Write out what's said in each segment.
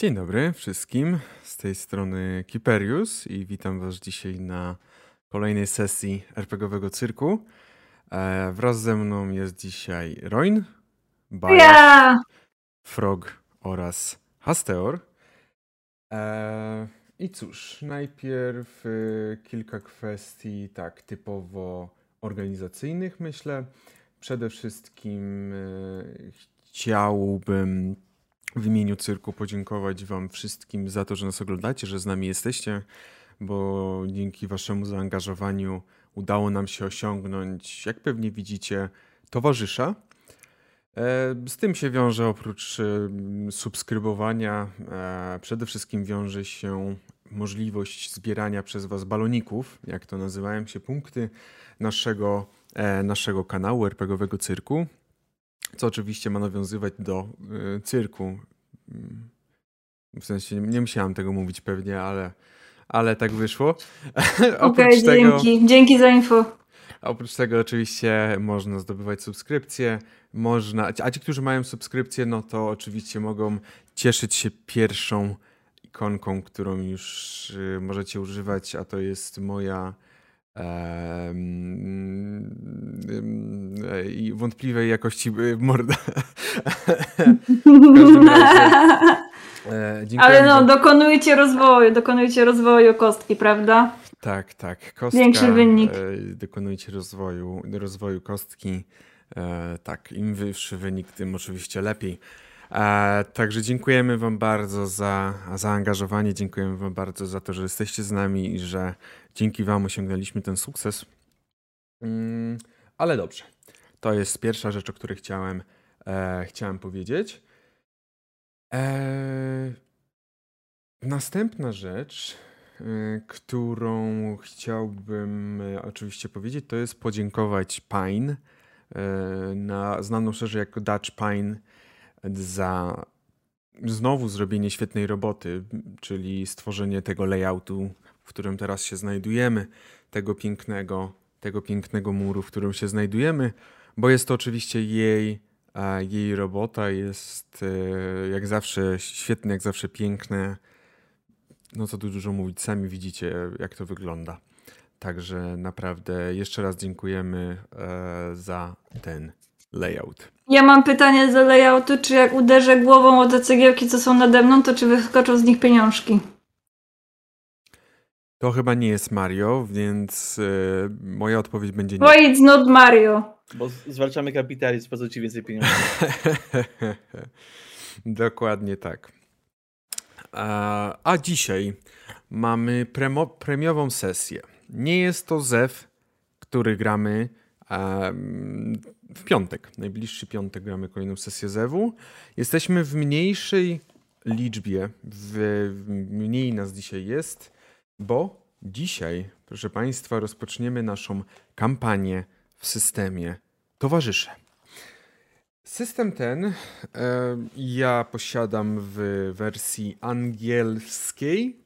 Dzień dobry wszystkim, z tej strony Kiperius i witam was dzisiaj na kolejnej sesji RPGowego Cyrku. E, wraz ze mną jest dzisiaj Roin, Baja, Ja! Frog oraz Hasteor. E, I cóż, najpierw e, kilka kwestii tak typowo organizacyjnych myślę. Przede wszystkim e, chciałbym w imieniu cyrku podziękować Wam wszystkim za to, że nas oglądacie, że z nami jesteście, bo dzięki Waszemu zaangażowaniu udało nam się osiągnąć, jak pewnie widzicie, towarzysza. E, Z tym się wiąże oprócz em, subskrybowania, e, przede wszystkim wiąże się możliwość zbierania przez Was baloników, jak to nazywają się punkty naszego, e, naszego kanału RPGowego Cyrku co oczywiście ma nawiązywać do y, cyrku. Mm, W sensie nie, nie musiałam tego mówić pewnie, ale, ale tak wyszło. Okej, oprócz, tego, dzięki. Dzięki za info. oprócz tego oczywiście można zdobywać subskrypcje, można, a ci, którzy mają subskrypcję, no to oczywiście mogą cieszyć się pierwszą ikonką, którą już y, możecie używać, a to jest moja i wątpliwej jakości y, morda. razie, E, Ale no, wam- dokonujcie rozwoju, dokonujcie rozwoju kostki, prawda? Tak, tak. Kostka, Większy wynik. E, dokonujcie rozwoju, rozwoju kostki. E, tak, im wyższy wynik, tym oczywiście lepiej. E, także dziękujemy Wam bardzo za zaangażowanie, dziękujemy Wam bardzo za to, że jesteście z nami i że dzięki Wam osiągnęliśmy ten sukces. Mm, ale dobrze, to jest pierwsza rzecz, o której chciałem, e, chciałem powiedzieć. E, następna rzecz, y, którą chciałbym y, oczywiście powiedzieć, to jest podziękować Pine, y, na, znaną szerzej jako Dutch Pine, za znowu zrobienie świetnej roboty, czyli stworzenie tego layoutu, w którym teraz się znajdujemy, tego pięknego, tego pięknego muru, w którym się znajdujemy, bo jest to oczywiście jej, a jej robota, jest e, jak zawsze świetne, jak zawsze piękne, no co tu dużo mówić, sami widzicie, jak to wygląda. Także naprawdę jeszcze raz dziękujemy e, za ten layout. Ja mam pytanie do layoutu, czy jak uderzę głową o te cegiełki, co są nade mną, to czy wyskoczą z nich pieniążki? To chyba nie jest Mario, więc e, moja odpowiedź będzie Why it's not Mario? Bo zwalczamy kapitalizm, po co ci więcej pieniędzy? Dokładnie tak. A, a dzisiaj mamy premo, premiową sesję. Nie jest to ZEW, który gramy w piątek. Najbliższy piątek gramy kolejną sesję ZEW-u. Jesteśmy w mniejszej liczbie, w, w mniej nas dzisiaj jest, bo dzisiaj, proszę Państwa, rozpoczniemy naszą kampanię w systemie Towarzysze. System ten e, ja posiadam w wersji angielskiej,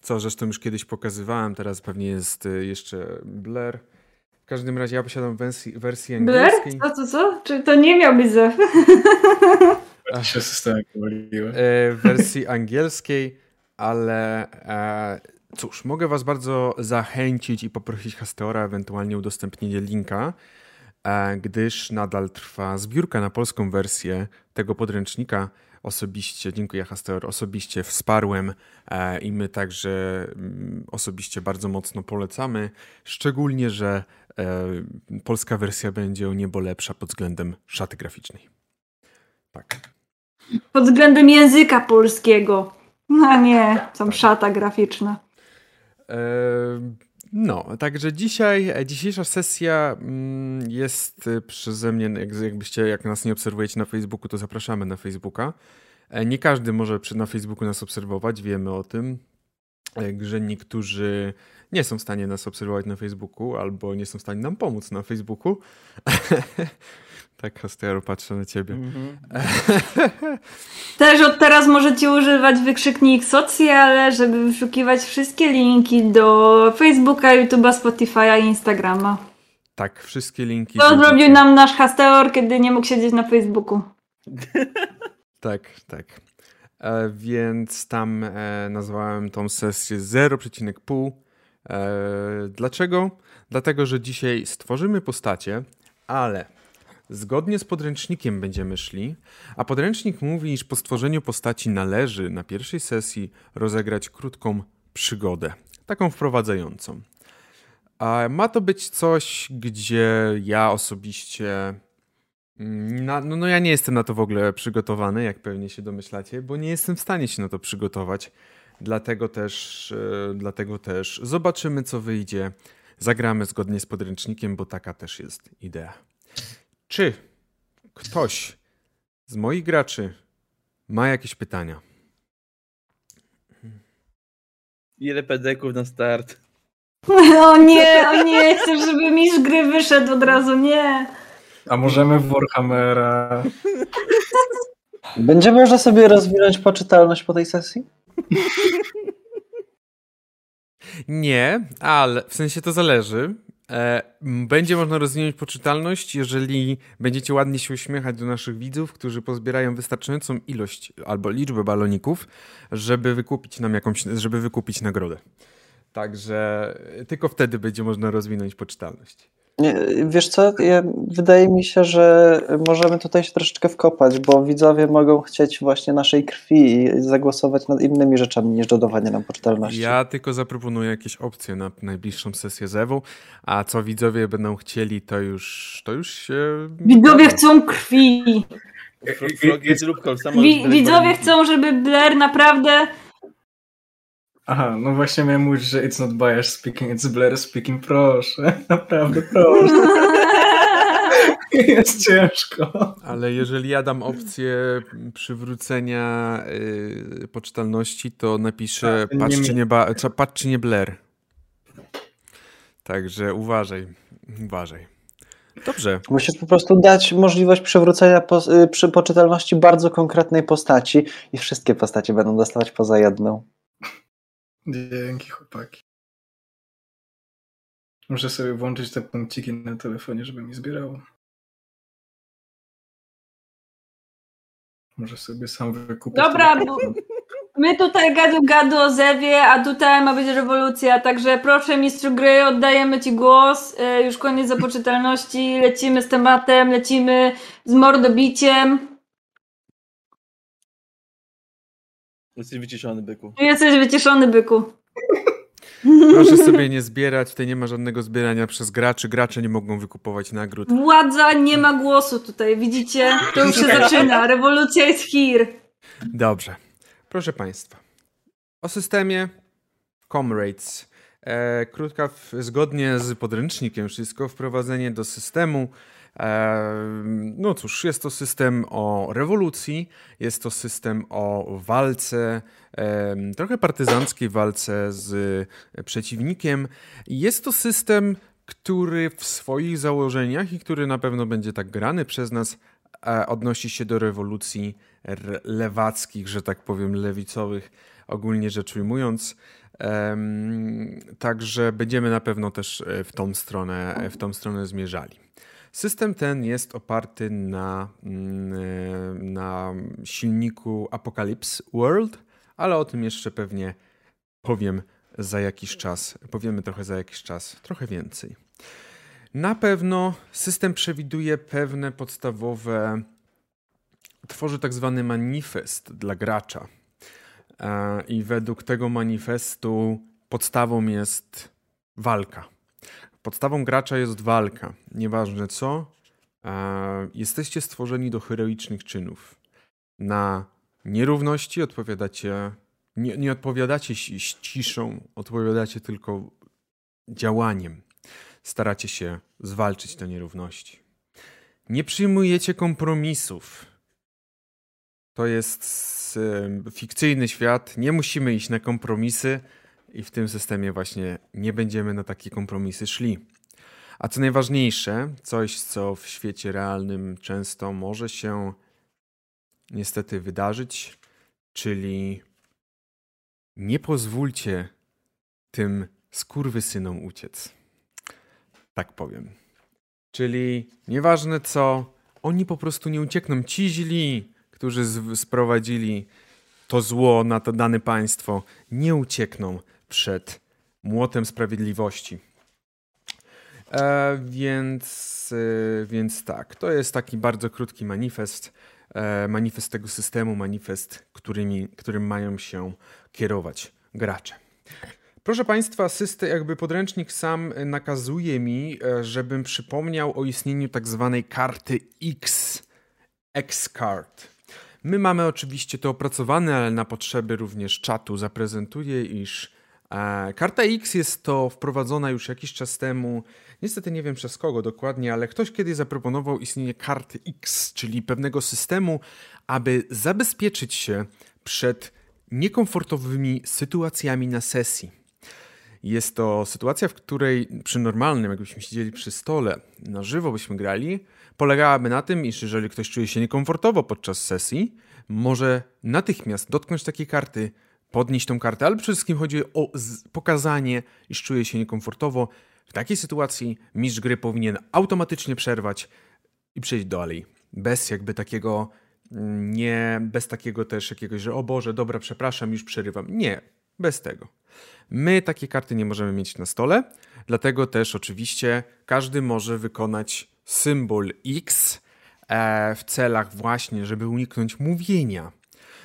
co zresztą już kiedyś pokazywałem, teraz pewnie jest e, jeszcze Blair. W każdym razie ja posiadam wersji, wersję Blair? angielskiej. Co, co, co? Czy to nie miał być zew? Się systemy pomyliły. e, w wersji angielskiej, ale e, cóż, mogę Was bardzo zachęcić i poprosić Hasteora ewentualnie udostępnienie linka, e, gdyż nadal trwa zbiórka na polską wersję tego podręcznika. Osobiście, dziękuję Hasteor, osobiście wsparłem e, i my także mm, osobiście bardzo mocno polecamy, szczególnie, że e, polska wersja będzie o niebo lepsza pod względem szaty graficznej. Tak. Pod względem języka polskiego. A nie, są szata graficzna. No, także dzisiaj, e, dzisiejsza sesja mm, jest e, przeze mnie, jak, jakbyście, jak nas nie obserwujecie na Facebooku, to zapraszamy na Facebooka. E, Nie każdy może na Facebooku nas obserwować, wiemy o tym, e, że niektórzy nie są w stanie nas obserwować na Facebooku albo nie są w stanie nam pomóc na Facebooku. tak, Hastero, patrzę na ciebie. Mhm. Też od teraz możecie używać wykrzyknik socjale, żeby wyszukiwać wszystkie linki do Facebooka, YouTube'a, Spotify'a i Instagrama. tak, wszystkie linki. To zrobił nam nasz Hasteor, kiedy nie mógł siedzieć na Facebooku. Tak, tak. e, więc tam e, nazwałem tą sesję 0,5. Dlaczego? Dlatego, że dzisiaj stworzymy postacie, ale zgodnie z podręcznikiem będziemy szli, a podręcznik mówi, iż po stworzeniu postaci należy na pierwszej sesji rozegrać krótką przygodę, taką wprowadzającą. A ma to być coś, gdzie ja osobiście. Mm, na, no, no, ja nie jestem na to w ogóle przygotowany, jak pewnie się domyślacie, bo nie jestem w stanie się na to przygotować. Dlatego też, yy, dlatego też zobaczymy, co wyjdzie. Zagramy zgodnie z podręcznikiem, bo taka też jest idea. Czy ktoś z moich graczy ma jakieś pytania? Ile pedeków na start? O nie, o nie, chcę, żeby mistrz gry wyszedł od razu, nie. A możemy w Warhammera. Będzie można sobie rozwinąć poczytalność po tej sesji? Nie, ale w sensie to zależy. E, będzie można rozwinąć poczytalność, jeżeli będziecie ładnie się uśmiechać do naszych widzów, którzy pozbierają wystarczającą ilość albo liczbę baloników, żeby wykupić nam jakąś, żeby wykupić nagrodę. Także tylko wtedy będzie można rozwinąć poczytalność. Wiesz co, ja, wydaje mi się, że możemy tutaj się troszeczkę wkopać, bo widzowie mogą chcieć właśnie naszej krwi i zagłosować nad innymi rzeczami niż dodawanie nam poczytalności. Ja tylko zaproponuję jakieś opcje na najbliższą sesję Zewu, a co widzowie będą chcieli, to już, to już się... Widzowie chcą krwi. Widzowie chcą, żeby Blair naprawdę Aha, no właśnie miałem mówić, że it's not Bayer speaking, it's Blair speaking, proszę, naprawdę proszę. Jest ciężko. Ale jeżeli ja dam opcję przywrócenia yy, poczytalności, to napiszę tak, patrz, czy nie, ba, patrz czy nie Blair. Także uważaj, uważaj. Dobrze. Musisz po prostu dać możliwość przywrócenia po, y, przy poczytalności bardzo konkretnej postaci i wszystkie postacie będą dostawać poza jedną. Dzięki chłopaki. Muszę sobie włączyć te punkciki na telefonie, żeby mi zbierało. Może sobie sam wykupić. Dobra, bo my tutaj gadu gadu o Zewie, a tutaj ma być rewolucja, także proszę mistrzu gry, oddajemy Ci głos. E, już koniec zapoczytalności, lecimy z tematem, lecimy z mordobiciem. Jesteś wyciszony, byku. Jesteś wyciszony, byku. Proszę sobie nie zbierać, tutaj nie ma żadnego zbierania przez graczy. Gracze nie mogą wykupować nagród. Władza nie ma głosu tutaj, widzicie? To już się zaczyna. Rewolucja jest here. Dobrze. Proszę Państwa. O systemie Comrades. E, krótka, w, zgodnie z podręcznikiem wszystko, wprowadzenie do systemu no cóż, jest to system o rewolucji, jest to system o walce, trochę partyzanckiej walce z przeciwnikiem. Jest to system, który w swoich założeniach i który na pewno będzie tak grany przez nas, e, odnosi się do rewolucji lewackich, że tak powiem, lewicowych, ogólnie rzecz ujmując. Także będziemy na pewno też e, w tą stronę, w tą stronę zmierzali. System ten jest oparty na, mm, na silniku Apocalypse World, ale o tym jeszcze pewnie powiem za jakiś czas. Powiemy trochę za jakiś czas, trochę więcej. Na pewno system przewiduje pewne podstawowe, tworzy tak zwany manifest dla gracza. E, I według tego manifestu podstawą jest walka Podstawą gracza jest walka. Nieważne co, jesteście stworzeni do heroicznych czynów. Na nierówności odpowiadacie, nie, nie odpowiadacie ciszą, odpowiadacie tylko działaniem. Staracie się zwalczyć te nierówności. Nie przyjmujecie kompromisów. To jest fikcyjny świat, nie musimy iść na kompromisy i w tym systemie właśnie nie będziemy na takie kompromisy szli. A co najważniejsze, coś co w świecie realnym często może się niestety wydarzyć, czyli nie pozwólcie tym skurwysynom uciec. Tak powiem. Czyli nieważne co, oni po prostu nie uciekną. Ci źli, którzy sprowadzili to zło na to dane państwo nie uciekną przed młotem sprawiedliwości. E, więc, e, więc tak, to jest taki bardzo krótki manifest, e, manifest tego systemu, manifest, którymi, którym mają się kierować gracze. Proszę Państwa, system, jakby podręcznik sam nakazuje mi, e, żebym przypomniał o istnieniu tak zwanej karty X, X-Card. My mamy oczywiście to opracowane, ale na potrzeby również czatu zaprezentuję, iż karta X jest to wprowadzona już jakiś czas temu. Niestety nie wiem przez kogo dokładnie, ale ktoś kiedyś zaproponował istnienie karty X, czyli pewnego systemu, aby zabezpieczyć się przed niekomfortowymi sytuacjami na sesji. Jest to sytuacja, w której przy normalnym, jakbyśmy siedzieli przy stole, na żywo byśmy grali, polegałaby na tym, iż jeżeli ktoś czuje się niekomfortowo podczas sesji, może natychmiast dotknąć takiej karty, podnieść tą kartę, ale przede wszystkim chodzi o pokazanie, iż czuje się niekomfortowo. W takiej sytuacji mistrz gry powinien automatycznie przerwać i przejść dalej. Bez jakby takiego, mm, nie, bez takiego też jakiegoś, że o Boże, dobra, przepraszam, już przerywam. Nie, bez tego. My takie karty nie możemy mieć na stole, dlatego też oczywiście każdy może wykonać symbol X e, w celach właśnie, żeby uniknąć mówienia.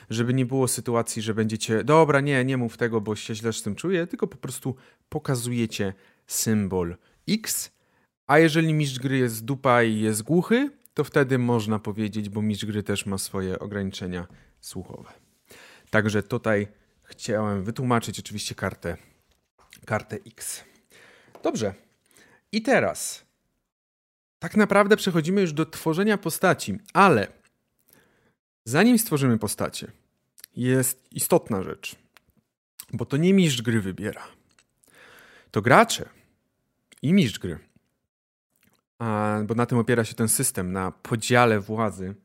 Żeby nie było sytuacji, że będziecie, dobra, nie, nie mów tego, bo się źle z tym czuję, tylko po prostu pokazujecie symbol X, a jeżeli mistrz gry jest dupa i jest głuchy, to wtedy można powiedzieć, bo mistrz gry też ma swoje ograniczenia słuchowe. Także tutaj chciałem wytłumaczyć oczywiście kartę, kartę X. Dobrze. I teraz tak naprawdę przechodzimy już do tworzenia postaci, ale zanim stworzymy postacie, jest istotna rzecz, bo to nie mistrz gry wybiera. To gracze i mistrz gry, a, bo na tym opiera się ten system, na podziale władzy,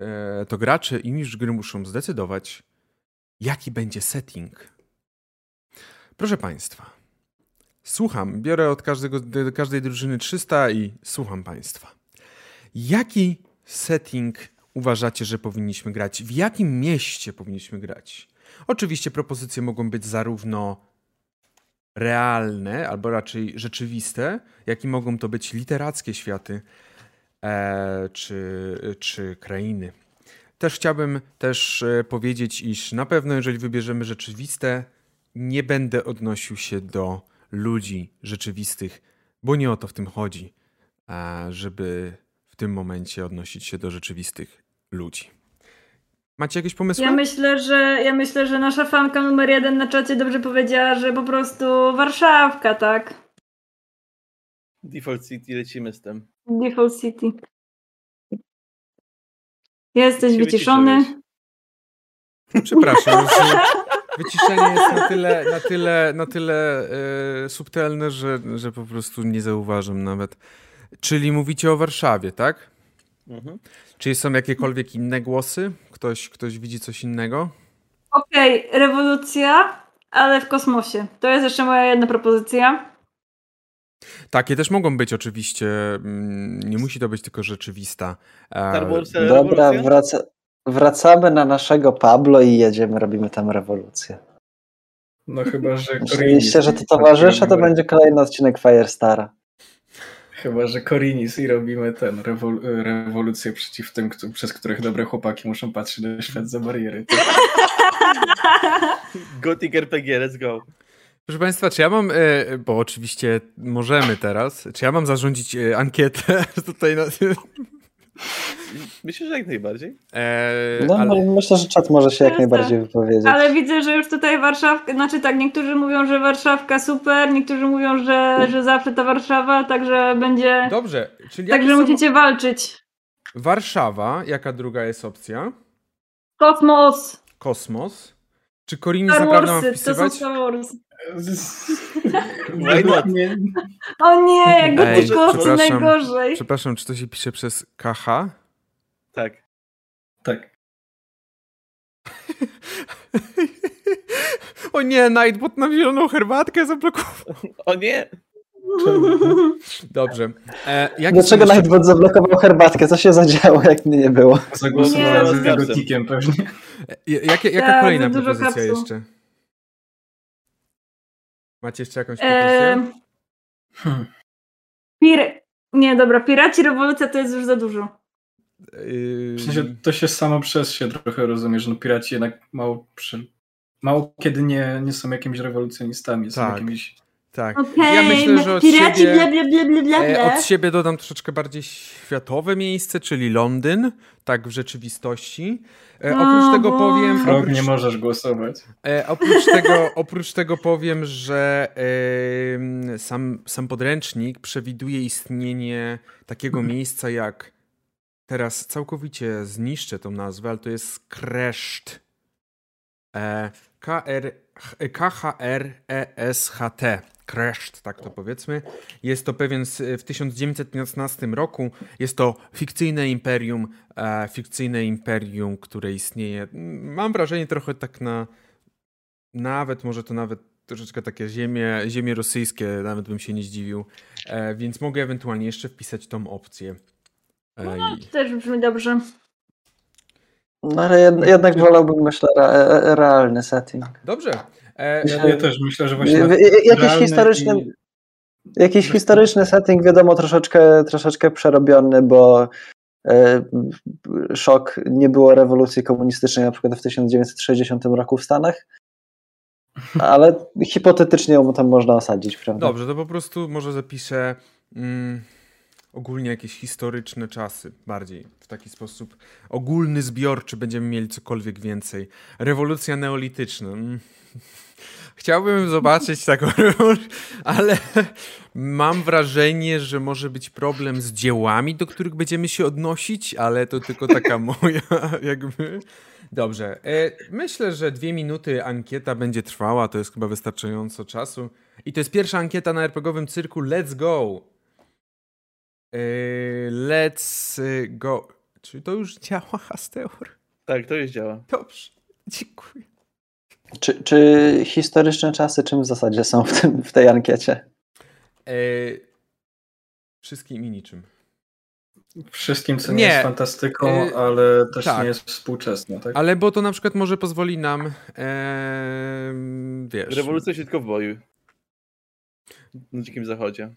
e, to gracze i mistrz gry muszą zdecydować, jaki będzie setting. Proszę Państwa, słucham, biorę od każdego, każdej drużyny 300 i słucham Państwa. Jaki setting uważacie, że powinniśmy grać? W jakim mieście powinniśmy grać? Oczywiście propozycje mogą być zarówno realne, albo raczej rzeczywiste, jak i mogą to być literackie światy e, czy, czy krainy. Też chciałbym też e, powiedzieć, iż na pewno jeżeli wybierzemy rzeczywiste, nie będę odnosił się do ludzi rzeczywistych, bo nie o to w tym chodzi, żeby w tym momencie odnosić się do rzeczywistych ludzi. Macie jakieś pomysły? Ja myślę, że ja myślę, że nasza fanka numer jeden na czacie dobrze powiedziała, że po prostu Warszawka, tak? Default City, lecimy z tym. Default City. Jesteś wyciszony. Przepraszam. Wyciszenie jest na tyle, na tyle, na tyle e, subtelne, że, że po prostu nie zauważam nawet. Czyli mówicie o Warszawie, tak? Mhm. Czy są jakiekolwiek inne głosy? Ktoś, ktoś widzi coś innego? Okej, okay, rewolucja, ale w kosmosie. To jest jeszcze moja jedna propozycja. Takie też mogą być oczywiście. Mm, nie musi to być tylko rzeczywista. E, Dobra, wraca, wracamy na naszego Pablo i jedziemy, robimy tam rewolucję. No chyba, że... Oczywiście, że to towarzysze, to będzie kolejny odcinek Firestara. Chyba, że Korinis i robimy ten rewol rewolucję przeciw tym, przez których dobre chłopaki muszą patrzeć na świat za bariery. Gothic RPG, let's go. Proszę Państwa, czy ja mam, e, bo oczywiście możemy teraz, czy ja mam zarządzić e, ankietę tutaj na Myślę, że jak najbardziej. Eee, no, ale... Myślę, że czat może się jak najbardziej wypowiedzieć. Ale widzę, że już tutaj Warszawka, znaczy tak, niektórzy mówią, że Warszawka super, niektórzy mówią, że, że zawsze ta Warszawa, także będzie... Dobrze, czyli Także są... musicie walczyć. Warszawa, jaka druga jest opcja? Kosmos. Kosmos. Czy Korinis naprawdę mam wpisywać? To są Star Wars. O nie, jak gotykocy najgorzej. Przepraszam, czy to się pisze przez KH? Tak. Tak. o nie, Nightbot nam zieloną herbatkę zablokował. O nie! Dobrze. E, Dlaczego jeszcze- Nightbot zablokował herbatkę? Co się zadziało, jak mnie nie było? Zagłosowałem Nie, za gotikiem pewnie. E, jakie, jaka Tak, kolejna propozycja jeszcze? Macie jeszcze jakąś propozycję? Eee, Hmm. pir... Nie, dobra, Piraci Rewolucja to jest już za dużo. Yy, W sensie to się samo przez się trochę rozumie, że no piraci jednak mało, przy... mało kiedy nie, nie są jakimiś rewolucjonistami, są Tak. jakimiś... tak. Okej, Ja myślę, że od Piraci siebie, bla bla bla bla bla e, od siebie dodam troszeczkę bardziej światowe miejsce, czyli Londyn, tak w rzeczywistości. E, oprócz tego powiem... Frog, Oprócz, nie możesz głosować. e, oprócz, tego, oprócz tego powiem, że em, sam, sam podręcznik przewiduje istnienie takiego miejsca jak teraz całkowicie zniszczę tą nazwę, ale to jest Kreszt. E, KR, K-H-R-E-S-H-T. Kreszt, tak to powiedzmy. Jest to pewien w 1915 roku. Jest to fikcyjne imperium, e, fikcyjne imperium, które istnieje. mm, Mam wrażenie trochę tak na nawet może to nawet troszeczkę takie ziemie, ziemie rosyjskie, nawet bym się nie zdziwił. E, więc mogę ewentualnie jeszcze wpisać tą opcję. E, No, i- to też brzmi dobrze. No ale jed, jednak wolałbym, myślę, re, realny setting. Dobrze. E, Ja, ja też myślę, że właśnie... Jakiś historyczny, i- jakiś historyczny setting, wiadomo, troszeczkę, troszeczkę przerobiony, bo e, szok nie było rewolucji komunistycznej na przykład w 1960 roku w Stanach, ale hipotetycznie ją tam można osadzić, prawda? Dobrze, to po prostu może zapiszę mm, ogólnie jakieś historyczne czasy bardziej w taki sposób. Ogólny zbior, czy będziemy mieli cokolwiek więcej. Rewolucja neolityczna. Mm. Chciałbym zobaczyć taką rewolucję, ale mam wrażenie, że może być problem z dziełami, do których będziemy się odnosić, ale to tylko taka moja jakby... Dobrze, e, myślę, że dwie minuty ankieta będzie trwała, to jest chyba wystarczająco czasu. I to jest pierwsza ankieta na RPGowym cyrku. Let's go! E, let's go. Czy to już działa, Hasteur? Tak, to już działa. Dobrze, dziękuję. Czy, czy historyczne czasy czym w zasadzie są w, tym, w tej ankiecie? E, wszystkim i niczym. Wszystkim, co nie, Nie. jest fantastyką, Y, ale też tak. nie jest współczesne, tak? Ale bo to na przykład może pozwoli nam, em, wiesz... Rewolucja boju. Na dzikim zachodzie.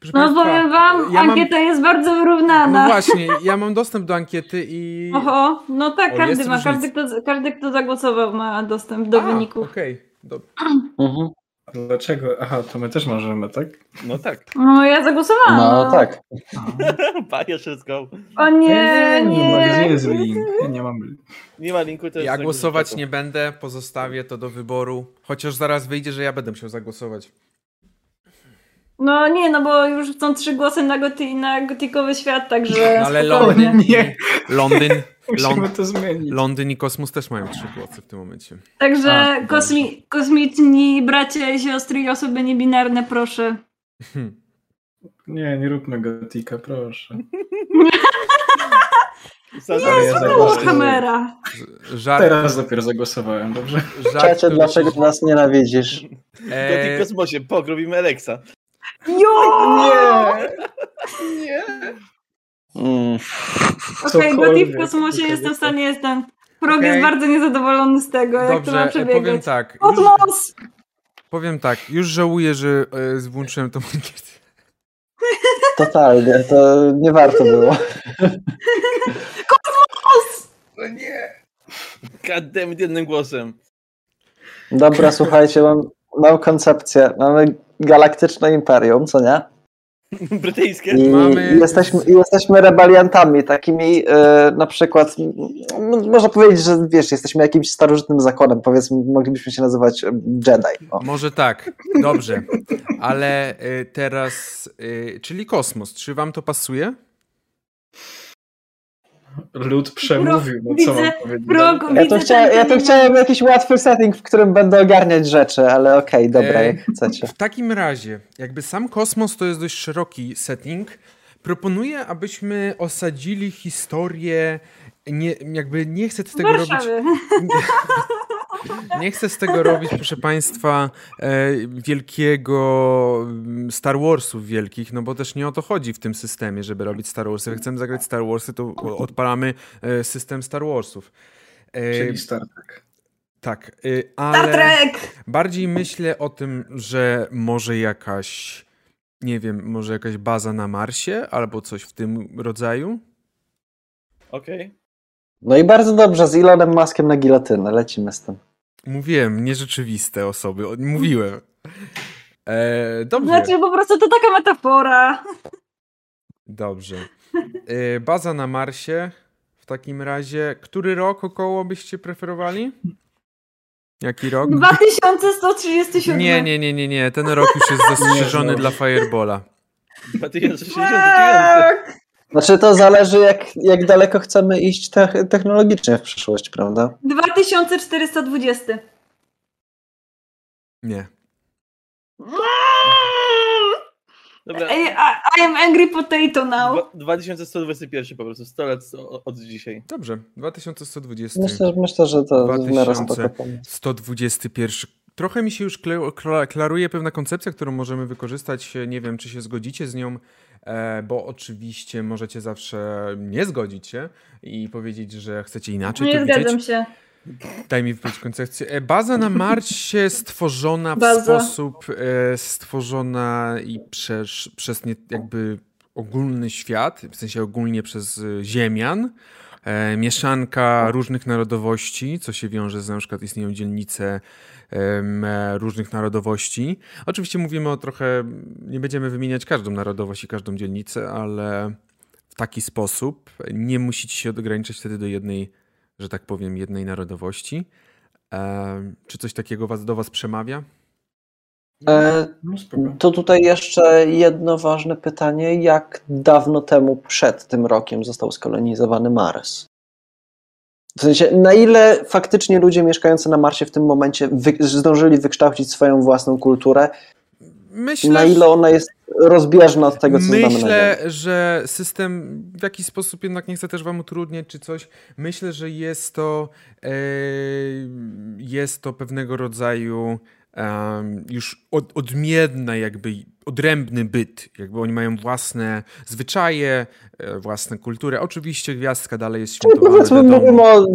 Proszę No państwa, powiem wam, ja mam- ankieta jest bardzo wyrównana. No właśnie, ja mam dostęp do ankiety i... Oho, no tak, O, każdy ma, każdy kto, każdy kto zagłosował ma dostęp do A, wyników. Okej, do... Mhm. Dlaczego? Aha, to my też możemy, tak? No tak. No ja zagłosowałam. No tak. Bajer, let's go. O nie, no, gdzie nie. jest link? Ja nie mam link. Nie ma linku, to jest... Ja głosować nie będę, pozostawię to do wyboru. Chociaż zaraz wyjdzie, że ja będę musiał zagłosować. No nie, no bo już są trzy głosy na, goti, na gotikowy świat, także Ale spokojnie. Londyn, Nie. Londyn, Musimy Lond, to zmienić. Londyn i Kosmos też mają trzy głosy w tym momencie. Także A, kosmi, kosmiczni bracia i siostry i osoby niebinarne, proszę. Nie, nie róbmy gotika, proszę. Zaraz- Było zagłosuję. kamera. Żart, Teraz dopiero zagłosowałem, dobrze? żart Czacie, dlaczego nas nienawidzisz? Gotik E, kosmosie, pogrobimy Alexa. Jo! Nie! Mm. Okej, Cokolwiek, Gotik w kosmosie jestem w nie stanie, jestem. Frog Okej. jest bardzo niezadowolony z tego, jak to ma Dobrze, przebiegać. powiem tak. Już, Kosmos! powiem tak, już żałuję, że e, włączyłem tą ankietę. Totalnie, to nie warto było. No nie! Goddammit jednym głosem. Dobra, słuchajcie, mam, mam koncepcję. Mamy galaktyczne imperium, co nie? Brytyjskie? I Mamy- jesteśmy, jesteśmy rebeliantami, takimi e, na przykład, m, można powiedzieć, że wiesz, jesteśmy jakimś starożytnym zakonem, powiedzmy, moglibyśmy się nazywać e, Jedi. O. Może tak, dobrze. Ale e, teraz, e, czyli kosmos, czy wam to pasuje? Lud przemówił, no co mam powiedzieć? Ja tu, chciałem, ja ten- chciałem jakiś łatwy setting, w którym będę ogarniać rzeczy, ale okej, dobra, E, jak chcecie. W takim razie, jakby sam kosmos to jest dość szeroki setting, proponuję, abyśmy osadzili historię. Nie, jakby nie chcę tego robić. Nie chcę z tego robić, proszę Państwa, e, wielkiego mm, Star Warsów wielkich, no bo też nie o to chodzi w tym systemie, żeby robić Star Warsy. Jak chcemy zagrać Star Warsy, to odpalamy e, system Star Warsów. E, Czyli Star Trek. tak, e, Star ale Trek! bardziej myślę o tym, że może jakaś, nie wiem, może jakaś baza na Marsie albo coś w tym rodzaju. Okej. No i bardzo dobrze, z Elonem Muskiem na gilotynę, lecimy z tym. Mówiłem, nierzeczywiste osoby, mówiłem. E, dobrze. Znaczy po prostu to taka metafora. Dobrze. Y, Baza na Marsie. W takim razie, który rok około byście preferowali? Jaki rok? 2137. Nie, nie, nie, nie, nie. Ten rok już jest zastrzeżony Nie, dla Firebola. 2069. Znaczy to zależy, jak, jak daleko chcemy iść technologicznie w przyszłość, prawda? 2420. Nie. Dobra. I, I am angry potato now. 2121 po prostu, 100 lat od dzisiaj. Dobrze, 2120. Myślę, myślę że to 2121 Trochę mi się już klaruje pewna koncepcja, którą możemy wykorzystać. Nie wiem, czy się zgodzicie z nią, e, bo oczywiście możecie zawsze nie zgodzić się i powiedzieć, że chcecie inaczej Nie zgadzam się. Daj mi wypowiedzieć koncepcję. E, Baza na Marsie stworzona w Baza. sposób e, stworzona i przez, przez nie, jakby ogólny świat, w sensie ogólnie przez e, Ziemian. E, mieszanka różnych narodowości, co się wiąże z na przykład istnieją dzielnice e, różnych narodowości. Oczywiście mówimy o trochę, nie będziemy wymieniać każdą narodowość i każdą dzielnicę, ale w taki sposób nie musicie się ograniczać wtedy do jednej że tak powiem, jednej narodowości. E, czy coś takiego was, do was przemawia? E, No to tutaj jeszcze jedno ważne pytanie. Jak dawno temu przed tym rokiem został skolonizowany Mars? W sensie, na ile faktycznie ludzie mieszkający na Marsie w tym momencie wy, zdążyli wykształcić swoją własną kulturę? Myślę, Na ile ona jest rozbieżna od tego, co znamy na Ziemi? Myślę, że system w jakiś sposób jednak nie chcę też wam utrudniać czy coś. Myślę, że jest to e, jest to pewnego rodzaju em, już od, odmienna jakby odrębny byt. Jakby oni mają własne zwyczaje, e, własne kultury. Oczywiście gwiazdka dalej jest świętowana, powiedzmy, mówimy o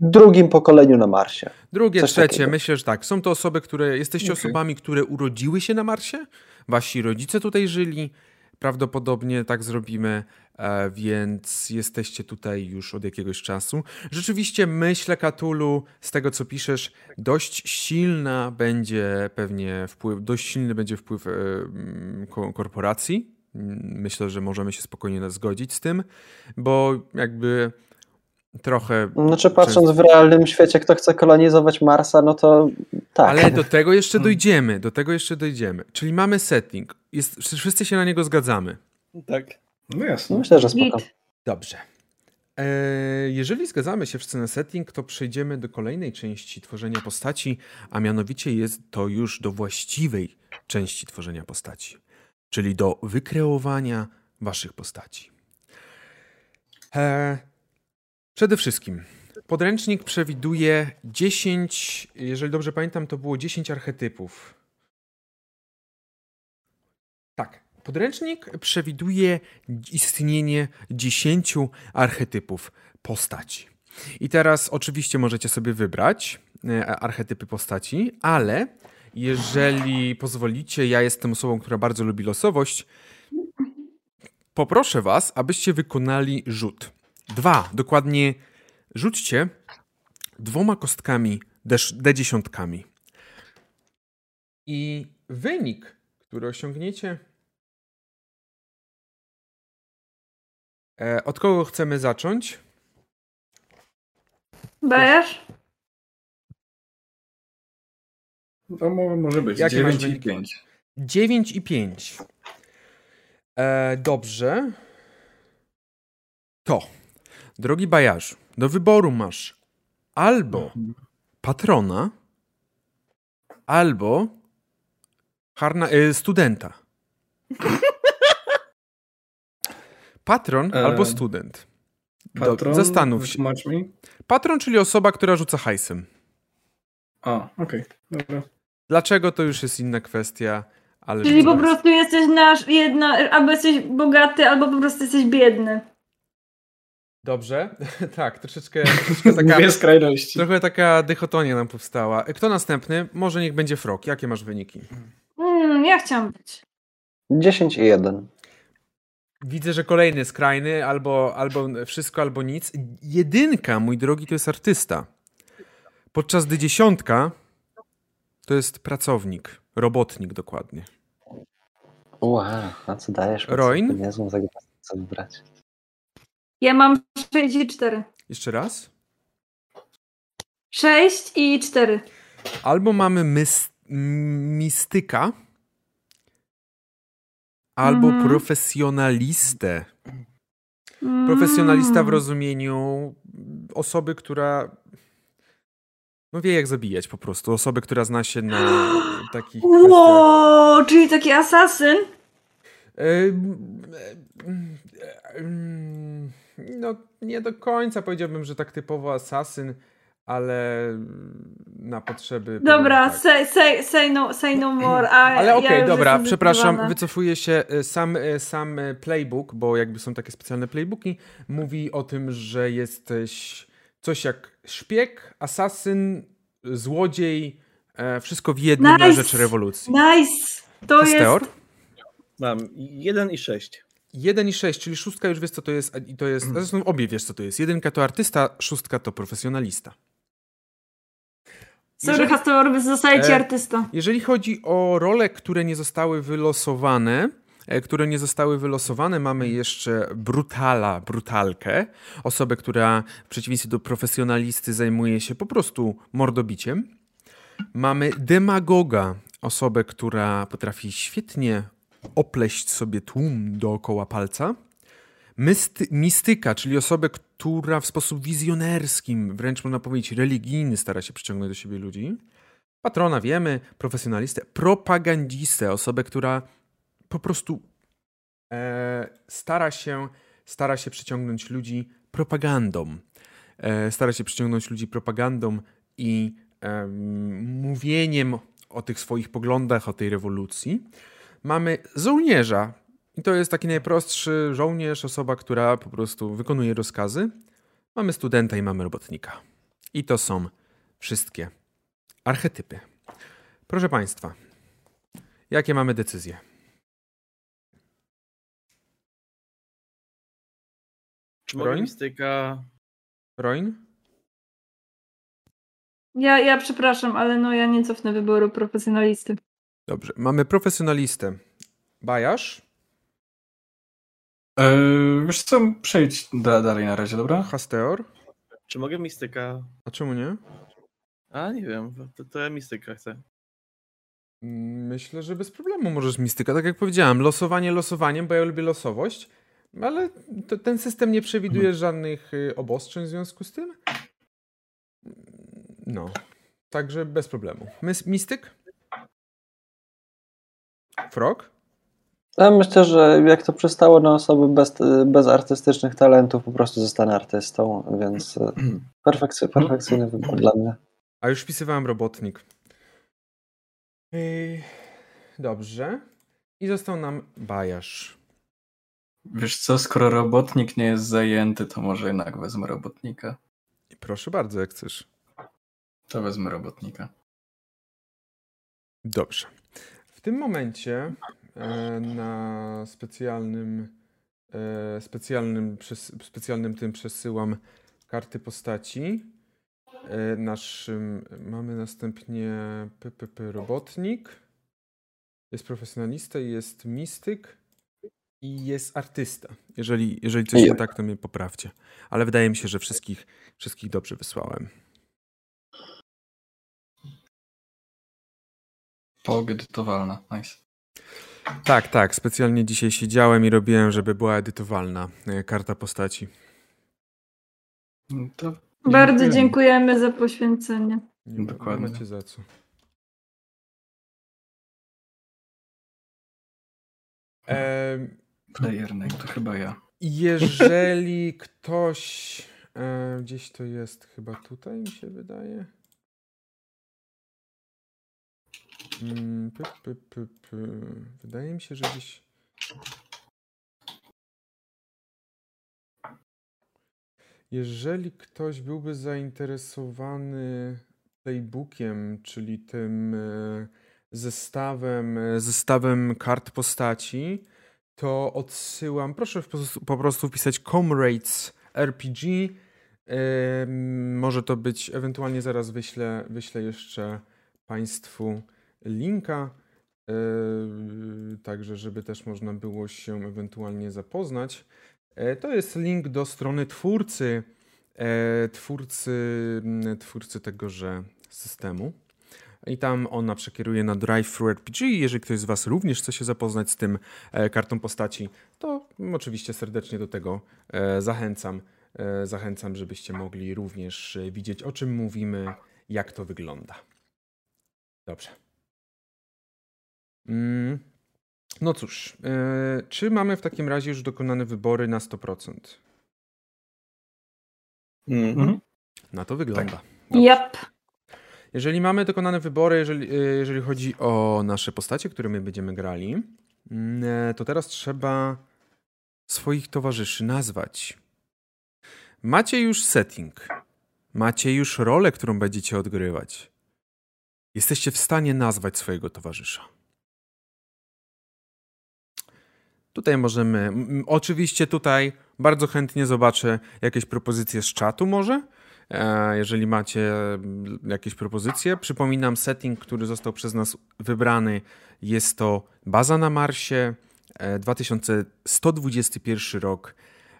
drugim pokoleniu na Marsie. Drugie, Coś trzecie, takiego. myślę, że tak. Są to osoby, które. Jesteście Okej. osobami, które urodziły się na Marsie. Wasi rodzice tutaj żyli. Prawdopodobnie tak zrobimy, e, więc jesteście tutaj już od jakiegoś czasu. Rzeczywiście, myślę, Katulu, z tego co piszesz, dość silna będzie pewnie wpływ, dość silny będzie wpływ e, ko- korporacji. Myślę, że możemy się spokojnie zgodzić z tym, bo jakby trochę Znaczy, patrząc w realnym świecie, kto chce kolonizować Marsa, no to tak. Ale do tego jeszcze dojdziemy, do tego jeszcze dojdziemy. Czyli mamy setting, jest, wszyscy się na niego zgadzamy. Tak. No jasne. Myślę, że spoko. Dobrze. Eee, jeżeli zgadzamy się wszyscy na setting, to przejdziemy do kolejnej części tworzenia postaci, a mianowicie jest to już do właściwej części tworzenia postaci, czyli do wykreowania waszych postaci. Przede wszystkim podręcznik przewiduje 10, jeżeli dobrze pamiętam, to było 10 archetypów. Tak. Podręcznik przewiduje istnienie 10 archetypów postaci. I teraz oczywiście możecie sobie wybrać e, archetypy postaci, ale jeżeli pozwolicie, ja jestem osobą, która bardzo lubi losowość. Poproszę Was, abyście wykonali rzut. Dwa, dokładnie rzućcie dwoma kostkami D- D10. I wynik, który osiągniecie. E, od kogo chcemy zacząć? Dajesz? To mo- może być. Jakie 9 masz i wyniki? 5. 9 i 5. E, dobrze. To, drogi bajarzu, do wyboru masz albo patrona, albo harna, e, studenta. Patron E, albo student. Do, Patron, zastanów się. Patron, czyli osoba, która rzuca hajsem. O, okej, dobra. Dlaczego to już jest inna kwestia, ale... Czyli po prostu jesteś nasz jedna, albo jesteś bogaty, albo po prostu jesteś biedny. Dobrze, tak, troszeczkę, troszeczkę taka, Dwie skrajności. trochę taka dychotonia nam powstała. Kto następny? Może niech będzie Frog. Jakie masz wyniki? Mm, ja chciałam być. 10 i 1. Widzę, że kolejny skrajny, albo, albo wszystko, albo nic. Jedynka, mój drogi, to jest artysta. Podczas gdy dziesiątka to jest pracownik, robotnik dokładnie. Wow, a co dajesz? Roin? Nie znam tego co wybrać. Ja mam 6 i 4. Jeszcze raz. 6 i 4. Albo mamy mys- mistyka, albo Mhm. profesjonalistę. Mm. Profesjonalista w rozumieniu osoby, która no wie jak zabijać po prostu. Osoby, która zna się na takich kwestiach. Wow, czyli taki asasyn? Ym, ym, ym, No, nie do końca powiedziałbym, że tak typowo asasyn, ale na potrzeby. Dobra, tak. say, say, say, no, say no more. A Ale ja okej, już dobra, przepraszam, wycofuję się. Y, Sam, y, sam y, playbook, bo jakby są takie specjalne playbooki, mówi o tym, że jesteś coś jak szpieg, asasyn, złodziej, e, wszystko w jednym na Nice. rzecz rewolucji. Nice! To Teor? jest... Mam 1 i 6. 1 i 6, czyli szóstka już wiesz, co to jest. I to jest. Zresztą obie wiesz, co to jest. Jedynka to artysta, szóstka to profesjonalista. Sorry, Hastor, zostaje ci E, artysta. Jeżeli chodzi o role, które nie zostały wylosowane, e, które nie zostały wylosowane, mamy jeszcze brutala, brutalkę, osobę, która w przeciwieństwie do profesjonalisty zajmuje się po prostu mordobiciem. Mamy demagoga, osobę, która potrafi świetnie opleść sobie tłum dookoła palca. Mysty, mistyka, czyli osobę, która w sposób wizjonerskim, wręcz można powiedzieć religijny, stara się przyciągnąć do siebie ludzi. Patrona wiemy, profesjonalistę, propagandistę, osobę, która po prostu e, stara, się, stara się przyciągnąć ludzi propagandą. E, stara się przyciągnąć ludzi propagandą i em, mówieniem o tych swoich poglądach, o tej rewolucji. Mamy żołnierza. I to jest taki najprostszy żołnierz, osoba, która po prostu wykonuje rozkazy. Mamy studenta i mamy robotnika. I to są wszystkie archetypy. Proszę Państwa, jakie mamy decyzje? Mistyka... Roin? Ja, ja przepraszam, ale no ja nie cofnę wyboru profesjonalisty. Dobrze. Mamy profesjonalistę. Bajasz, Eee, wiesz co, przejdź da, dalej na razie, dobra? Hasteor. Czy mogę mistyka... A czemu nie? A, nie wiem, to, to ja mistyka chcę. Myślę, że bez problemu możesz mistyka. Tak jak powiedziałem, losowanie losowaniem, bo ja lubię losowość, ale to, ten system nie przewiduje żadnych y, obostrzeń w związku z tym. No, także bez problemu. Mistyk? Frog? Ja myślę, że jak to przystało na osoby bez, bez artystycznych talentów, po prostu zostanę artystą, więc e, perfekcy, perfekcyjny wybór dla mnie. A już wpisywałem robotnik. Dobrze. I został nam bajarz. Wiesz co, skoro robotnik nie jest zajęty, to może jednak wezmę robotnika. Proszę bardzo, jak chcesz. To wezmę robotnika. Dobrze. W tym momencie e, na specjalnym e, specjalnym, specjalnym tym przesyłam karty postaci. E, naszym mamy następnie PPP robotnik. Jest profesjonalista, jest mistyk i jest artysta. Jeżeli, jeżeli coś nie tak, to mnie poprawcie. Ale wydaje mi się, że wszystkich, wszystkich dobrze wysłałem. Pogedytowalna, nice. Tak, tak. Specjalnie dzisiaj siedziałem i robiłem, żeby była edytowalna e, karta postaci. No To Bardzo dziękujemy. dziękujemy za poświęcenie. Nie, Dokładnie. Nie macie za co. Name to chyba ja. jeżeli ktoś. E, gdzieś to jest chyba tutaj, mi się wydaje. Wydaje mi się, że gdzieś. Jeżeli ktoś byłby zainteresowany playbookiem, czyli tym e, zestawem, e, zestawem kart postaci, to odsyłam. Proszę po prostu- wpisać Comrades RPG. Em, Może to być, ewentualnie zaraz wyślę, wyślę jeszcze Państwu linka, e, także żeby też można było się ewentualnie zapoznać. E, To jest link do strony twórcy, e, twórcy, m, twórcy tegoże systemu. I tam ona przekieruje na Drive-Thru RPG. Jeżeli ktoś z Was również chce się zapoznać z tym kartą postaci, to oczywiście serdecznie do tego zachęcam. Zachęcam, żebyście mogli również widzieć, o czym mówimy, jak to wygląda. Dobrze. Mm. No cóż, e, czy mamy w takim razie już dokonane wybory na 100%? Mhm. Na to wygląda. Dobrze. Yep. Jeżeli mamy dokonane wybory, jeżeli, e, jeżeli chodzi o nasze postacie, które my będziemy grali, mm, e, to teraz trzeba swoich towarzyszy nazwać. Macie już setting. Macie już rolę, którą będziecie odgrywać. Jesteście w stanie nazwać swojego towarzysza. Tutaj możemy. Oczywiście tutaj bardzo chętnie zobaczę jakieś propozycje z czatu, może. E, Jeżeli macie jakieś propozycje, przypominam, setting, który został przez nas wybrany, jest to baza na Marsie, e, 2121 rok.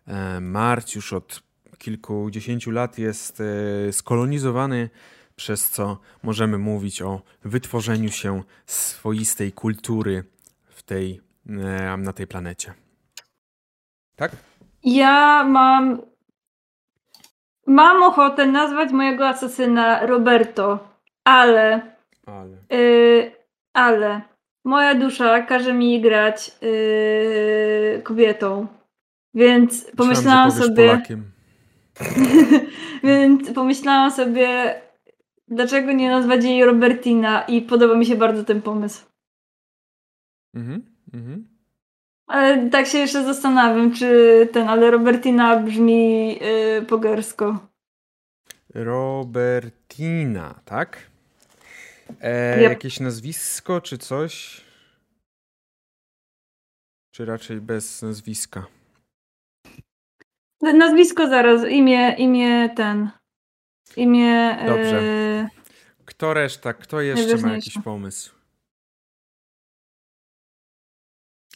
E, Mars już od kilkudziesięciu lat jest e, skolonizowany, przez co możemy mówić o wytworzeniu się swoistej kultury w tej, e, na tej planecie. Tak? Ja mam. Mam ochotę nazwać mojego asasyna Roberto, ale. Ale. Yy, ale. Moja dusza każe mi grać yy, kobietą. Więc pomyślałam Myślałem, sobie. Więc pomyślałam sobie, dlaczego nie nazwać jej Robertina i podoba mi się bardzo ten pomysł. Mhm, mhm. Ale tak się jeszcze zastanawiam, czy ten, ale Robertina brzmi yy, pogersko. Robertina, tak? E, Yep. Jakieś nazwisko czy coś? Czy raczej bez nazwiska? Nazwisko zaraz, imię, imię ten. Imię. Dobrze. Yy, Kto reszta? Kto jeszcze ma jakiś pomysł?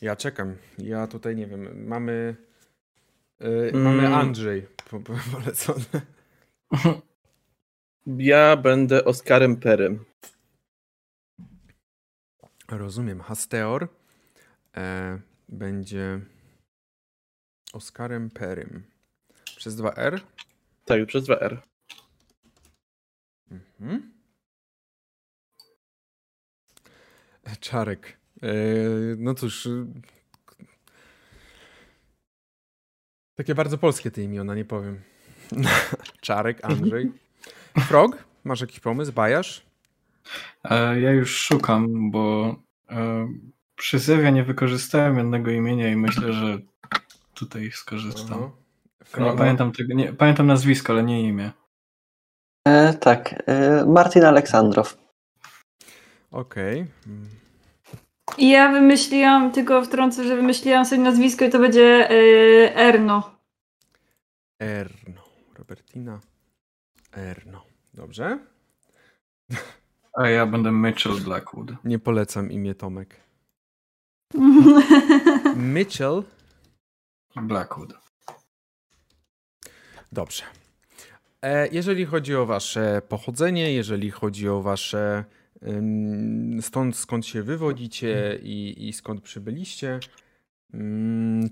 Ja czekam. Ja tutaj nie wiem. Mamy. y, Mamy Mm. Andrzej po- po- polecony. Ja będę Oskarem Perem. Rozumiem. Hasteor e, będzie Oskarem Perym. Przez dwa R? Tak, przez dwa R. Mhm. E, Czarek. E, no cóż. y, Takie bardzo polskie te imiona, nie powiem. Czarek, Andrzej. Frog, masz jakiś pomysł? Bajasz? E, Ja już szukam, bo e, przy Zewie nie wykorzystałem jednego imienia i myślę, że tutaj skorzystam. Nie Frog. pamiętam, tego, nie, pamiętam nazwisko, ale nie imię. E, tak, e, Martin Aleksandrow. Okej. Mm. I ja wymyśliłam, tylko wtrącę, że wymyśliłam sobie nazwisko i to będzie yy, Erno. Erno. Robertina. Erno. Dobrze. A ja będę Mitchell Blackwood. Nie polecam imię Tomek. Mitchell. Blackwood. Dobrze. E, Jeżeli chodzi o wasze pochodzenie, jeżeli chodzi o wasze stąd skąd się wywodzicie i, i skąd przybyliście,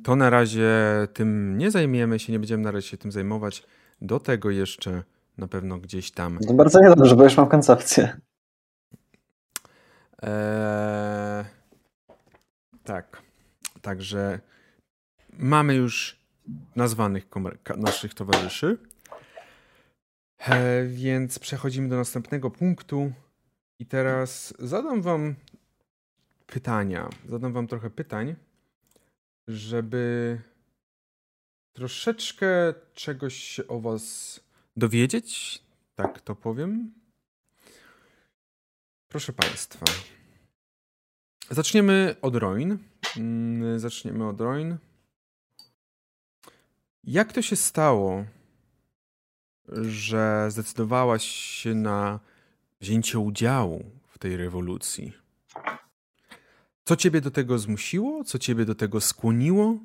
to na razie tym nie zajmiemy się, nie będziemy na razie się tym zajmować. Do tego jeszcze na pewno gdzieś tam No bardzo niedobrze, bo już mam koncepcję. Eee, tak. Także mamy już nazwanych komer- ka- naszych towarzyszy. E, więc przechodzimy do następnego punktu. I teraz zadam wam pytania. Zadam wam trochę pytań, żeby troszeczkę czegoś o was dowiedzieć. Tak to powiem. Proszę Państwa. Zaczniemy od Roin. Mm, Zaczniemy od Roin. Jak to się stało, że zdecydowałaś się na wzięcie udziału w tej rewolucji? Co ciebie do tego zmusiło? Co ciebie do tego skłoniło?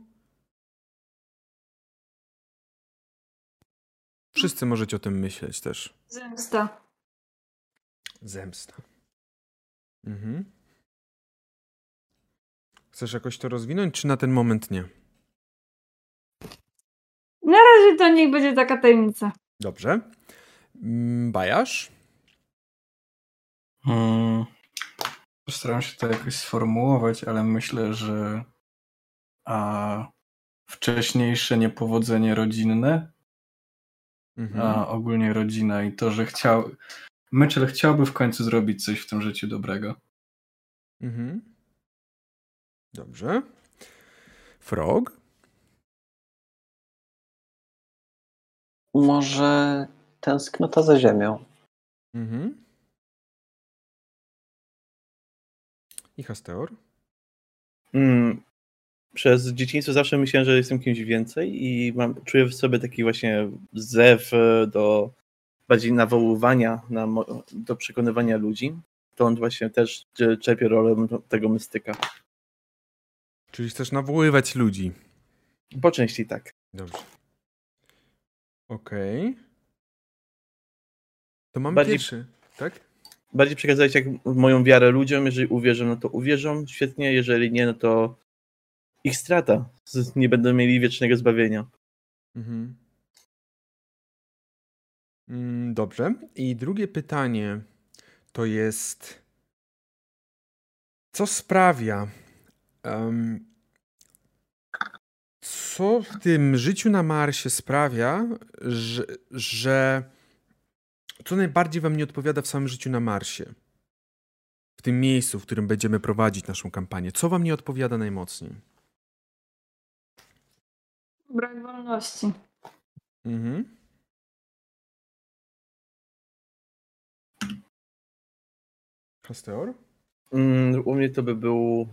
Wszyscy możecie o tym myśleć też. Zemsta. Zemsta. Mhm. Chcesz jakoś to rozwinąć, czy na ten moment nie? Na razie to niech będzie taka tajemnica. Dobrze. Mm, Bajasz? Hmm. Postaram się to jakoś sformułować, ale myślę, że a, wcześniejsze niepowodzenie rodzinne, Mhm. a ogólnie rodzina i to, że chciał. Mitchell chciałby w końcu zrobić coś w tym życiu dobrego. Mhm. Dobrze. Frog? Może tęsknota za ziemią. Mhm. I Hasteor? Mm, przez dzieciństwo zawsze myślałem, że jestem kimś więcej i mam, czuję w sobie taki właśnie zew e, do bardziej nawoływania, na, do przekonywania ludzi. Stąd właśnie też cze- czerpię rolę tego mystyka. Czyli chcesz nawoływać ludzi. Po części tak. Dobrze. Okej. To mamy Bardziej- pierwszy, tak? Bardziej przekazać jak moją wiarę ludziom. Jeżeli uwierzą, no to uwierzą świetnie. Jeżeli nie, no to ich strata. Nie będą mieli wiecznego zbawienia. Mhm. Mm, Dobrze. I drugie pytanie to jest, co sprawia, em, co w tym życiu na Marsie sprawia, że, że co najbardziej wam nie odpowiada w samym życiu na Marsie? W tym miejscu, w którym będziemy prowadzić naszą kampanię. Co wam nie odpowiada najmocniej? Brak wolności. Mhm. Hasteor? Mm, U mnie to by był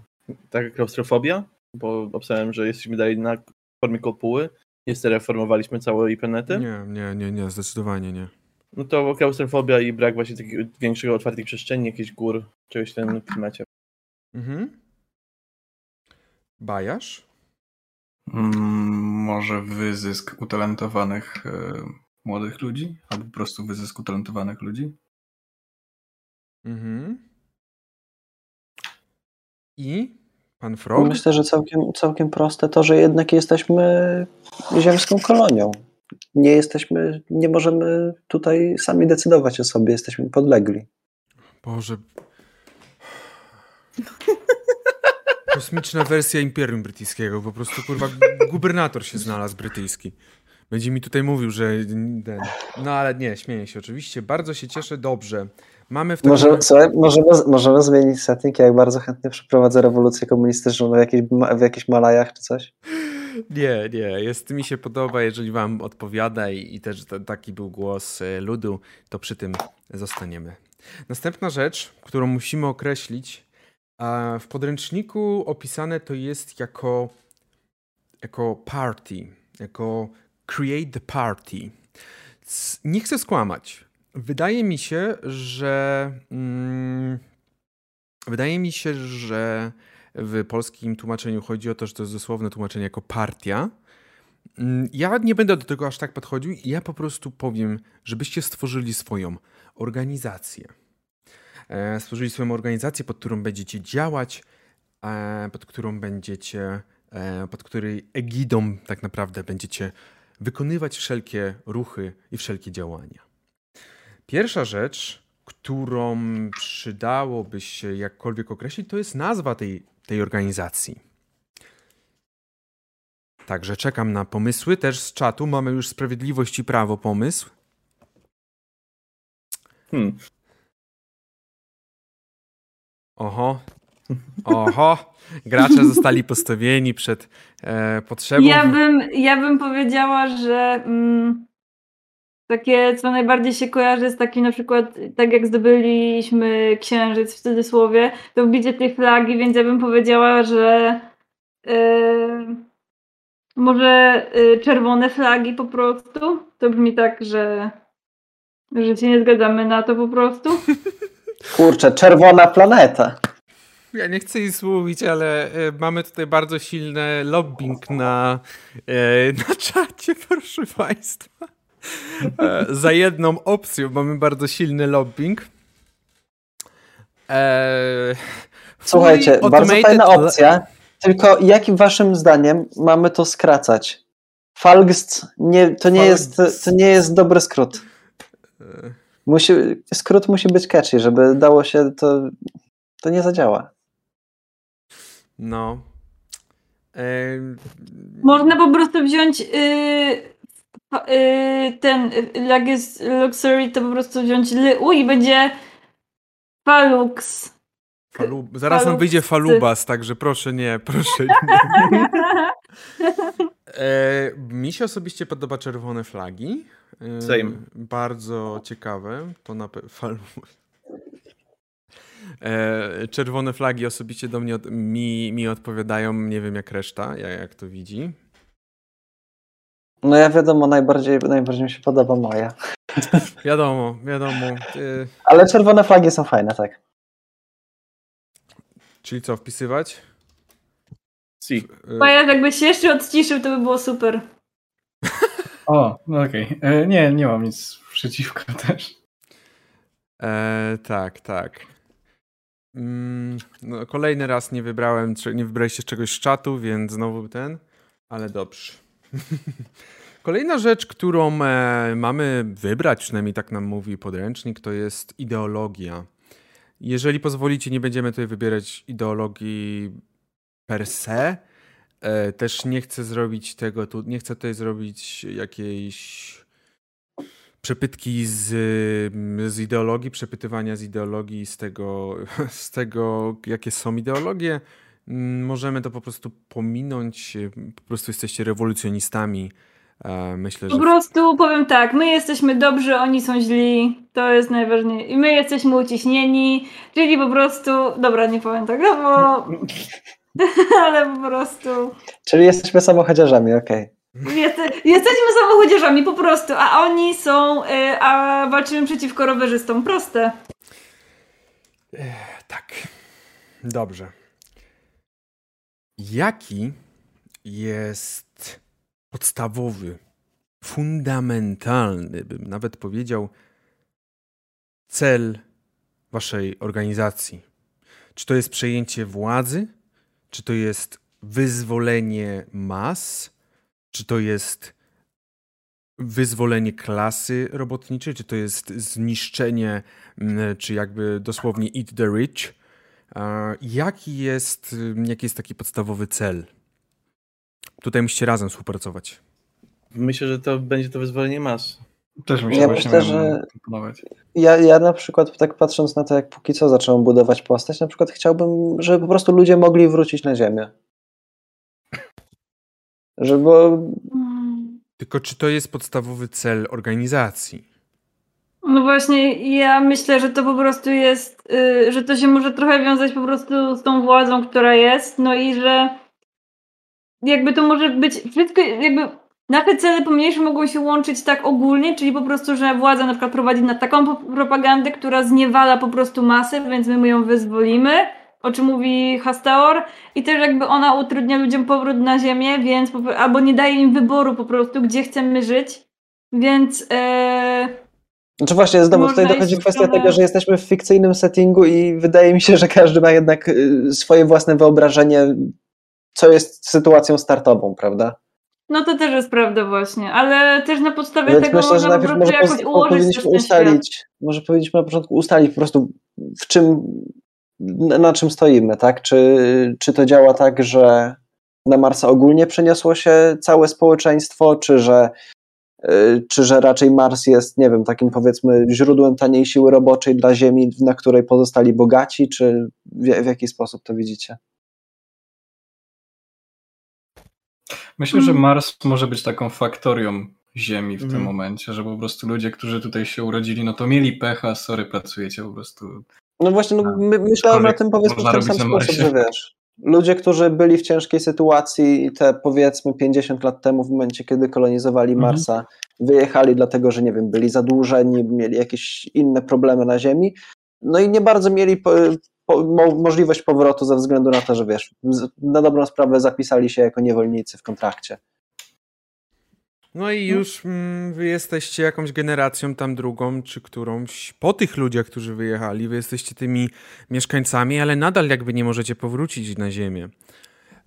taka klaustrofobia, bo obstałem, że jesteśmy dalej na formie kopuły. Nie reformowaliśmy całej planety. Nie, nie, nie, nie, zdecydowanie nie. No to klaustrofobia i brak właśnie takiego większego otwartych przestrzeni, jakichś gór, czegoś w tym klimacie. Mhm. Bajasz? Mm, może wyzysk utalentowanych e, młodych ludzi, albo po prostu wyzysk utalentowanych ludzi. Mhm. I pan Frog? Myślę, że całkiem, całkiem proste to, że jednak jesteśmy ziemską kolonią. Nie jesteśmy, nie możemy tutaj sami decydować o sobie, jesteśmy podlegli. Boże. Kosmiczna wersja Imperium Brytyjskiego. Po prostu, kurwa, gubernator się znalazł brytyjski. Będzie mi tutaj mówił, że. No ale nie, śmieję się oczywiście. Bardzo się cieszę, dobrze. Mamy w. Może, słuchaj, możemy, możemy zmienić setting, ja jak bardzo chętnie przeprowadzę rewolucję komunistyczną w jakichś, w jakichś Malajach czy coś. Nie, nie, jest, mi się podoba, jeżeli wam odpowiada i, i też t- taki był głos e, ludu, to przy tym zostaniemy. Następna rzecz, którą musimy określić, w podręczniku opisane to jest jako, jako party, jako create the party. Nie chcę skłamać. Wydaje mi się, że mm, wydaje mi się, że w polskim tłumaczeniu chodzi o to, że to jest dosłowne tłumaczenie jako partia. Mm, Ja nie będę do tego aż tak podchodził. Ja po prostu powiem, żebyście stworzyli swoją organizację. E, Stworzyli swoją organizację, pod którą będziecie działać, e, pod którą będziecie, e, pod której egidą tak naprawdę będziecie wykonywać wszelkie ruchy i wszelkie działania. Pierwsza rzecz, którą przydałoby się jakkolwiek określić, to jest nazwa tej, tej organizacji. Także czekam na pomysły też z czatu. Mamy już Sprawiedliwość i Prawo pomysł. Hmm. Oho. Oho. Gracze zostali postawieni przed e, potrzebą. Ja bym, ja bym powiedziała, że mm, takie, co najbardziej się kojarzy z takim na przykład, tak jak zdobyliśmy księżyc w cudzysłowie, to wbicie tej flagi, więc ja bym powiedziała, że yy, może yy, czerwone flagi po prostu. To brzmi tak, że, że się nie zgadzamy na to po prostu. Kurczę, czerwona planeta. Ja nie chcę nic mówić, ale e, mamy tutaj bardzo silny lobbying na, e, na czacie, proszę Państwa. E, za jedną opcją mamy bardzo silny lobbying. E, Słuchajcie, bardzo fajna opcja, tylko jakim waszym zdaniem mamy to skracać? Falgst nie, to, nie jest, to nie jest dobry skrót. E. Musi, skrót musi być catchy, żeby dało się to, to nie zadziała. No. Można po prostu wziąć yy, ten, jak jest Luxury, to po prostu wziąć Lu i będzie Falux. Falub Zaraz nam wyjdzie Falubas, także proszę nie, proszę nie. e, mi się osobiście podoba czerwone flagi. E, Same. Bardzo ciekawe. To na pewno. E, czerwone flagi osobiście do mnie mi, mi odpowiadają, nie wiem jak reszta, jak, jak to widzi. No ja wiadomo, najbardziej, najbardziej mi się podoba moja. Wiadomo, wiadomo. Ale czerwone flagi są fajne, tak. Czyli co, wpisywać? Si. Pajac jakbyś się jeszcze odciszył, to by było super. O, no okej. Okay. E, nie, nie mam nic przeciwko też. E, tak, tak. Mm, no, kolejny raz nie wybrałem, nie wybraliście czegoś z czatu, więc znowu ten, ale dobrze. Kolejna rzecz, którą e, mamy wybrać, przynajmniej tak nam mówi podręcznik, to jest ideologia. Jeżeli pozwolicie, nie będziemy tutaj wybierać ideologii per se. E, też nie chcę zrobić tego, tu, nie chcę tutaj zrobić jakiejś przepytki z, z ideologii, przepytywania z ideologii, z tego, z tego, jakie są ideologie. Mm, możemy to po prostu pominąć. Po prostu jesteście rewolucjonistami. E, myślę, że... Po prostu powiem tak, my jesteśmy dobrzy, oni są źli, to jest najważniejsze. I my jesteśmy uciśnieni, czyli po prostu, dobra, nie powiem tak, no bo... ale po prostu... Czyli jesteśmy samochodziarzami, okej. Okay. Jesteśmy samochodzierzami po prostu, a oni są, y, a walczymy przeciwko rowerzystom. Proste. Tak. Dobrze. Jaki jest podstawowy, fundamentalny, bym nawet powiedział, cel waszej organizacji? Czy to jest przejęcie władzy? Czy to jest wyzwolenie mas? Czy to jest wyzwolenie klasy robotniczej, czy to jest zniszczenie, mm, czy jakby dosłownie eat the rich? Jaki jest, jaki jest taki podstawowy cel? Tutaj musicie razem współpracować. Myślę, że to będzie to wyzwolenie mas. Też myślę, ja myślę, że ja, ja na przykład tak patrząc na to, jak póki co zacząłem budować postać, na przykład chciałbym, żeby po prostu ludzie mogli wrócić na ziemię. Żeby... Tylko czy to jest podstawowy cel organizacji? No właśnie, ja myślę, że to po prostu jest, yy, że to się może trochę wiązać po prostu z tą władzą, która jest, no i że jakby to może być, wszystko jakby nasze cele pomniejsze mogą się łączyć tak ogólnie, czyli po prostu, że władza na przykład prowadzi na taką propagandę, która zniewala po prostu masę, więc my ją wyzwolimy, o czym mówi Hastaor i też jakby ona utrudnia ludziom powrót na ziemię, więc albo nie daje im wyboru po prostu, gdzie chcemy żyć, więc... Ee, znaczy właśnie, znowu tutaj dochodzi kwestia tego, że jesteśmy w fikcyjnym settingu i wydaje mi się, że każdy ma jednak y, swoje własne wyobrażenie, co jest sytuacją startową, prawda? No to też jest prawda właśnie, ale też na podstawie Więc tego myślę, że najpierw może jakoś ułożyć powinniśmy ustalić, może powinniśmy na początku ustalić po prostu w czym na czym stoimy, tak? Czy, czy to działa tak, że na Marsa ogólnie przeniosło się całe społeczeństwo, czy że czy że raczej Mars jest, nie wiem, takim powiedzmy źródłem taniej siły roboczej dla Ziemi, na której pozostali bogaci, czy w, w jaki sposób to widzicie? Myślę, że Mm. Mars może być taką faktorią Ziemi w tym Mhm. momencie, że po prostu ludzie, którzy tutaj się urodzili, no to mieli pecha, sorry, pracujecie po prostu. No właśnie, no, my, myślałem na tym powiedzmy w ten sam sposób, że wiesz, ludzie, którzy byli w ciężkiej sytuacji te powiedzmy 50 lat temu, w momencie, kiedy kolonizowali Mhm. Marsa, wyjechali dlatego, że nie wiem, byli zadłużeni, mieli jakieś inne problemy na Ziemi, no i nie bardzo mieli po, po, mo, możliwość powrotu ze względu na to, że wiesz, na dobrą sprawę zapisali się jako niewolnicy w kontrakcie. No i już mm, wy jesteście jakąś generacją tam drugą, czy którąś po tych ludziach, którzy wyjechali, wy jesteście tymi mieszkańcami, ale nadal jakby nie możecie powrócić na ziemię.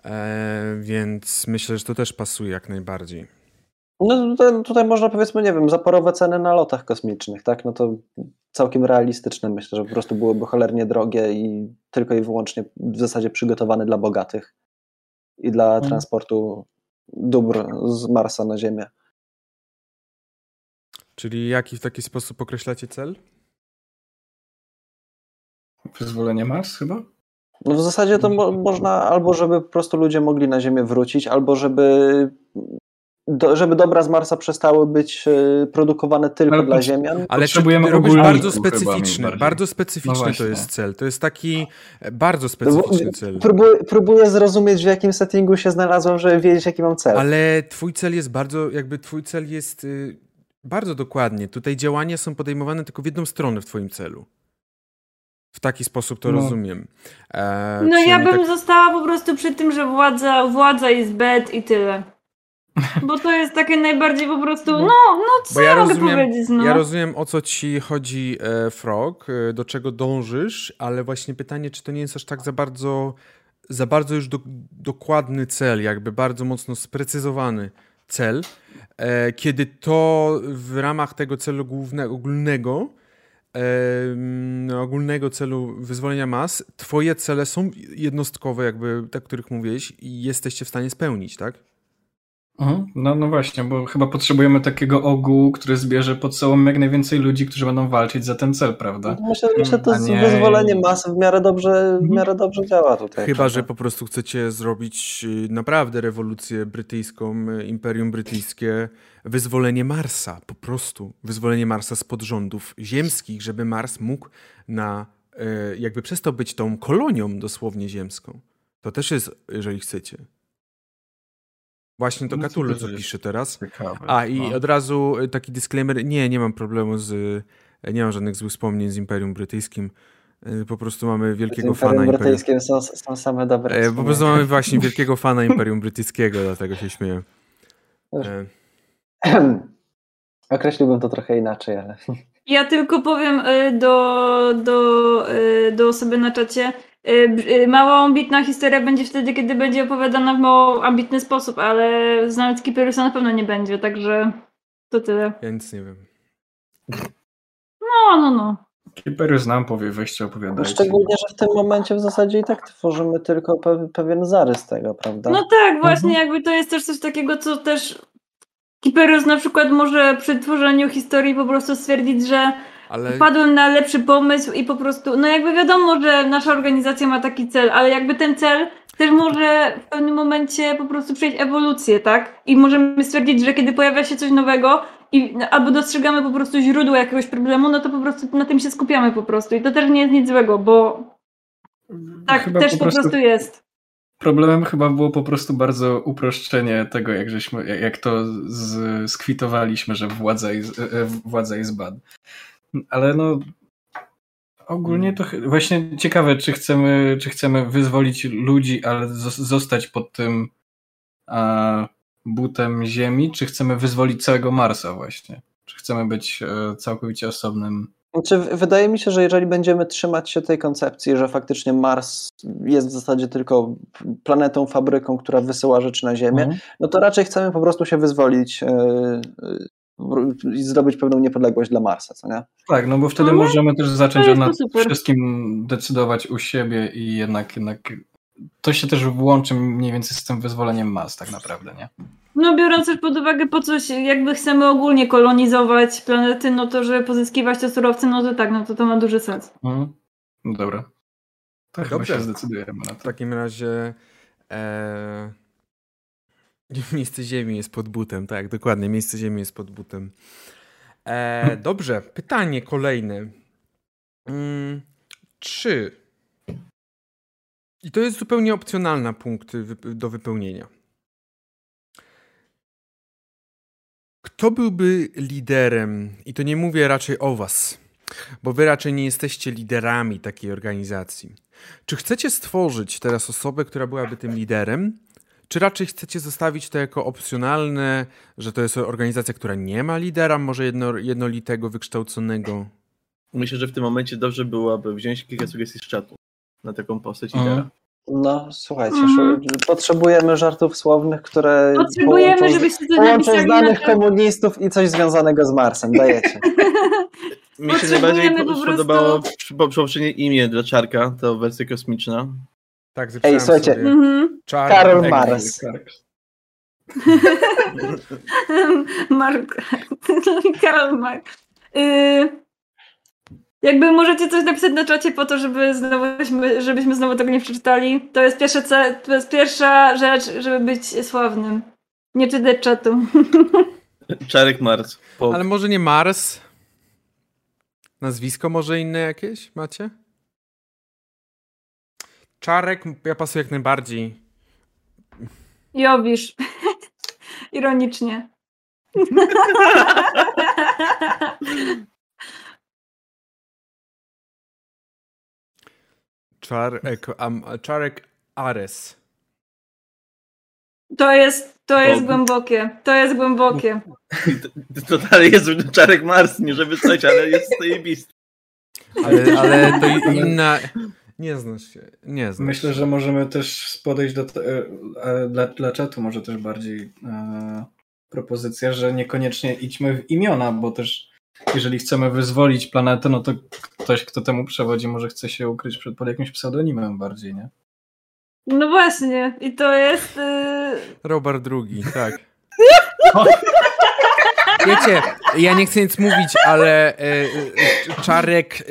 E, więc myślę, że to też pasuje jak najbardziej. No tutaj, tutaj można powiedzmy, nie wiem, zaporowe ceny na lotach kosmicznych, tak? No to całkiem realistyczne myślę, że po prostu byłyby cholernie drogie i tylko i wyłącznie w zasadzie przygotowane dla bogatych i dla Mhm. transportu dóbr z Marsa na Ziemię. Czyli jaki w taki sposób określacie cel? Wyzwolenie Mars chyba? No w zasadzie to mo można albo żeby po prostu ludzie mogli na Ziemię wrócić, albo żeby, do, żeby dobra z Marsa przestały być e, produkowane tylko Ale dla Ziemian. Ale Potrzebujemy robisz bardzo specyficzny, bardzo specyficzny No to jest cel. To jest taki e, bardzo specyficzny cel. Próbuję, próbuję zrozumieć, w jakim settingu się znalazłem, żeby wiedzieć, jaki mam cel. Ale twój cel jest bardzo, jakby twój cel jest y, bardzo dokładnie. Tutaj działania są podejmowane tylko w jedną stronę w twoim celu. W taki sposób to No. rozumiem. E, No ja bym tak- została po prostu przy tym, że władza, władza jest bad i tyle. Bo to jest takie najbardziej po prostu, no, no co ja mogę rozumiem, powiedzieć, no. ja rozumiem o co ci chodzi, e, Frog, e, do czego dążysz, ale właśnie pytanie, czy to nie jest aż tak za bardzo, za bardzo już do, dokładny cel, jakby bardzo mocno sprecyzowany cel, e, kiedy to w ramach tego celu głównego, ogólnego, em, ogólnego celu wyzwolenia mas, twoje cele są jednostkowe, jakby te, o których mówiłeś i jesteście w stanie spełnić, tak? Mhm. No, no właśnie, bo chyba potrzebujemy takiego ogółu, który zbierze pod sobą jak najwięcej ludzi, którzy będą walczyć za ten cel, prawda? Myślę, myślę, że to nie- wyzwolenie masy w miarę dobrze, w miarę dobrze działa tutaj. Chyba, że po prostu chcecie zrobić y, naprawdę rewolucję brytyjską, y, Imperium Brytyjskie, wyzwolenie Marsa, po prostu wyzwolenie Marsa spod rządów ziemskich, żeby Mars mógł na, y, jakby przestał być tą kolonią dosłownie ziemską. To też jest, jeżeli chcecie. Właśnie to Cthulhu co pisze teraz. Ciekawe. A i no. od razu y, taki disclaimer, nie, nie mam problemu z, y, nie mam żadnych złych wspomnień z Imperium Brytyjskim. Y, Po prostu mamy Z wielkiego fana Imperium Imperium. Brytyjskim są, są same dobre. E, po prostu mamy właśnie wielkiego fana Imperium Brytyjskiego, dlatego się śmieję. E, Określiłbym to trochę inaczej, ale Ja tylko powiem do, do, do osoby na czacie. Y, y, Mało ambitna historia będzie wtedy, kiedy będzie opowiadana w mało ambitny sposób, ale znając Kiperusa na pewno nie będzie, także to tyle. ja nic nie wiem. No, no, no. Kipery znam, powie, weźcie opowiadajcie. szczególnie, że w tym momencie w zasadzie i tak tworzymy tylko pe pewien zarys tego, prawda? No tak, właśnie jakby to jest też coś takiego, co też Kiperus na przykład może przy tworzeniu historii po prostu stwierdzić, że Ale wpadłem na lepszy pomysł i po prostu, no jakby wiadomo, że nasza organizacja ma taki cel, ale jakby ten cel też może w pewnym momencie po prostu przejść ewolucję, tak? I możemy stwierdzić, że kiedy pojawia się coś nowego i albo dostrzegamy po prostu źródło jakiegoś problemu, no to po prostu na tym się skupiamy po prostu i to też nie jest nic złego, bo tak Chyba też po prostu jest. Problemem chyba było po prostu bardzo uproszczenie tego, jak, żeśmy, jak- jak to z, skwitowaliśmy, że władza jest, e, e, władza jest bad. Ale no ogólnie to właśnie ciekawe, czy chcemy, czy chcemy wyzwolić ludzi, ale zos- zostać pod tym a, butem Ziemi, czy chcemy wyzwolić całego Marsa właśnie? Czy chcemy być e, całkowicie osobnym Znaczy, wydaje mi się, że jeżeli będziemy trzymać się tej koncepcji, że faktycznie Mars jest w zasadzie tylko planetą, fabryką, która wysyła rzeczy na Ziemię, Mhm. no to raczej chcemy po prostu się wyzwolić e, e, zdobyć pewną niepodległość dla Marsa, co nie? Tak, no bo wtedy Mhm. możemy też zacząć o nad wszystkim decydować u siebie i jednak, jednak to się też włączy mniej więcej z tym wyzwoleniem mas tak naprawdę, nie? No biorąc też pod uwagę po coś, jakby chcemy ogólnie kolonizować planety, no to żeby pozyskiwać te surowce, no to tak, no to to ma duży sens. Mhm. No dobra. To chyba Dobrze. się zdecydujemy na W to. takim razie e... miejsce ziemi jest pod butem, tak, dokładnie, miejsce ziemi jest pod butem. E, dobrze, pytanie kolejne. Mm, czy i to jest zupełnie opcjonalna punkt do wypełnienia. Kto byłby liderem? I to nie mówię raczej o was, bo wy raczej nie jesteście liderami takiej organizacji. Czy chcecie stworzyć teraz osobę, która byłaby tym liderem? Czy raczej chcecie zostawić to jako opcjonalne, że to jest organizacja, która nie ma lidera, może jedno, jednolitego, wykształconego? Myślę, że w tym momencie dobrze byłoby wziąć kilka sugestii z czatu na taką postać Mhm. lidera. No, słuchajcie, szu- potrzebujemy żartów słownych, które Potrzebujemy, połączą, żebyście coś połączą napisali znanych na te... komunistów i coś związanego z Marsem. Dajecie. Mi się najbardziej Potrzebujemy po po- prostu- podobało poprzednie imię dla Czarka, to wersja kosmiczna. Tak, zapisałem słuchajcie. sobie. Czar- Karol Egg. Mars. Mark. Karol Mark. Y, jakby możecie coś napisać na czacie po to, żeby znowu, żebyśmy znowu tego nie przeczytali. To jest, pierwsze, to jest pierwsza rzecz, żeby być sławnym. Nie czytać czatu. Czarek Mars. Po... Ale może nie Mars? Nazwisko może inne jakieś macie? Czarek, ja pasuję jak najbardziej. Jowisz. Ironicznie. Czarek, am, Czarek Ares. To jest, to jest O. głębokie. To jest głębokie. To dalej jest Czarek Mars, nie żeby coś, ale jest zajebisty. Ale, ale to inna... Nie znasz się, nie znasz Myślę, się. że możemy też podejść do. te- e, Dla, dla czatu może też bardziej e, propozycja, że niekoniecznie idźmy w imiona, bo też jeżeli chcemy wyzwolić planetę, no to ktoś, kto temu przewodzi, może chce się ukryć przed pod jakimś pseudonimem bardziej, nie? No właśnie. I to jest... y, Robert II, tak. Wiecie, ja nie chcę nic mówić, ale e, e, Czarek,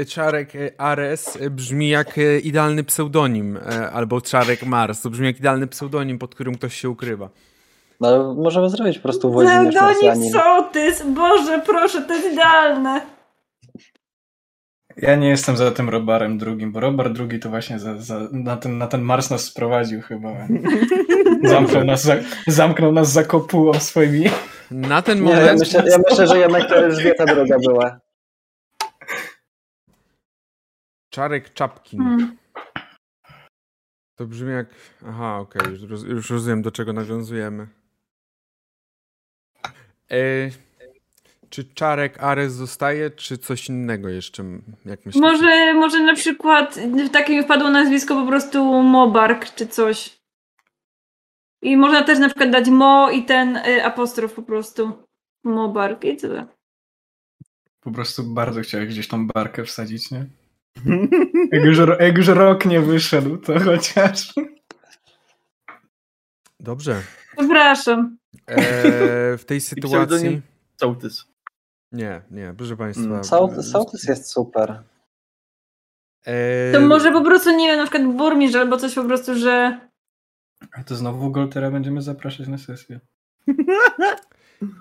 e, Czarek Ares brzmi jak idealny pseudonim, e, albo Czarek Mars, to brzmi jak idealny pseudonim, pod którym ktoś się ukrywa. No, ale możemy zrobić po prostu Włodzimierz Pseudonim Marsjanin. sołtys! Boże, proszę, to jest idealne. Ja nie jestem za tym Robarem drugim, bo Robar drugi to właśnie za, za, na, ten, na ten Mars nas sprowadził chyba. Zamknął nas za, zamknął nas za kopułą swoimi. Na ten Nie, ja moment... myślę, ja myślę, że jednak to Elżbieta druga była. Czarek Czapkin. Hmm. To brzmi jak... Aha, okej, już, roz, już rozumiem, do czego nawiązujemy. E, czy Czarek Ares zostaje, czy coś innego jeszcze, jak myślicie? Może, może na przykład w takim wpadło nazwisko po prostu Mobark czy coś. I można też na przykład dać Mo i ten y, apostrof po prostu. Mobark i tyle. Po prostu bardzo chciałeś gdzieś tą barkę wsadzić, nie? Jak już, jak już rok nie wyszedł, to chociaż. Dobrze. Przepraszam. E, w tej sytuacji... Sołtys. Nie, nie, proszę Państwa. Mm, Sołtys, jest super. E, To może po prostu, nie wiem, na przykład burmistrz albo coś po prostu, że... A to znowu Goltera będziemy zapraszać na sesję.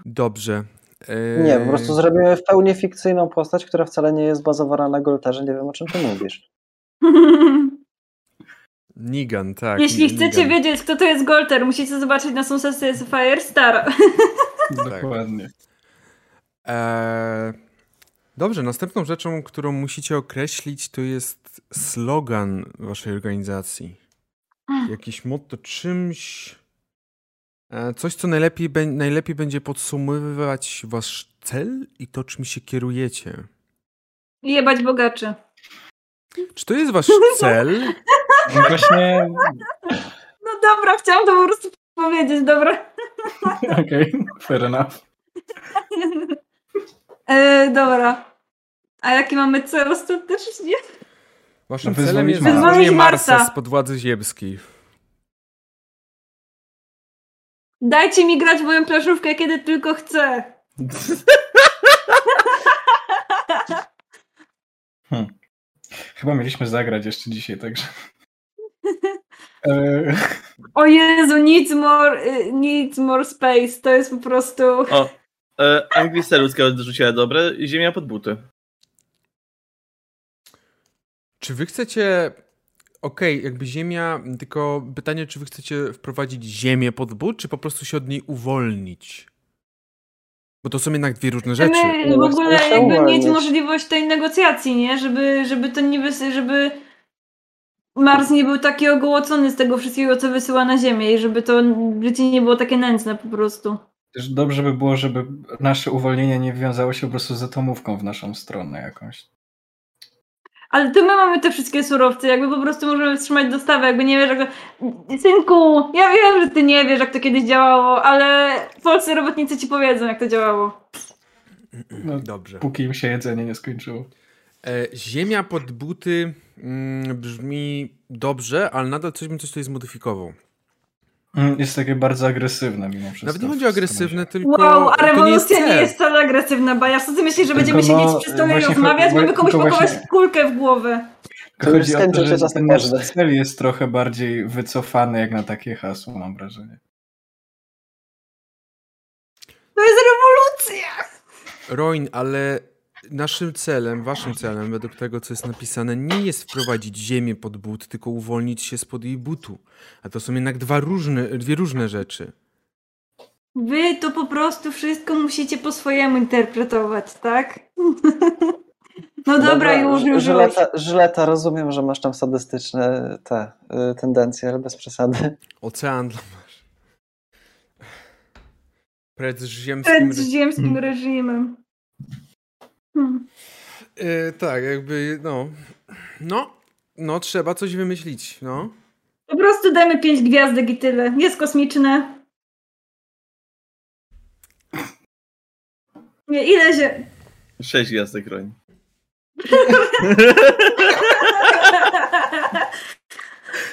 Dobrze. E, Nie, po prostu zrobimy w pełni fikcyjną postać, która wcale nie jest bazowana na Golterze. Nie wiem, o czym ty mówisz. Nigan, tak. Jeśli Nigan. chcecie wiedzieć, kto to jest Golter, musicie zobaczyć na sesję z Firestar. Dokładnie. E, dobrze, następną rzeczą, którą musicie określić, to jest slogan waszej organizacji. Jakiś motto, czymś. E, coś, co najlepiej, najlepiej będzie podsumowywać wasz cel i to, czym się kierujecie. Jebać bogaczy. Czy to jest wasz cel? No Właśnie, No dobra, chciałam to po prostu powiedzieć, dobra. okej, fair enough. E, dobra. A jaki mamy cel ostatecznie? Waszym No, celem jest Wyzwolić Marsa spod władzy ziemskiej. Dajcie mi grać w moją planszówkę, kiedy tylko chcę. Chyba mieliśmy zagrać jeszcze dzisiaj, także. E, O Jezu, needs more, y, needs more space. To jest po prostu... O, e, Anglista ludzka odrzuciła dobre, ziemia pod buty. Czy wy chcecie. Okej, jakby ziemia, tylko pytanie, czy wy chcecie wprowadzić ziemię pod but, czy po prostu się od niej uwolnić? Bo to są jednak dwie różne rzeczy. No w ogóle jakby mieć możliwość tej negocjacji, nie? Żeby, żeby to nie wysy, żeby Mars nie był taki ogołocony z tego wszystkiego, co wysyła na Ziemię i żeby to życie nie było takie nędzne po prostu. też dobrze by było, żeby nasze uwolnienie nie wiązało się po prostu z atomówką w naszą stronę jakąś. Ale to my mamy te wszystkie surowce, jakby po prostu możemy wstrzymać dostawę, jakby nie wiesz, jak to... Synku, ja wiem, że ty nie wiesz, jak to kiedyś działało, ale polscy robotnicy ci powiedzą, jak to działało. No, Dobrze. Póki im się jedzenie nie skończyło. E, ziemia pod buty mm, brzmi dobrze, ale nadal coś bym coś tutaj zmodyfikował. Mm, Jest takie bardzo agresywne mimo wszystko. Nawet nie chodzi o agresywne, tylko. Wow, a to nie jest rewolucja nie jest wcale agresywna, Bajasz. Co ty myślisz, że będziemy Tylko no, siedzieć przy stole i rozmawiać? Mamy komuś pakować właśnie- kulkę w głowę. To już Chodzi o to, się że ten nasz cel jest trochę bardziej wycofany jak na takie hasło, mam wrażenie. To jest rewolucja! Roin, ale naszym celem, waszym celem, według tego, co jest napisane, nie jest wprowadzić ziemię pod but, tylko uwolnić się spod jej butu. A to są jednak dwa różne, dwie różne rzeczy. Wy to po prostu wszystko musicie po swojemu interpretować, tak? No dobra, już, już, już. Żyleta, Żyleta, rozumiem, że masz tam sadystyczne te y, tendencje, ale bez przesady. Ocean dla masz. Pred ziemskim... Przed ziemskim reżimem. Hmm. E, tak, jakby, no... No, no, trzeba coś wymyślić, no. Po prostu dajmy pięć gwiazdek i tyle. Jest kosmiczne. Nie, ile się... Sześć gwiazdek roń.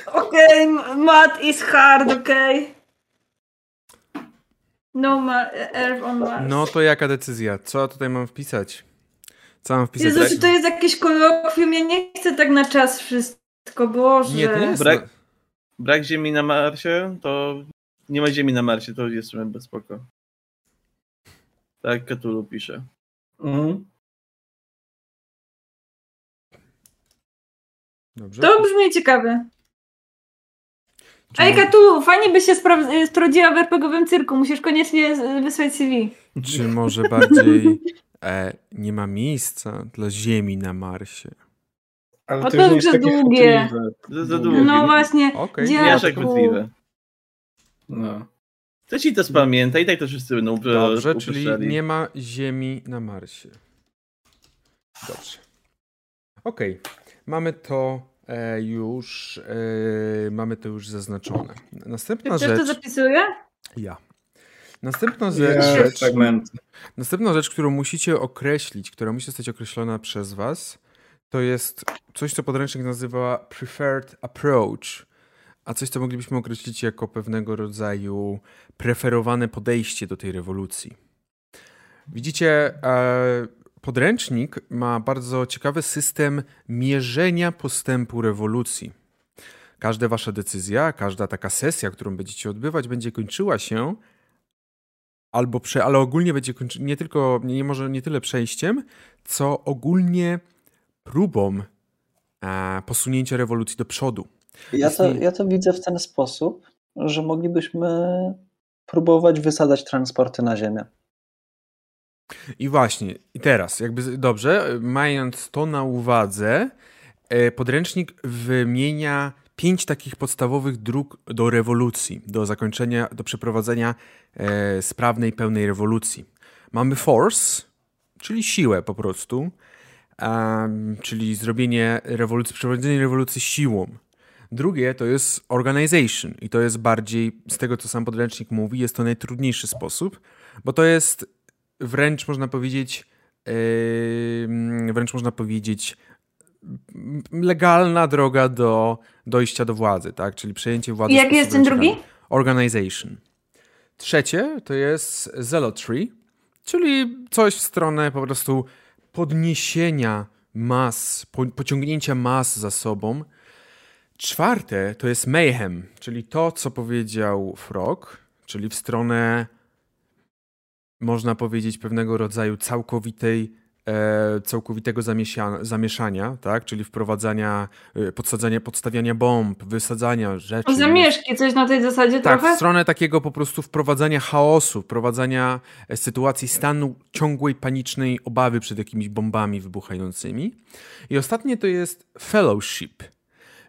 Okej, okay, mat is hard, okej. No ma Earth on Mars. No to jaka decyzja? Co tutaj mam wpisać? Co mam wpisać? Jezu, czy to jest jakieś kolokwium? Ja nie chcę tak na czas wszystko, Boże. Nie, to nie jest... Brak- Brak ziemi na Marsie, to nie ma ziemi na Marsie, to jest bez spoko. Tak Katulu pisze. Mhm. Dobrze. To brzmi ciekawe. Czy Ej, mo- Katu, fajnie byś się y, sprawdziła w RPGowym cyrku. Musisz koniecznie wysłać CV. Czy może bardziej nie ma miejsca dla Ziemi na Marsie? Ale A to, to już za długie. Za, za Długie. No właśnie. Dziadku. Wiesz, jak. No. To ci to spamięta i tak to wszyscy będą upr- Dobrze, czyli nie ma Ziemi na Marsie. Dobrze. Okej. Mamy to e, już e, mamy to już zaznaczone. Następna to rzecz. zapisuje? Ja. Następna Ja, rzecz, fragmenty. następna rzecz, którą musicie określić, która musi zostać określona przez was, to jest coś, co podręcznik nazywa preferred approach, a coś, co moglibyśmy określić jako pewnego rodzaju preferowane podejście do tej rewolucji. Widzicie, e, podręcznik ma bardzo ciekawy system mierzenia postępu rewolucji. Każda wasza decyzja, każda taka sesja, którą będziecie odbywać, będzie kończyła się albo prze, ale ogólnie będzie kończy, nie tylko, nie, może nie tyle przejściem, co ogólnie próbą e, posunięcia rewolucji do przodu. Ja to, ja to widzę w ten sposób, że moglibyśmy próbować wysadzać transporty na Ziemię. I właśnie, i teraz, jakby dobrze, mając to na uwadze, e, podręcznik wymienia pięć takich podstawowych dróg do rewolucji, do zakończenia, do przeprowadzenia e, sprawnej, pełnej rewolucji. Mamy force, czyli siłę po prostu, czyli zrobienie rewolucji, przeprowadzenie rewolucji siłą. Drugie to jest organization i to jest bardziej, z tego co sam podręcznik mówi, jest to najtrudniejszy sposób, bo to jest wręcz można powiedzieć, yy, wręcz można powiedzieć legalna droga do dojścia do władzy, tak? Czyli przejęcie władzy. I jaki jest ten drugi? Organization. Trzecie to jest zealotry, czyli coś w stronę po prostu podniesienia mas, po, pociągnięcia mas za sobą. Czwarte to jest mayhem, czyli to, co powiedział Frog, czyli w stronę, można powiedzieć, pewnego rodzaju całkowitej całkowitego zamieszania, tak? czyli wprowadzania, e, podsadzania, podstawiania bomb, wysadzania rzeczy. Zamieszki, coś na tej zasadzie tak, trochę? w stronę takiego po prostu wprowadzania chaosu, wprowadzania e, sytuacji stanu ciągłej, panicznej obawy przed jakimiś bombami wybuchającymi. I ostatnie to jest fellowship.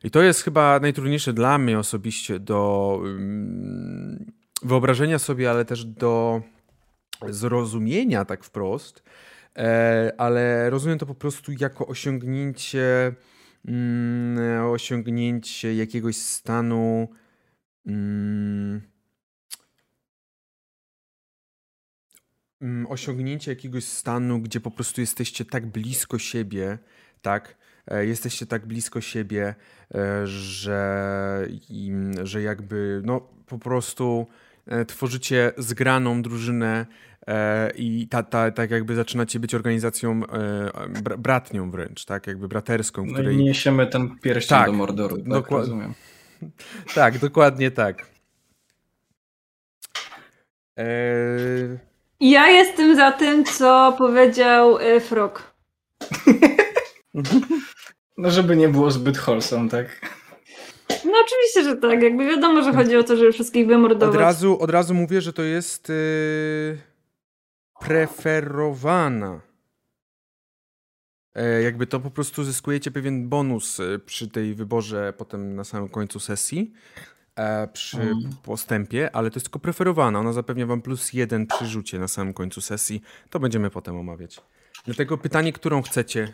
I to jest chyba najtrudniejsze dla mnie osobiście do um, wyobrażenia sobie, ale też do zrozumienia tak wprost, E, ale rozumiem to po prostu jako osiągnięcie, mm, osiągnięcie jakiegoś stanu. Mm, mm, osiągnięcie jakiegoś stanu, gdzie po prostu jesteście tak blisko siebie, tak? E, jesteście tak blisko siebie, e, że, że jakby no po prostu tworzycie zgraną drużynę E, i ta, ta, tak jakby zaczynacie być organizacją e, bratnią wręcz, tak jakby braterską. No której... i niesiemy ten pierścień tak, do Mordoru, tak dokład... rozumiem. Tak, dokładnie tak. E... Ja jestem za tym, co powiedział e, Frog. no żeby nie było zbyt wholesome, tak? No oczywiście, że tak. Jakby wiadomo, że chodzi o to, żeby wszystkich wymordować. Od razu, od razu mówię, że to jest... Yy preferowana. E, jakby to po prostu zyskujecie pewien bonus e, przy tej wyborze potem na samym końcu sesji, e, przy mm. postępie, ale to jest tylko preferowana. Ona zapewnia wam plus jeden przy rzucie na samym końcu sesji. To będziemy potem omawiać. Dlatego pytanie, którą chcecie,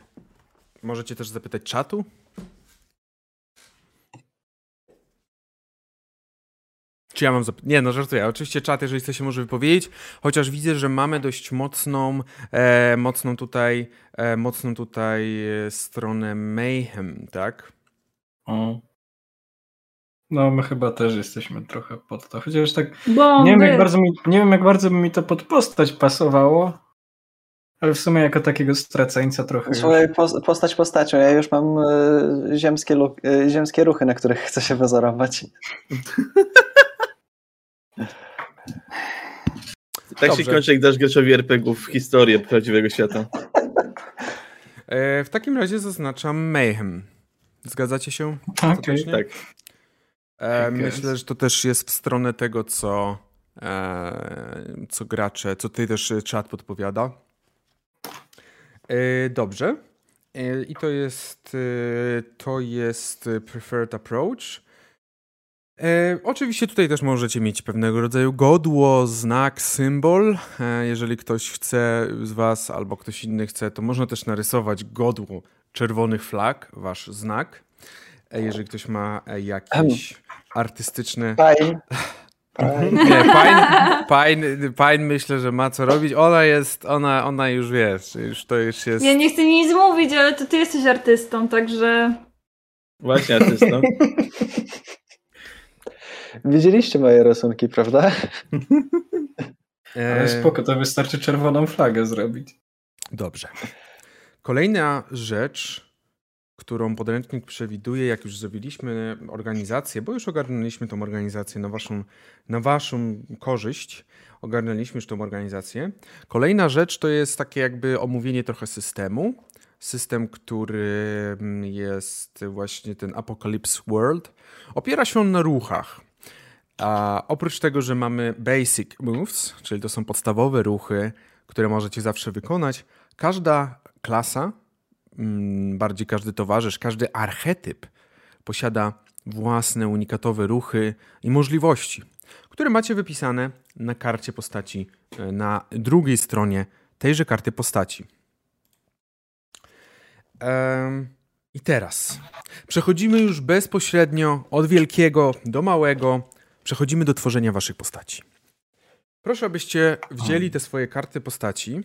możecie też zapytać czatu. Czy ja mam zap... Nie, no żartuję. Oczywiście czat, jeżeli chce się może wypowiedzieć, chociaż widzę, że mamy dość mocną, e, mocną tutaj, e, mocną tutaj e, stronę Mayhem, tak? O. No, my chyba też jesteśmy trochę pod to. Chociaż tak. Nie wiem, jak bardzo mi, nie wiem, jak bardzo by mi to pod postać pasowało. Ale w sumie jako takiego straceńca trochę. Słuchaj, postać postacią. Ja już mam y, ziemskie, y, ziemskie ruchy, na których chcę się wazorować. Tak Dobrze. się kończy, jak dasz graczowi RPGów historię prawdziwego świata. E, w takim razie zaznaczam Mayhem. Zgadzacie się? Okay, tak. E, myślę, że to też jest w stronę tego, co, e, co gracze, co ty też czat podpowiada. E, dobrze. E, I to jest e, to jest preferred approach. E, oczywiście tutaj też możecie mieć pewnego rodzaju godło, znak, symbol. E, jeżeli ktoś chce z Was albo ktoś inny chce, to można też narysować godło czerwonych flag, Wasz znak. E, jeżeli ktoś ma e, jakieś artystyczne... Fajne. Nie, Pine, Pine, Pine myślę, że ma co robić. Ona jest, ona, ona już wiesz, już to już jest... Ja nie chcę nic mówić, ale to ty jesteś artystą, także... Właśnie artystą. Widzieliście moje rysunki, prawda? Ale spoko, to wystarczy czerwoną flagę zrobić. Dobrze. Kolejna rzecz, którą podręcznik przewiduje, jak już zrobiliśmy organizację, bo już ogarnęliśmy tą organizację na waszą, na waszą korzyść, ogarnęliśmy już tą organizację. Kolejna rzecz to jest takie jakby omówienie trochę systemu. System, który jest właśnie ten Apocalypse World, opiera się on na ruchach. A oprócz tego, że mamy basic moves, czyli to są podstawowe ruchy, które możecie zawsze wykonać, każda klasa, mm, bardziej każdy towarzysz, każdy archetyp posiada własne unikatowe ruchy i możliwości, które macie wypisane na karcie postaci e, na drugiej stronie tejże karty postaci. I teraz przechodzimy już bezpośrednio od wielkiego do małego Przechodzimy do tworzenia waszych postaci. Proszę, abyście wzięli te swoje karty postaci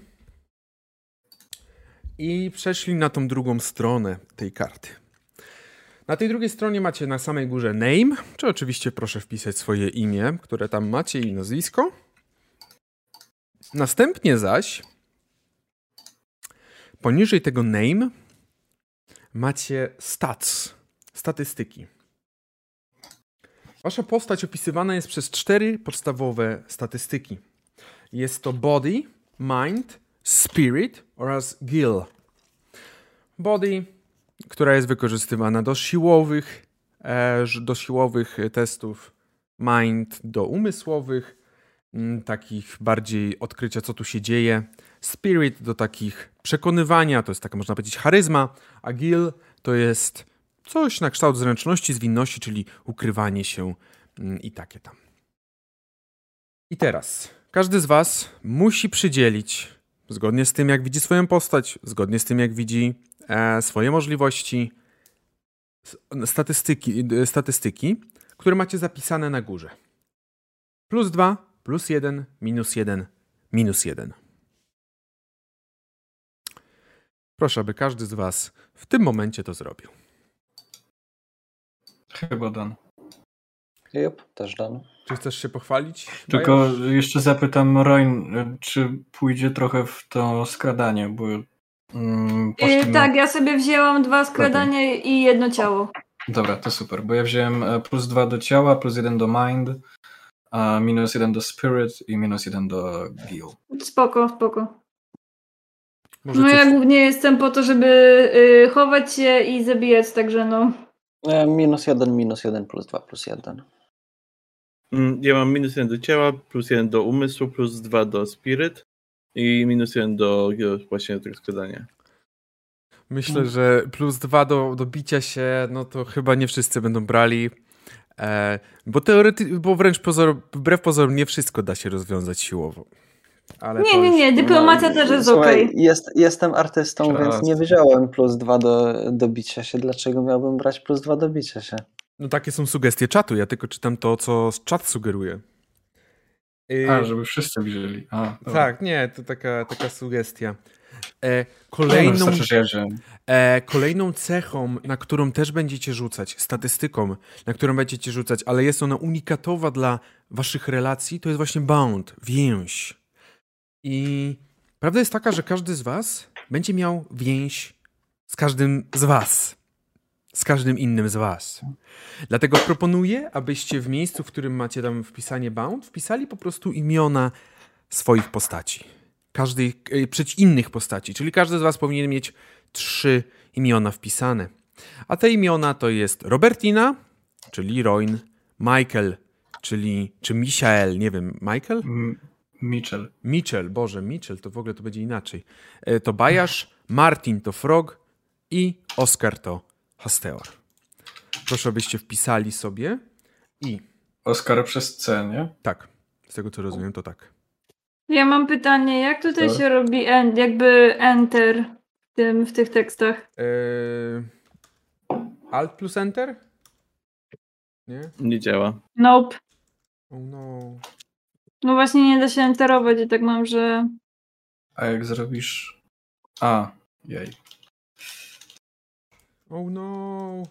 i przeszli na tą drugą stronę tej karty. Na tej drugiej stronie macie na samej górze name, czy oczywiście proszę wpisać swoje imię, które tam macie i nazwisko. Następnie zaś poniżej tego name macie stats, statystyki. Wasza postać opisywana jest przez cztery podstawowe statystyki. Jest to body, mind, spirit oraz gill. Body, która jest wykorzystywana do siłowych, e, do siłowych testów, mind do umysłowych, mm, takich bardziej odkrycia, co tu się dzieje, spirit do takich przekonywania, to jest taka, można powiedzieć, charyzma, a gill to jest coś na kształt zręczności, zwinności, czyli ukrywanie się mm, i takie tam. I teraz każdy z Was musi przydzielić, zgodnie z tym, jak widzi swoją postać, zgodnie z tym, jak widzi e, swoje możliwości, statystyki, statystyki, które macie zapisane na górze. Plus 2, plus 1, minus 1, minus 1. Proszę, aby każdy z Was w tym momencie to zrobił. Chyba Dan. Jup, też Dan. Czy chcesz się pochwalić? Tylko jeszcze zapytam Roin, czy pójdzie trochę w to skradanie, bo mm, Yy, tak, ja sobie wzięłam dwa skradania i jedno ciało. Dobra, to super, bo ja wziąłem e, plus dwa do ciała, plus jeden do mind, a minus jeden do spirit i minus jeden do gill. Spoko, spoko. Może No coś- ja głównie jestem po to, żeby y, chować się i zabijać, także no. E, Minus jeden, minus jeden, plus dwa, plus jeden. Mm, Ja mam minus jeden do ciała, plus jeden do umysłu, plus dwa do spirit i minus jeden do do właśnie tego składania. Myślę, że plus dwa do, do bicia się, no to chyba nie wszyscy będą brali. E, bo teoretycznie, bo wręcz pozor, wbrew pozorom nie wszystko da się rozwiązać siłowo. Ale Nie, nie, nie, dyplomacja też jest okej. jest, jestem artystą, Czas. więc nie wziąłem plus dwa do, do bicia się. Dlaczego miałbym brać plus dwa do bicia się? No takie są sugestie czatu, ja tylko czytam to, co czat sugeruje. Y, A, żeby wszyscy wzięli. A, tak, nie, to taka, taka sugestia. E, No, kolejną, e, kolejną cechą, na którą też będziecie rzucać, statystyką, na którą będziecie rzucać, ale jest ona unikatowa dla waszych relacji, to jest właśnie bound, więź. I prawda jest taka, że każdy z was będzie miał więź z każdym z was. Z każdym innym z was. Dlatego proponuję, abyście w miejscu, w którym macie tam wpisanie bound, wpisali po prostu imiona swoich postaci. Każdej, e, przeć innych postaci. Czyli każdy z was powinien mieć trzy imiona wpisane. A te imiona to jest Robertina, czyli Roin, Michael, czyli, czy Michael, nie wiem, Michael? Mitchell. Mitchell, Boże, Mitchell, to w ogóle to będzie inaczej. E, To Bajasz, Martin to Frog i Oskar to Hasteor. Proszę, abyście wpisali sobie i Oskar przez C, nie? tak, z tego co rozumiem, to tak. Ja mam pytanie, jak tutaj Co? się robi en, jakby enter w, tym, w tych tekstach? Eee, Alt plus Enter? Nie? Nie działa. Nope. Oh no. No właśnie nie da się enterować i tak mam, że... A jak zrobisz... A, jej. Oh no.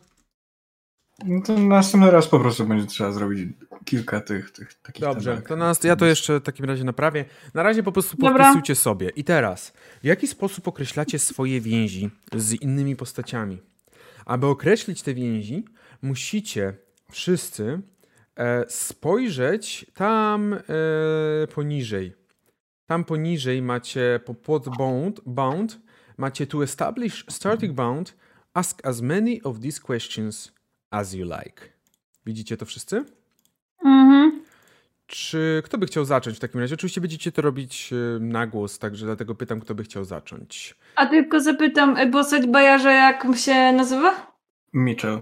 No to następny raz po prostu będzie trzeba zrobić kilka tych, tych takich Dobrze, tabelek. to nas, ja to jeszcze w takim razie naprawię. Na razie po prostu Dobra. podpisujcie sobie. I teraz, w jaki sposób określacie swoje więzi z innymi postaciami? Aby określić te więzi, musicie wszyscy spojrzeć tam e, poniżej. Tam poniżej macie po pod bound, bound, macie to establish starting bound, ask as many of these questions as you like. Widzicie to wszyscy? Mhm. Czy kto by chciał zacząć w takim razie? Oczywiście będziecie to robić e, na głos, także dlatego pytam, kto by chciał zacząć. A tylko zapytam, postać Bajarza jak się nazywa? Mitchell.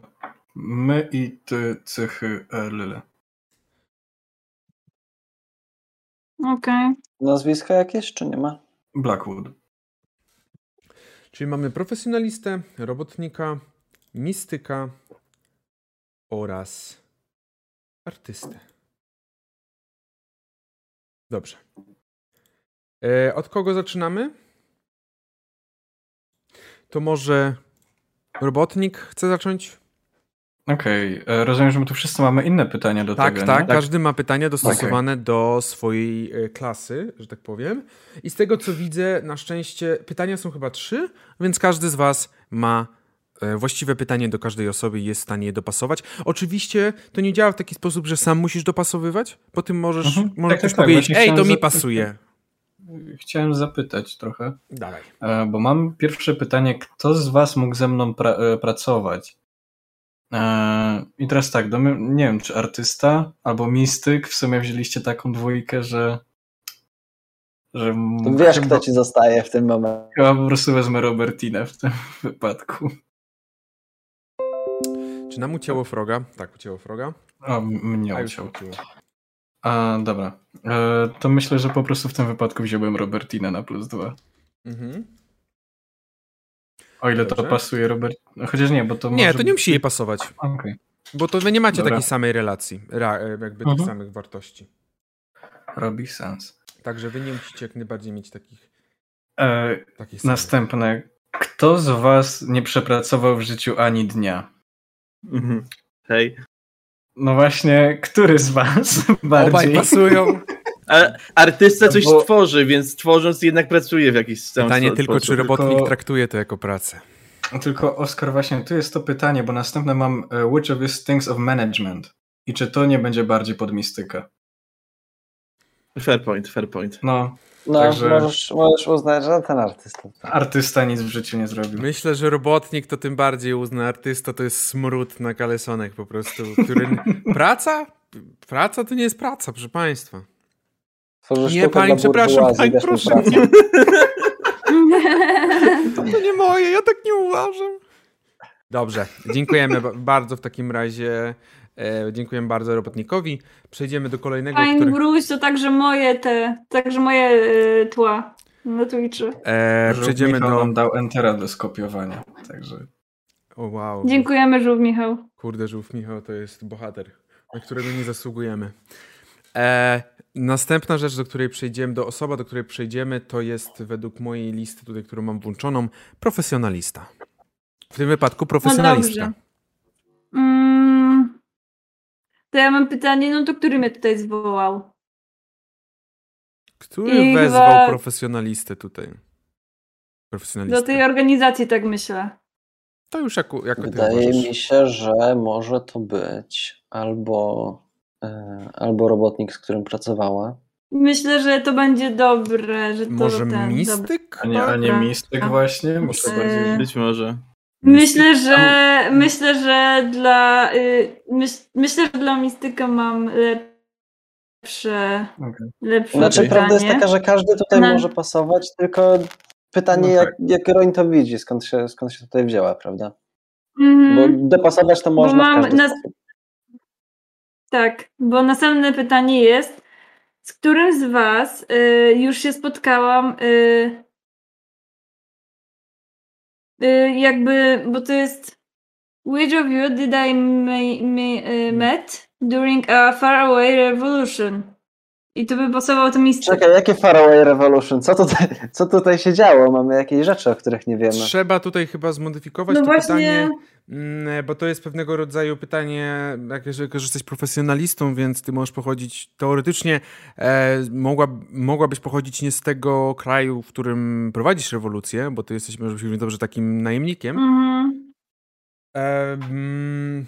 My i ty cechy e, Lyle. Okej. Nazwiska jakieś, czy nie ma? Blackwood. Czyli mamy profesjonalistę, robotnika, mistyka oraz artystę. Dobrze. E, od kogo zaczynamy? To może robotnik chce zacząć? Okej, e, rozumiem, że my tu wszyscy mamy inne pytania do Tak, tego, tak. nie? Każdy ma pytania dostosowane do swojej e, klasy, że tak powiem. I z tego co widzę, na szczęście pytania są chyba trzy, więc każdy z Was ma e, właściwe pytanie do każdej osoby i jest w stanie je dopasować. Oczywiście to nie działa w taki sposób, że sam musisz dopasowywać, po tym możesz, Mhm. możesz Tak, tak, tak. powiedzieć, Właśnie ej, to mi zapytać. pasuje. Chciałem zapytać trochę, Dawaj. e, bo mam pierwsze pytanie, kto z was mógł ze mną pra pracować? E, I teraz tak, domy- nie wiem, czy artysta albo mistyk, w sumie wzięliście taką dwójkę, że że To wiesz, kto ci zostaje w tym momencie. chyba po prostu wezmę Robertinę w tym wypadku. Czy nam ucięło Froga? Tak, ucięło Froga. O, m- mnie A ucięło. A, dobra. E, to myślę, że po prostu w tym wypadku wziąłem Robertinę na plus dwa. Mhm. O ile Dobrze. to pasuje Robert... no, Chociaż nie, bo to Nie, może... to nie musi jej pasować, Okej. bo to wy nie macie Dobra. takiej samej relacji, e, jakby tych Mhm. samych wartości. Robi sens. Także wy nie musicie jak najbardziej mieć takich, E, takich następne. Kto z was nie przepracował w życiu ani dnia? Mhm. Hej. No właśnie, który z was Obaj bardziej? pasują. Ale artysta coś Bo- tworzy, więc tworząc jednak pracuje w jakiś tam Pytanie tylko, sposób. czy robotnik Tylko- traktuje to jako pracę. Tylko Oskar, właśnie tu jest to pytanie, bo następne mam e, which of these things of management? I czy to nie będzie bardziej pod mistykę? Fair point, fair point. No, No, Także- możesz, możesz uznać, że ten artysta. artysta nic w życiu nie zrobił. Myślę, że robotnik to tym bardziej uzna artysta, to jest smród na kalesonek po prostu, który... praca? Praca to nie jest praca, proszę państwa. Tworzysz Nie, pani, przepraszam, pani, proszę. pracę. To nie moje, ja tak nie uważam. Dobrze, dziękujemy ba- bardzo w takim razie. E, dziękujemy bardzo robotnikowi. Przejdziemy do kolejnego, Fine który... Bruce to także moje te, także moje y, tła na Twitchu. E, przejdziemy Michał do... nam dał Entera do skopiowania, także... O wow. Dziękujemy, Żółw Michał. Kurde, żółw Michał to jest bohater, na którego nie zasługujemy. E, następna rzecz, do której przejdziemy, do osoba, do której przejdziemy, to jest według mojej listy tutaj, którą mam włączoną, profesjonalista. W tym wypadku profesjonalista. No dobrze. Mm, to ja mam pytanie, no to który mnie tutaj zwołał? Który I wezwał chyba- profesjonalistę tutaj? Profesjonalistę. Do tej organizacji tak myślę. To już jako, jako Wydaje mi się, że może to być albo, albo robotnik, z którym pracowała. Myślę, że to będzie dobre, że to Może ten, dobra. mistyk? A nie, a nie mistyk właśnie? Myślę Eee, bardziej... Być może. Myślę, że myślę, że dla y, myśl, myślę, że dla mistyka mam lepsze, Okej. lepsze Znaczy, pytanie. prawda jest taka, że każdy tutaj No. może pasować, tylko pytanie, No jak, tak. jak Roń to widzi, skąd się, skąd się tutaj wzięła, prawda? Mhm. Bo dopasować to można mam w każdy na- sposób. Tak, bo następne pytanie jest, z którym z Was y, już się spotkałam y, y, jakby, bo to jest Which of you did I ma- ma- y, met during a faraway revolution? I to by pasowało to miejsce. Czekaj, jakie Faraway Revolution? Co tutaj, co tutaj się działo? Mamy jakieś rzeczy, o których nie wiemy. Trzeba tutaj chyba zmodyfikować No to właśnie, pytanie, mm, bo to jest pewnego rodzaju pytanie, jak jeżeli że jesteś profesjonalistą, więc ty możesz pochodzić teoretycznie, e, mogła, mogłabyś pochodzić nie z tego kraju, w którym prowadzisz rewolucję, bo ty jesteś, może być dobrze, takim najemnikiem. mhm. E, mm,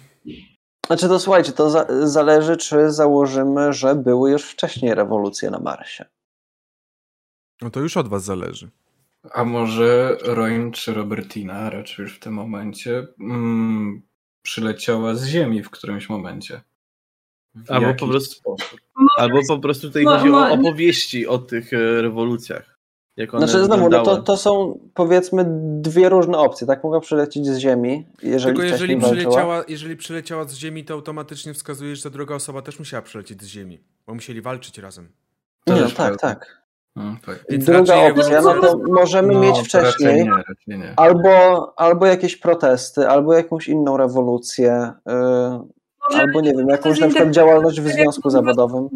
Znaczy to słuchajcie, to za, zależy, czy założymy, że były już wcześniej rewolucje na Marsie. no to już od was zależy. A może Roin czy Robertina, raczej już w tym momencie, mm, przyleciała z Ziemi w którymś momencie. W Albo po prostu- sposób. Albo po prostu tutaj chodzi o opowieści o tych e, rewolucjach. Jak one Znaczy znowu, no to, to są powiedzmy dwie różne opcje. Tak mogła przylecieć z Ziemi, jeżeli Tylko jeżeli walczyła. przyleciała, jeżeli przyleciała z Ziemi, to automatycznie wskazuje, że ta druga osoba też musiała przylecieć z Ziemi, bo musieli walczyć razem. To Nie, też tak, prawda. tak. Mm, tak. Więc Druga raczej opcja, no to możemy No, mieć wcześniej Raczej nie, raczej nie. albo, albo jakieś protesty, albo jakąś inną rewolucję, yy, albo nie wiem, jakąś na przykład działalność w związku zawodowym.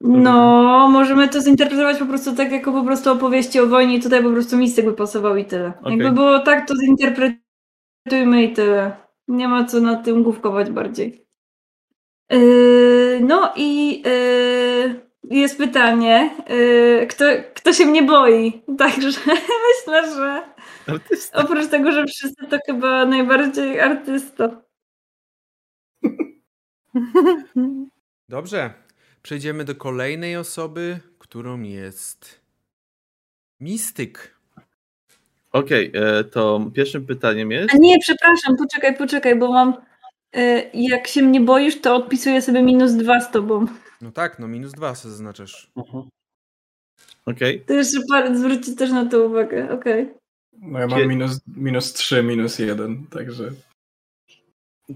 No, możemy to zinterpretować po prostu tak, jako po prostu opowieści o wojnie i tutaj po prostu mistyk by pasował i tyle. Okej. Jakby było tak, to zinterpretujmy i tyle. Nie ma co na tym główkować bardziej. Yy, no i yy, jest pytanie, yy, kto, kto się mnie boi? Także myślę, że Artysta. oprócz tego, że wszyscy to chyba najbardziej artysta. Dobrze. Przejdziemy do kolejnej osoby, którą jest mistyk. Okej, e, to pierwszym pytaniem jest. A nie, przepraszam, poczekaj, poczekaj, bo mam. y, Jak się mnie boisz, to odpisuję sobie minus dwa z tobą. No tak, no minus dwa sobie zaznaczasz. Mhm. Okej. To jeszcze parę zwrócić też na to uwagę, okej. No ja mam minus, minus 3, minus 1, także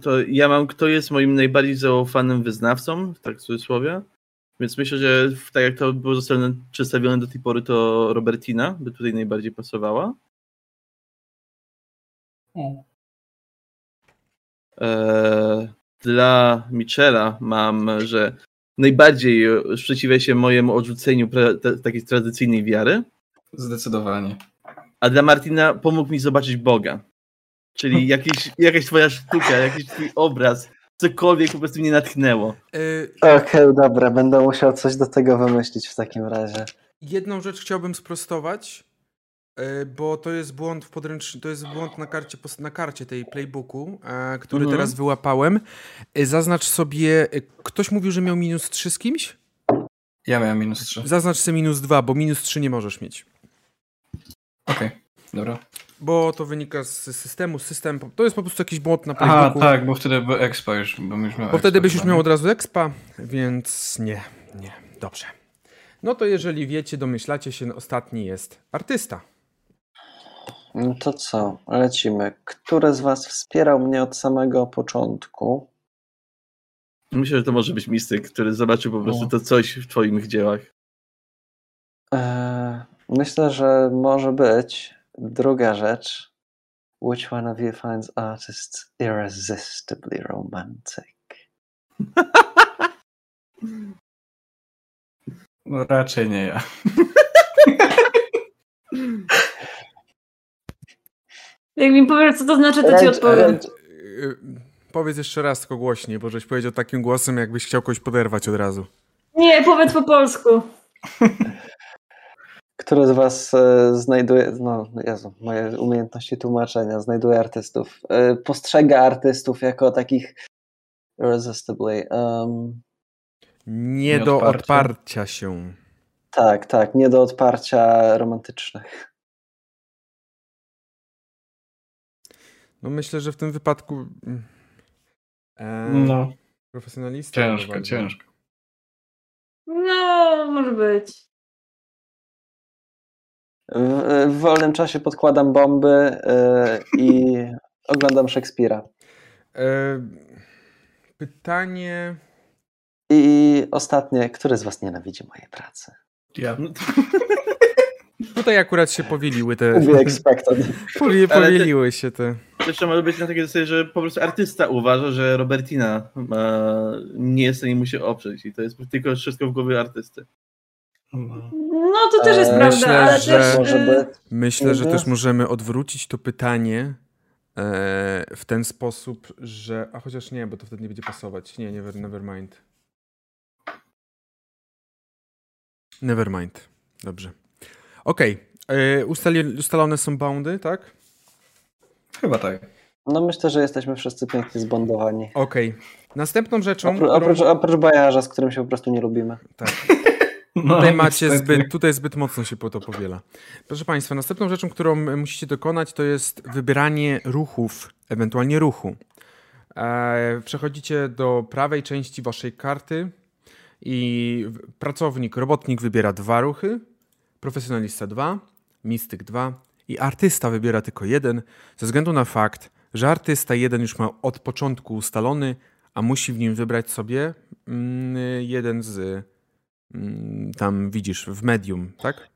To ja mam, kto jest moim najbardziej zaufanym wyznawcą, tak w cudzysłowie. Więc myślę, że tak jak to było zostawione, przedstawione do tej pory, to Robertina by tutaj najbardziej pasowała. Eee, dla Michela mam, że najbardziej sprzeciwia się mojemu odrzuceniu pra- takiej tradycyjnej wiary, zdecydowanie. a dla Martina pomógł mi zobaczyć Boga. Czyli jakiś, jakaś twoja sztuka, jakiś twój obraz, cokolwiek po prostu mnie natchnęło. Yy, Okej, dobra, będę musiał coś do tego wymyślić w takim razie. jedną rzecz chciałbym sprostować, yy, bo to jest błąd w to jest błąd na karcie, na karcie tej playbooku, e, który Mhm. teraz wyłapałem. Zaznacz sobie, ktoś mówił, że miał minus 3 z kimś? Ja miałem minus 3. Zaznacz sobie minus 2, bo minus 3 nie możesz mieć. Okej, dobra. Bo to wynika z systemu, system, to jest po prostu jakiś błąd na Aha, playbooku. tak, bo wtedy by expa już, bym już miał Bo wtedy byś już miał od razu expa, więc nie, nie, dobrze. No to jeżeli wiecie, domyślacie się, ostatni jest artysta. No to co, lecimy. Który z was wspierał mnie od samego początku? Myślę, że to może być mistyk, który zobaczył po prostu No. to coś w twoich dziełach. Eee, myślę, że może być druga rzecz. Which one of you finds artists irresistibly romantic? No raczej nie ja. Jak mi powiesz, co to znaczy, to ci odpowiem. ręcz- Yy, powiedz jeszcze raz tylko głośniej, bo żeś powiedział takim głosem, jakbyś chciał kogoś poderwać od razu. Nie, powiedz po polsku. Który z was e, znajduje, no Jezu, moje umiejętności tłumaczenia, znajduje artystów, e, postrzega artystów jako takich irresistibly, um, Nie do Nieodparcie. odparcia się. tak, tak, nie do odparcia romantycznych. No myślę, że w tym wypadku... mm, E, No, Profesjonalista. ciężko, ciężko. No, może być. W, w wolnym czasie podkładam bomby e, i oglądam Szekspira. E, pytanie... I ostatnie, który z was nienawidzi mojej pracy? Ja. No, Tutaj akurat się powieliły te... Powie- Powieliły się te... To jeszcze może być na takiej zasadzie, że po prostu artysta uważa, że Robertina e, nie jest w stanie mu się oprzeć i to jest tylko wszystko w głowie artysty. No. To też jest Eee, prawda, myślę, ale że- też... Może być. Myślę, że Mhm. też możemy odwrócić to pytanie e, w ten sposób, że. A chociaż nie, bo to wtedy nie będzie pasować. Nie, never, never mind. Never mind. Dobrze. Okej. e, ustali- Ustalone są boundy, tak? Chyba tak. No myślę, że jesteśmy wszyscy pięknie zbondowani. Okej. Następną rzeczą. Opró- którą- oprócz, oprócz bajarza, z którym się po prostu nie lubimy. tak. No, Tutaj macie niestety. zbyt, tutaj zbyt mocno się po to powiela. Proszę Państwa, następną rzeczą, którą musicie dokonać, to jest wybieranie ruchów, ewentualnie ruchu. E, przechodzicie do prawej części Waszej karty i pracownik, robotnik wybiera dwa ruchy, profesjonalista dwa, mistyk dwa i artysta wybiera tylko jeden, ze względu na fakt, że artysta jeden już ma od początku ustalony, a musi w nim wybrać sobie mm, jeden z tam widzisz w medium, tak?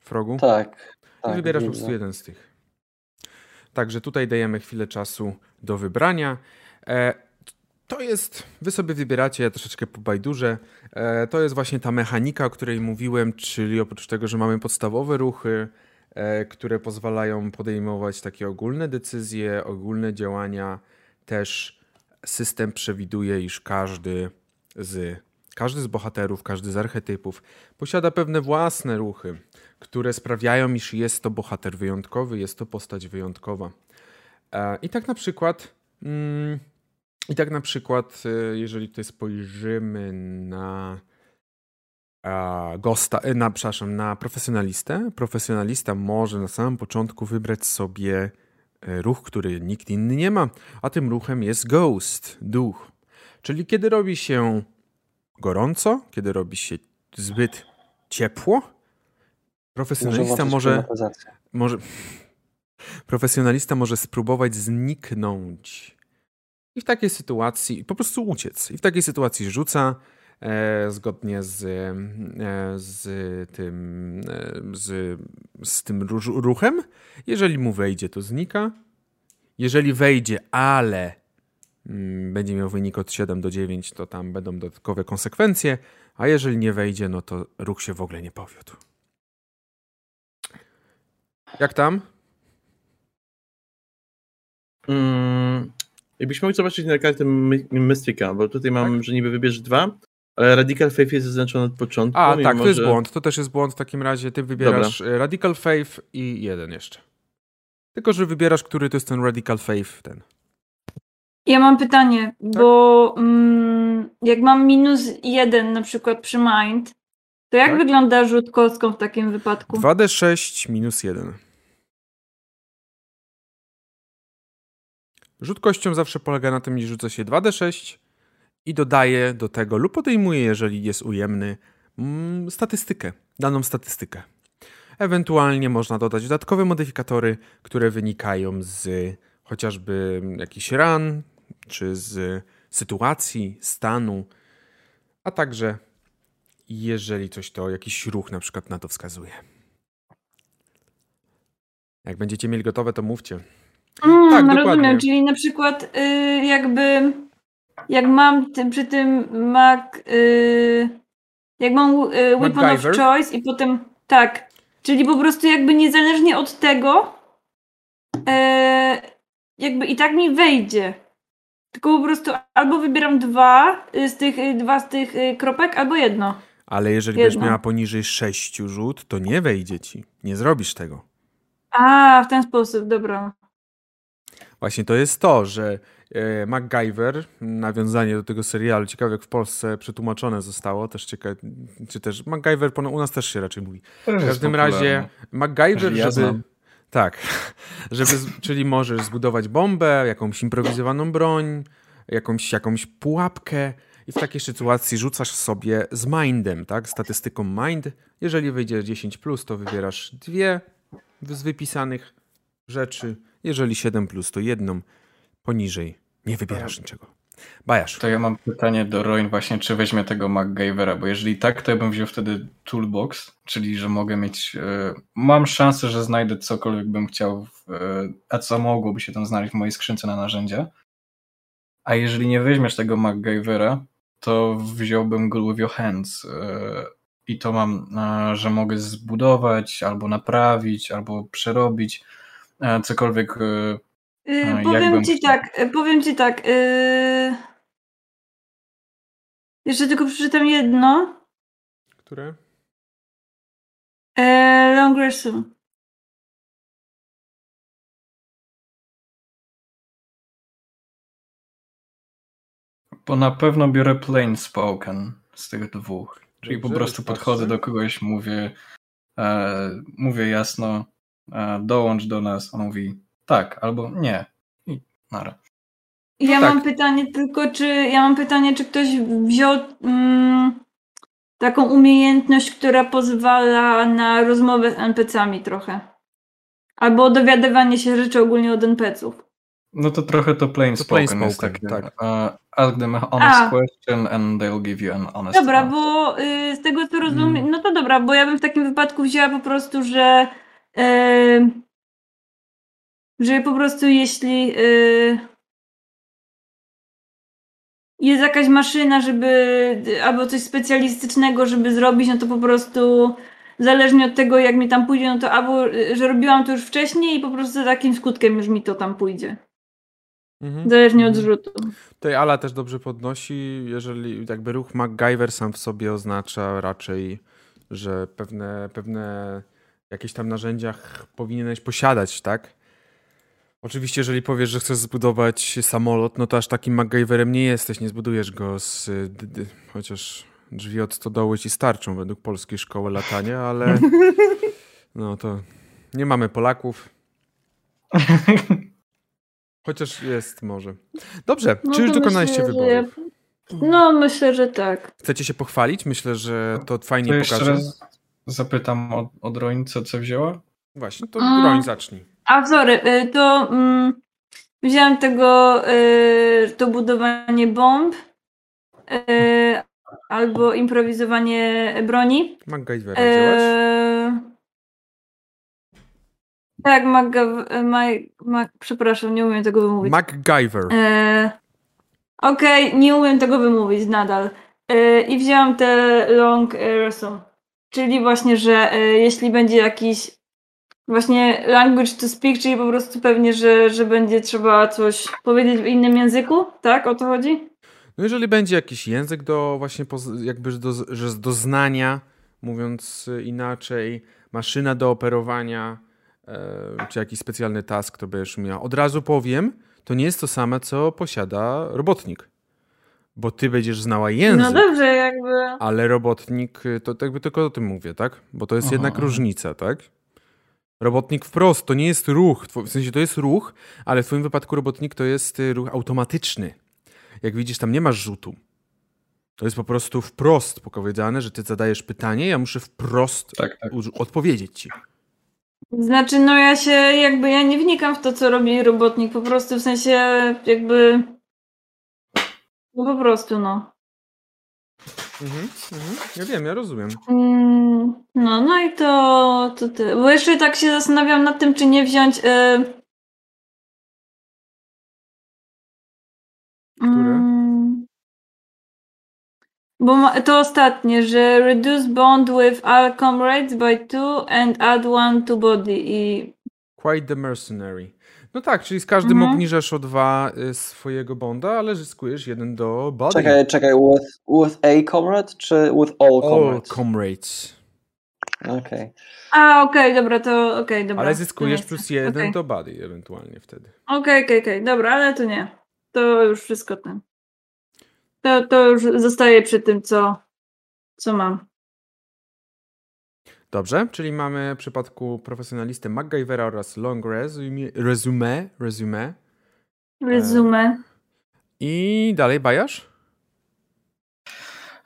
W rogu? Tak. I tak wybierasz po widzę. prostu jeden z tych. Także tutaj dajemy chwilę czasu do wybrania. E, to jest, wy sobie wybieracie, ja troszeczkę po bajdurze, e, to jest właśnie ta mechanika, o której mówiłem, czyli oprócz tego, że mamy podstawowe ruchy, e, które pozwalają podejmować takie ogólne decyzje, ogólne działania, też system przewiduje, iż każdy z, każdy z bohaterów, każdy z archetypów posiada pewne własne ruchy, które sprawiają, iż jest to bohater wyjątkowy, jest to postać wyjątkowa. E, I tak na przykład... Mm, i tak na przykład, y, jeżeli tutaj spojrzymy na gosta, y, na, przepraszam, na profesjonalistę, profesjonalista może na samym początku wybrać sobie ruch, który nikt inny nie ma, a tym ruchem jest ghost, duch. Czyli kiedy robi się gorąco, kiedy robi się zbyt ciepło, profesjonalista może, może profesjonalista może spróbować zniknąć i w takiej sytuacji po prostu uciec. I w takiej sytuacji rzuca e, zgodnie z, e, z tym, e, z, z tym ruchem. Jeżeli mu wejdzie, to znika. Jeżeli wejdzie, ale będzie miał wynik od 7 do 9, to tam będą dodatkowe konsekwencje. A jeżeli nie wejdzie, no to ruch się w ogóle nie powiódł. Jak tam? Mm, Jakbyś mógł zobaczyć na kartę Mystika, bo tutaj mam, tak? że niby wybierz dwa, ale Radical Faith jest zaznaczony od początku. A, tak, to jest błąd. To też jest błąd w takim razie. Ty wybierasz Dobra. Radical Faith i jeden jeszcze. Tylko, że wybierasz, który to jest ten Radical Faith, ten. Ja mam pytanie, tak? bo mm, jak mam minus jeden na przykład przy Mind, to jak tak? wygląda rzut kostką w takim wypadku? 2d6 minus 1. Rzut kością zawsze polega na tym, że rzuca się 2d6 i dodaje do tego lub podejmuje, jeżeli jest ujemny, mm, statystykę, daną statystykę. Ewentualnie można dodać dodatkowe modyfikatory, które wynikają z chociażby jakichś ran, czy z sytuacji, stanu, a także jeżeli coś to, jakiś ruch na przykład na to wskazuje. Jak będziecie mieli gotowe, to mówcie. Mm, tak, dokładnie. Rozumiem, czyli na przykład y, jakby jak mam tym, przy tym Mac, y, jak mam y, Weapon MacGyver. of Choice i potem tak, czyli po prostu jakby niezależnie od tego y, jakby i tak mi wejdzie. Tylko po prostu albo wybieram dwa z tych, dwa z tych kropek, albo jedno. Ale jeżeli jedno. będziesz miała poniżej sześciu rzut, to nie wejdzie ci. Nie zrobisz tego. A, w ten sposób, dobra. Właśnie to jest to, że e, MacGyver, nawiązanie do tego serialu, ciekawe jak w Polsce przetłumaczone zostało, też ciekawe, czy też MacGyver, u nas też się raczej mówi. W każdym razie MacGyver, żeby... Tak, żeby, czyli możesz zbudować bombę, jakąś improwizowaną broń, jakąś, jakąś pułapkę i w takiej sytuacji rzucasz sobie z mindem, tak, statystyką mind. Jeżeli wyjdzie 10+, to wybierasz dwie z wypisanych rzeczy, jeżeli 7 plus, to jedną. Poniżej nie wybierasz niczego. Bajasz. To ja mam pytanie do Roin właśnie, czy weźmie tego MacGyvera, bo jeżeli tak, to ja bym wziął wtedy Toolbox, czyli że mogę mieć, e, mam szansę, że znajdę cokolwiek bym chciał, e, a co mogłoby się tam znaleźć w mojej skrzynce na narzędzia. A jeżeli nie weźmiesz tego MacGyvera, to wziąłbym Glue with Your Hands e, i to mam, że mogę zbudować, albo naprawić, albo przerobić cokolwiek. Yy, powiem ci chciał. tak, powiem ci tak. Yy... Jeszcze tylko przeczytam jedno. Które? Yy, long resume. Bo na pewno biorę plain spoken z tych dwóch. Czyli Dobrze, po prostu podchodzę do kogoś, mówię, e, mówię jasno, dołącz do nas. On mówi tak albo nie. I nara. Ja tak. mam pytanie tylko, czy ja mam pytanie, czy ktoś wziął mm, taką umiejętność, która pozwala na rozmowę z NPC-ami trochę. Albo dowiadywanie się rzeczy ogólnie od NPC-ów. No to trochę to plain to spoken, plain spoken jest takie, tak. Uh, ask them a honest a. question and they'll give you an honest Dobra, answer. bo y, z tego co rozumiem, mm. no to dobra, bo ja bym w takim wypadku wzięła po prostu, że że po prostu jeśli jest jakaś maszyna, żeby albo coś specjalistycznego, żeby zrobić, no to po prostu zależnie od tego, jak mi tam pójdzie, no to albo, że robiłam to już wcześniej i po prostu z takim skutkiem już mi to tam pójdzie. Mhm. Zależnie od Mhm. rzutu. Tutaj Ala też dobrze podnosi, jeżeli jakby ruch MacGyver sam w sobie oznacza raczej, że pewne, pewne jakieś tam narzędzia ch- powinieneś posiadać, tak? Oczywiście, jeżeli powiesz, że chcesz zbudować samolot, no to aż takim MacGyverem nie jesteś, nie zbudujesz go z... y, d- d- chociaż drzwi od stodoły ci starczą według polskiej szkoły latania, ale no to nie mamy Polaków. Chociaż jest może. Dobrze, No czy już to dokonaliście myślę, że wyborów? No, myślę, że tak. Chcecie się pochwalić? Myślę, że to To fajnie jeszcze pokaże. raz zapytam o, o Droń, co, co wzięła? Właśnie, to A. broń zacznij. A sorry, y, to mm, wziąłem tego, y, to budowanie bomb y, albo improwizowanie broni. Wziąłeś? E, tak, Mac, Mac, Mac, przepraszam, nie umiem tego wymówić. MacGyver. E, Okej, nie umiem tego wymówić nadal. E, I wzięłam te long resume. Czyli właśnie, że e, jeśli będzie jakiś właśnie language to speak, czyli po prostu pewnie, że, że będzie trzeba coś powiedzieć w innym języku, tak? O to chodzi? No jeżeli będzie jakiś język do właśnie jakby do, że do znania, mówiąc inaczej, maszyna do operowania, e, czy jakiś specjalny task, to będziesz miał. Od razu powiem, to nie jest to samo, co posiada robotnik. Bo ty będziesz znała język. No dobrze, jakby. Ale robotnik, to, to jakby tylko o tym mówię, tak? Bo to jest Aha, jednak aha. różnica, tak? Robotnik wprost, to nie jest ruch, w sensie to jest ruch, ale w twoim wypadku robotnik to jest y, ruch automatyczny. Jak widzisz, tam nie masz rzutu. To jest po prostu wprost powiedziane, że ty zadajesz pytanie, ja muszę wprost Tak, tak. odpowiedzieć ci. Znaczy, no ja się jakby, ja nie wnikam w to, co robi robotnik, po prostu w sensie jakby. No po prostu, no. Mhm, mhm. Ja wiem, ja rozumiem. Mm, No, no i to, to ty. Bo jeszcze tak się zastanawiam nad tym, czy nie wziąć. Y... Mm, Bo ma, to ostatnie, że reduce bond with all comrades by two and add one to body i Quite the mercenary. No tak, czyli z każdym Mhm. obniżasz o dwa y, swojego bonda, ale zyskujesz jeden do body. Czekaj, czekaj, with, with a comrade czy with all All comrades? comrades. Okej. A, okej, dobra, to okej, dobra. Ale zyskujesz plus jeden do body ewentualnie wtedy. Okej, okej, okej, dobra, ale to nie. To już wszystko ten. To, to już zostaje przy tym, co, co mam. Dobrze, czyli mamy w przypadku profesjonalisty MacGyvera oraz Long Resume, resume, resume. Resume. i dalej bajasz?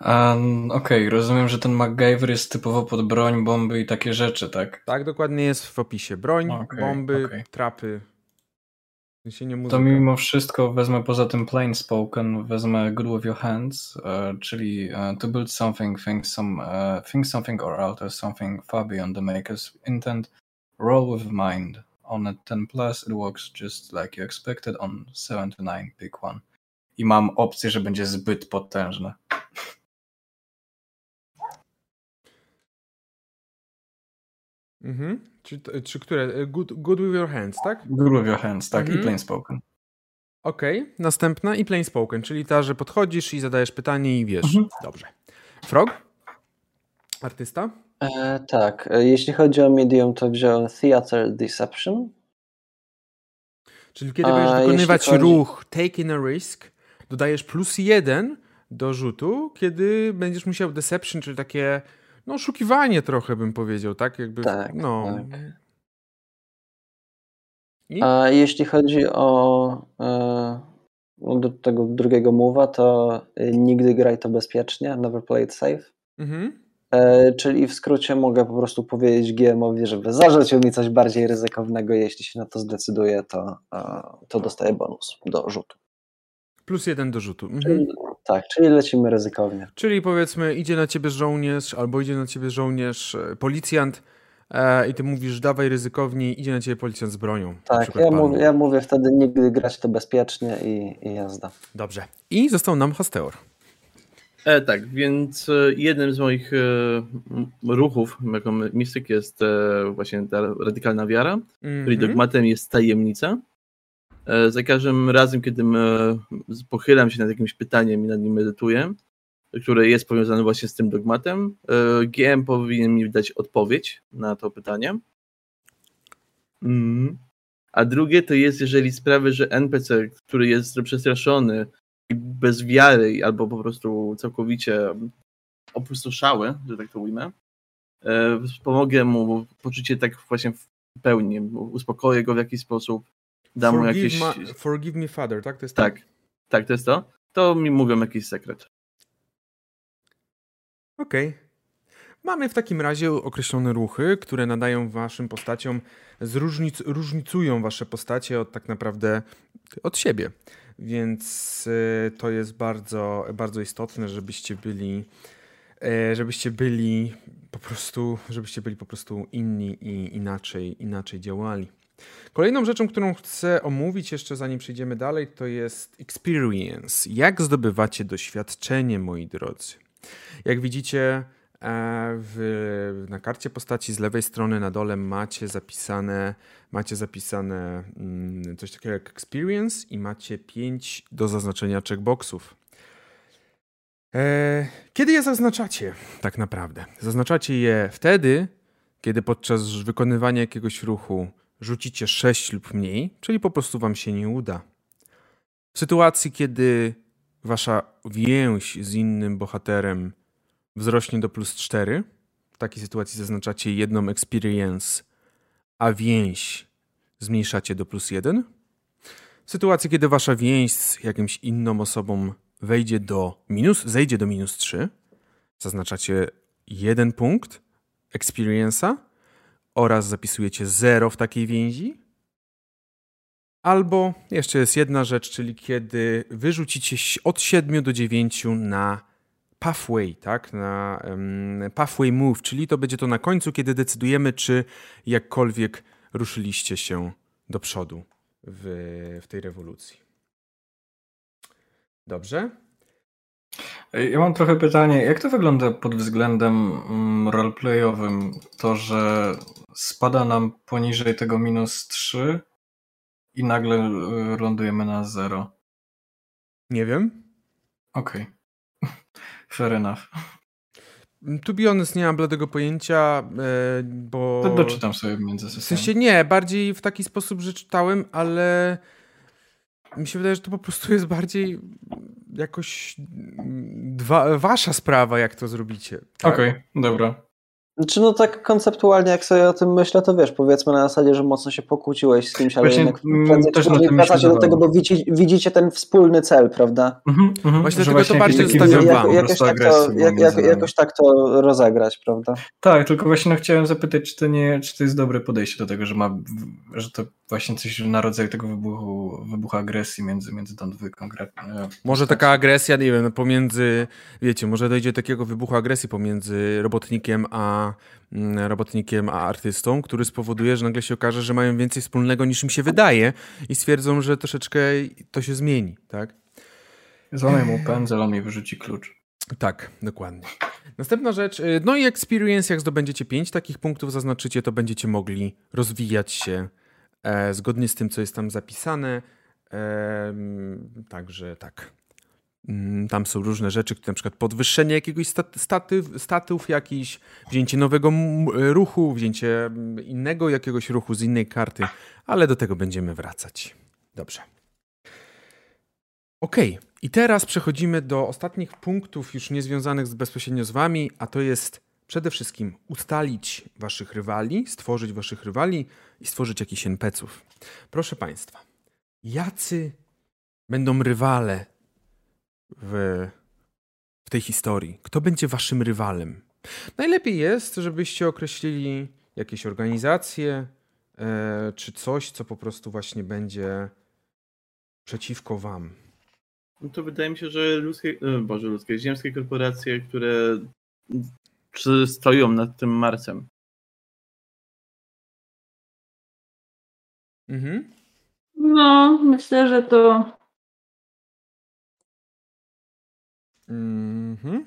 Um, Okej, rozumiem, że ten MacGyver jest typowo pod broń, bomby i takie rzeczy, tak? Tak, dokładnie jest w opisie. Broń, Okej, bomby, okej. trapy. To mimo wszystko wezmę poza tym plain spoken, wezmę good with your hands, e, czyli e, to build something, think, some, e, think something or alter something far beyond the maker's intent, roll with mind. On a 10 plus it works just like you expected, on 7 to 9 pick one. I mam opcję, że będzie zbyt potężne. Mhm. Czy, czy które? Good, good with your hands, tak? Good with your hands, tak, Mhm. i plain spoken. Okej, następna i plain spoken, czyli ta, że podchodzisz i zadajesz pytanie i wiesz. Mhm. Dobrze. Frog? Artysta? E, tak, e, jeśli chodzi o medium, to wziąłem Theater Deception. Czyli kiedy będziesz wykonywać chodzi- ruch taking a risk, dodajesz plus jeden do rzutu, kiedy będziesz musiał deception, czyli takie no oszukiwanie trochę bym powiedział, tak? Jakby, Tak, no. tak. I? A jeśli chodzi o e, do tego drugiego mowa, to e, nigdy graj to bezpiecznie, never play it safe. Mhm. E, czyli w skrócie mogę po prostu powiedzieć GM-owi, żeby zarzucił mi coś bardziej ryzykownego. Jeśli się na to zdecyduje, to, e, to dostaję bonus do rzutu. Plus jeden do rzutu. Mhm. Czyli, tak, czyli lecimy ryzykownie. Czyli powiedzmy, idzie na ciebie żołnierz, albo idzie na ciebie żołnierz, e, policjant, e, i ty mówisz, dawaj ryzykownie, idzie na ciebie policjant z bronią. Tak, ja mówię, ja mówię wtedy nigdy grać to bezpiecznie i, i jazda. Dobrze. I został nam Hasteor. E, tak, więc e, jednym z moich e, ruchów jako my- mistyk jest e, właśnie ta radykalna wiara, której Mhm. dogmatem jest tajemnica. E, za każdym razem, kiedy pochylam się nad jakimś pytaniem i nad nim medytuję, które jest powiązane właśnie z tym dogmatem, e, GM powinien mi dać odpowiedź na to pytanie. Mm. A drugie to jest, jeżeli sprawy, że NPC, który jest przestraszony i bez wiary, albo po prostu całkowicie opustoszały, że tak to ujmę, e, pomogę mu poczucie tak właśnie w pełni, uspokoję go w jakiś sposób, dam mu jakieś... ma, forgive me, father, tak? To jest to? Tak, tak, to jest to. To mi mówią jakiś sekret. Okej. Mamy w takim razie określone ruchy, które nadają waszym postaciom, zróżnic, różnicują wasze postacie od tak naprawdę od siebie. Więc e, to jest bardzo, bardzo istotne, żebyście byli, e, żebyście byli po prostu, żebyście byli po prostu inni i inaczej, inaczej działali. Kolejną rzeczą, którą chcę omówić jeszcze zanim przejdziemy dalej, to jest experience. Jak zdobywacie doświadczenie, moi drodzy? Jak widzicie, e, w, na karcie postaci z lewej strony na dole macie zapisane, macie zapisane mm, coś takiego jak experience i macie 5 do zaznaczenia checkboxów. E, Kiedy je zaznaczacie, tak naprawdę? Zaznaczacie je wtedy, kiedy podczas wykonywania jakiegoś ruchu rzucicie 6 lub mniej, czyli po prostu wam się nie uda. W sytuacji, kiedy wasza więź z innym bohaterem wzrośnie do plus 4, w takiej sytuacji zaznaczacie jedną experience, a więź zmniejszacie do plus 1. W sytuacji, kiedy wasza więź z jakimś inną osobą wejdzie do minus, zejdzie do minus 3, zaznaczacie jeden punkt experience'a oraz zapisujecie 0 w takiej więzi. Albo jeszcze jest jedna rzecz, czyli kiedy wyrzucicie od 7 do 9 na pathway, tak? Na em, pathway move, czyli to będzie to na końcu, kiedy decydujemy, czy jakkolwiek ruszyliście się do przodu w, w tej rewolucji. Dobrze? Ja mam trochę pytanie, jak to wygląda pod względem mm, roleplayowym? To, że spada nam poniżej tego minus 3 i nagle y, lądujemy na 0. Nie wiem. Okej. Fair enough. To be honest, nie mam bladego pojęcia, e, bo... To doczytam sobie między W sesjami. sensie nie, bardziej w taki sposób, że czytałem, ale mi się wydaje, że to po prostu jest bardziej jakoś dwa, wasza sprawa, jak to zrobicie. tak? Okej, dobra. Czy no tak konceptualnie, jak sobie o tym myślę, to wiesz, powiedzmy na zasadzie, że mocno się pokłóciłeś z kimś, ale Właśnie, jednak mm, prędzej też wracacie do tego, bo widzicie, widzicie ten wspólny cel, prawda? Mhm, mhm, Właśnie że dlatego to jakiś bardziej zostawiam po jakoś, tak to, jak, jak, jakoś tak to rozegrać, prawda? Tak, tylko właśnie no, chciałem zapytać, czy to, nie, czy to jest dobre podejście do tego, że ma, że to właśnie coś na rodzaju tego wybuchu, wybuchu agresji między, między tą dwójką e, Może taka agresja, nie wiem, pomiędzy, wiecie, może dojdzie do takiego wybuchu agresji pomiędzy robotnikiem a mm, robotnikiem a artystą, który spowoduje, że nagle się okaże, że mają więcej wspólnego niż im się wydaje i stwierdzą, że troszeczkę to się zmieni, tak? Złamaj mu pędzel, on mi wyrzuci klucz. Tak, dokładnie. Następna rzecz, y, no i experience, jak zdobędziecie 5 takich punktów, zaznaczycie, to będziecie mogli rozwijać się e, zgodnie z tym, co jest tam zapisane. Em, także tak. Mm, Tam są różne rzeczy, na przykład podwyższenie jakiegoś stat- statyw, statów jakiś, wzięcie nowego m- ruchu, wzięcie mm, innego jakiegoś ruchu z innej karty, ale do tego będziemy wracać. Dobrze. Okej, i teraz przechodzimy do ostatnich punktów już niezwiązanych z, bezpośrednio z wami, a to jest przede wszystkim ustalić waszych rywali, stworzyć waszych rywali i stworzyć jakichś NPC-ów. Proszę państwa, jacy będą rywale w, w tej historii? Kto będzie waszym rywalem? Najlepiej jest, żebyście określili jakieś organizacje e, czy coś, co po prostu właśnie będzie przeciwko wam. No to wydaje mi się, że ludzkie, e, boże, ludzkie, ziemskie korporacje, które stoją nad tym Marsem. Mhm. No, myślę, że to Mhm.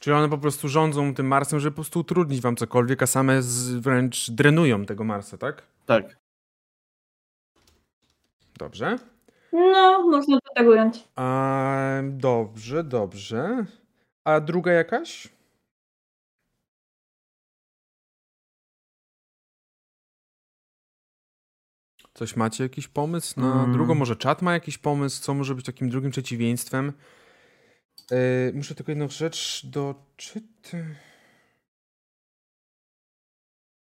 Czyli one po prostu rządzą tym Marsem, żeby po prostu utrudnić wam cokolwiek, a same z, wręcz drenują tego Marsa, tak? Tak. Dobrze. No, można to tak ująć. A, dobrze, dobrze. A druga jakaś? Coś macie jakiś pomysł na Mm. drugą? Może czat ma jakiś pomysł, co może być takim drugim przeciwieństwem? Yy, muszę tylko jedną rzecz doczytać.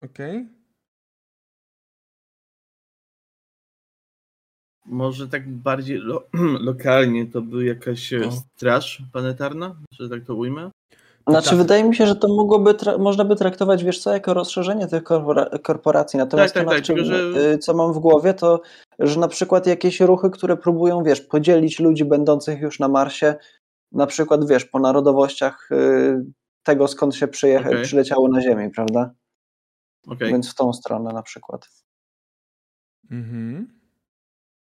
Okej. Może tak bardziej lo lokalnie to by jakaś e, O. straż planetarna, że tak to ujmę? Znaczy, tak. wydaje mi się, że to mogłoby, można by traktować, wiesz co, jako rozszerzenie tych korpora- korporacji. Natomiast Tak, to, tak, nad tak, czym, że- y, co mam w głowie, to, że na przykład jakieś ruchy, które próbują, wiesz, podzielić ludzi będących już na Marsie, na przykład, wiesz, po narodowościach y, tego, skąd się przyjecha- Okej. przyleciało na Ziemię, prawda? Okej. Więc w tą stronę na przykład. Mhm.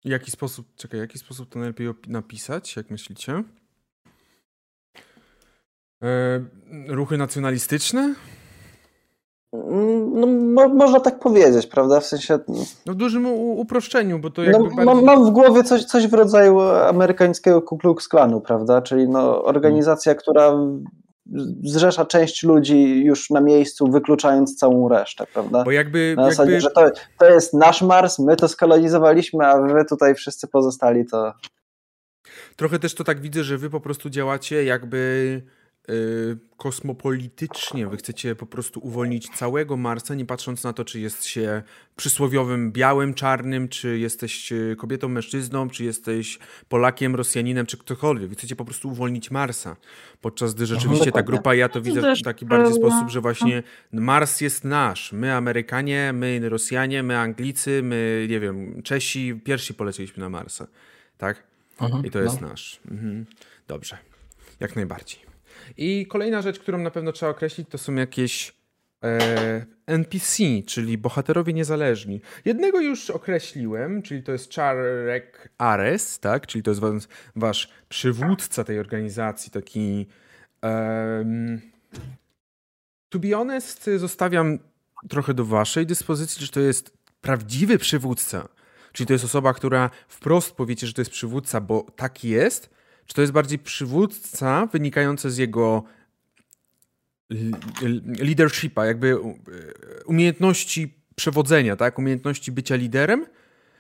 W jaki sposób, czekaj, jaki sposób to najlepiej napisać, jak myślicie? E, ruchy nacjonalistyczne? No, mo- można tak powiedzieć, prawda? W sensie, No w dużym uproszczeniu, bo to jakby no, bardziej... mam, mam w głowie coś, coś w rodzaju amerykańskiego Ku Klux Klanu, prawda? Czyli no, organizacja, która zrzesza część ludzi już na miejscu, wykluczając całą resztę, prawda? Bo jakby, Na zasadzie, jakby że to, to jest nasz Mars, my to skolonizowaliśmy, a wy tutaj wszyscy pozostali to... trochę też to tak widzę, że wy po prostu działacie jakby kosmopolitycznie. Wy chcecie po prostu uwolnić całego Marsa, nie patrząc na to, czy jest się przysłowiowym białym, czarnym, czy jesteś y, kobietą, mężczyzną, czy jesteś Polakiem, Rosjaninem, czy ktokolwiek. Wy chcecie po prostu uwolnić Marsa. Podczas gdy rzeczywiście ta grupa, ja to widzę w taki bardziej sposób, że właśnie Mars jest nasz. My Amerykanie, my Rosjanie, my Anglicy, my, nie wiem, Czesi, pierwsi polecieliśmy na Marsa. Tak? Mhm, I to jest no. nasz. Mhm. Dobrze. Jak najbardziej. I kolejna rzecz, którą na pewno trzeba określić, to są jakieś e, NPC, czyli bohaterowie niezależni. Jednego już określiłem, czyli to jest Charek Ares, tak? Czyli to jest was, wasz przywódca tej organizacji, taki. em, to be honest, zostawiam trochę do waszej dyspozycji, czy to jest prawdziwy przywódca, Czyli to jest osoba, która wprost powiecie, że to jest przywódca, bo tak jest? Czy to jest bardziej przywódca wynikający z jego leadershipa, jakby u- umiejętności przewodzenia, tak? Umiejętności bycia liderem?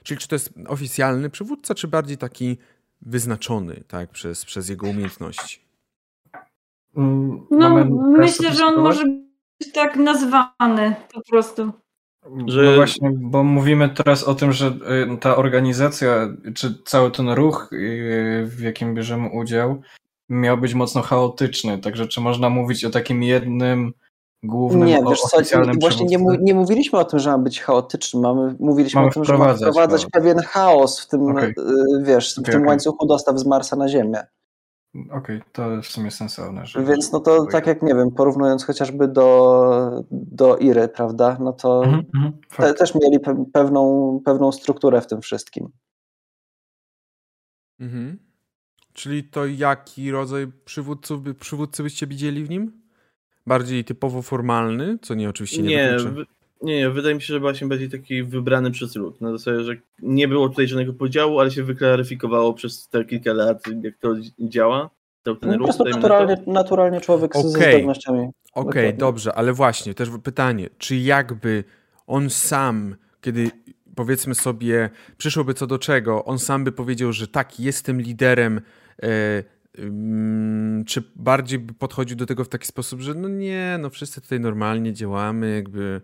Czyli czy to jest oficjalny przywódca, czy bardziej taki wyznaczony, tak? Przez, przez jego umiejętności? Mm, No, mamy myślę, że on może być tak nazwany po prostu. Że- No właśnie, bo mówimy teraz o tym, że y, ta organizacja, czy cały ten ruch, y, w jakim bierzemy udział, miał być mocno chaotyczny. Także czy można mówić o takim jednym głównym, Nie, wiesz co, oficjalnym właśnie nie, nie mówiliśmy o tym, że ma być chaotyczny, mamy, mówiliśmy Mamy o tym, że ma wprowadzać chaos. pewien chaos w tym, Okej. y, wiesz, w Okej, tym okej. łańcuchu dostaw z Marsa na Ziemię. Okej, to w sumie sensowne. Że, Więc no to tak jak, nie wiem, porównując chociażby do, do Iry, prawda, no to Mhm, mhm, te, też mieli pe, pewną, pewną strukturę w tym wszystkim. Mhm. Czyli to jaki rodzaj przywódców, by, przywódcy byście widzieli w nim? Bardziej typowo formalny, co nie oczywiście nie, Nie. Nie, nie, wydaje mi się, że właśnie bardziej taki wybrany przez lud. Na zasadzie, że nie było tutaj żadnego podziału, ale się wyklaryfikowało przez te kilka lat, jak to działa. Cały ten No, po ruch, prostu dajmy na to. naturalnie, naturalnie człowiek z, ze Okej. zdolnościami. Okej, Dokładnie. dobrze, ale właśnie, też pytanie, czy jakby on sam, kiedy powiedzmy sobie, przyszłoby co do czego, on sam by powiedział, że tak, jestem liderem, e, ym, czy bardziej by podchodził do tego w taki sposób, że no nie, no wszyscy tutaj normalnie działamy, jakby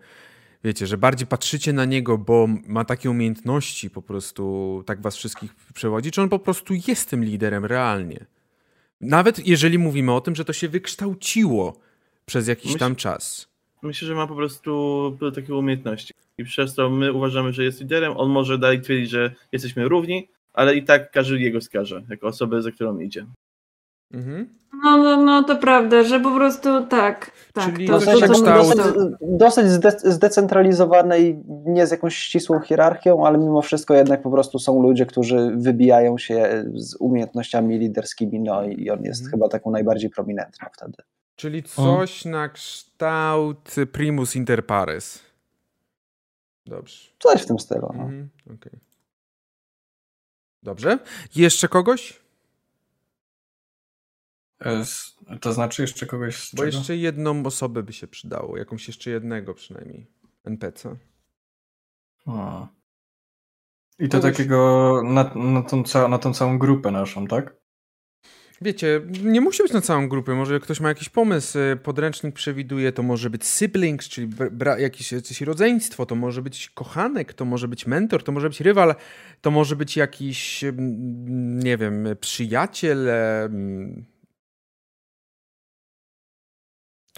wiecie, że bardziej patrzycie na niego, bo ma takie umiejętności, po prostu tak was wszystkich przewodzi, czy on po prostu jest tym liderem realnie? Nawet jeżeli mówimy o tym, że to się wykształciło przez jakiś tam czas. Myślę, że ma po prostu takie umiejętności. I przez to my uważamy, że jest liderem. On może dalej twierdzić, że jesteśmy równi, ale i tak każdy jego skaże, jako osobę, za którą idzie. Mhm. No, no, no to prawda, że po prostu tak. tak Czyli to, W to, sensie to, dosyć, dosyć zde, zdecentralizowane i nie z jakąś ścisłą hierarchią, ale mimo wszystko jednak po prostu są ludzie, którzy wybijają się z umiejętnościami liderskimi, no i on jest Mhm. chyba taką najbardziej prominentną wtedy. Czyli coś na kształt primus inter pares. Dobrze. Coś w tym stylu. No. Mhm. okej. Dobrze. Jeszcze kogoś? E, z- To znaczy jeszcze kogoś z Bo czego? jeszcze jedną osobę by się przydało. Jakąś jeszcze jednego przynajmniej. NPC. A. I to Kogoś- takiego na, na, tą ca- na tą całą grupę naszą, tak? Wiecie, nie musi być na całą grupę. Może ktoś ma jakiś pomysł. y, Podręcznik przewiduje, to może być siblings, czyli bra- bra- jakieś, jakieś rodzeństwo, to może być kochanek, to może być mentor, to może być rywal, to może być jakiś, mm, nie wiem, przyjaciel.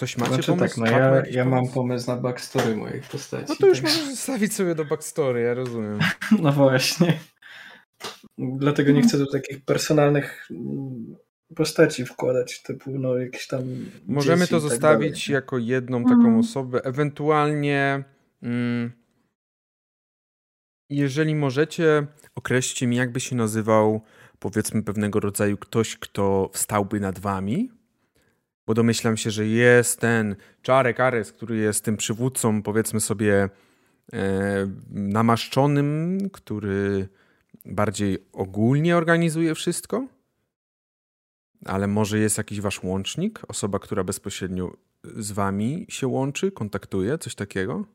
Coś macie znaczy pomysł? tak, no ja, ja mam pomysł? na backstory moich postaci. No to już tak. możesz zostawić sobie do backstory, ja rozumiem. No właśnie. Dlatego nie chcę tu takich personalnych mm, postaci wkładać, typu no jakieś tam. Możemy to tak zostawić dalej. jako jedną taką Mhm. osobę. Ewentualnie, mm, jeżeli możecie, określcie mi, jakby się nazywał, powiedzmy, pewnego rodzaju ktoś, kto wstałby nad wami. Bo domyślam się, że jest ten Czarek Ares, który jest tym przywódcą, powiedzmy sobie, e, namaszczonym, który bardziej ogólnie organizuje wszystko. Ale może jest jakiś wasz łącznik, osoba, która bezpośrednio z wami się łączy, kontaktuje, coś takiego?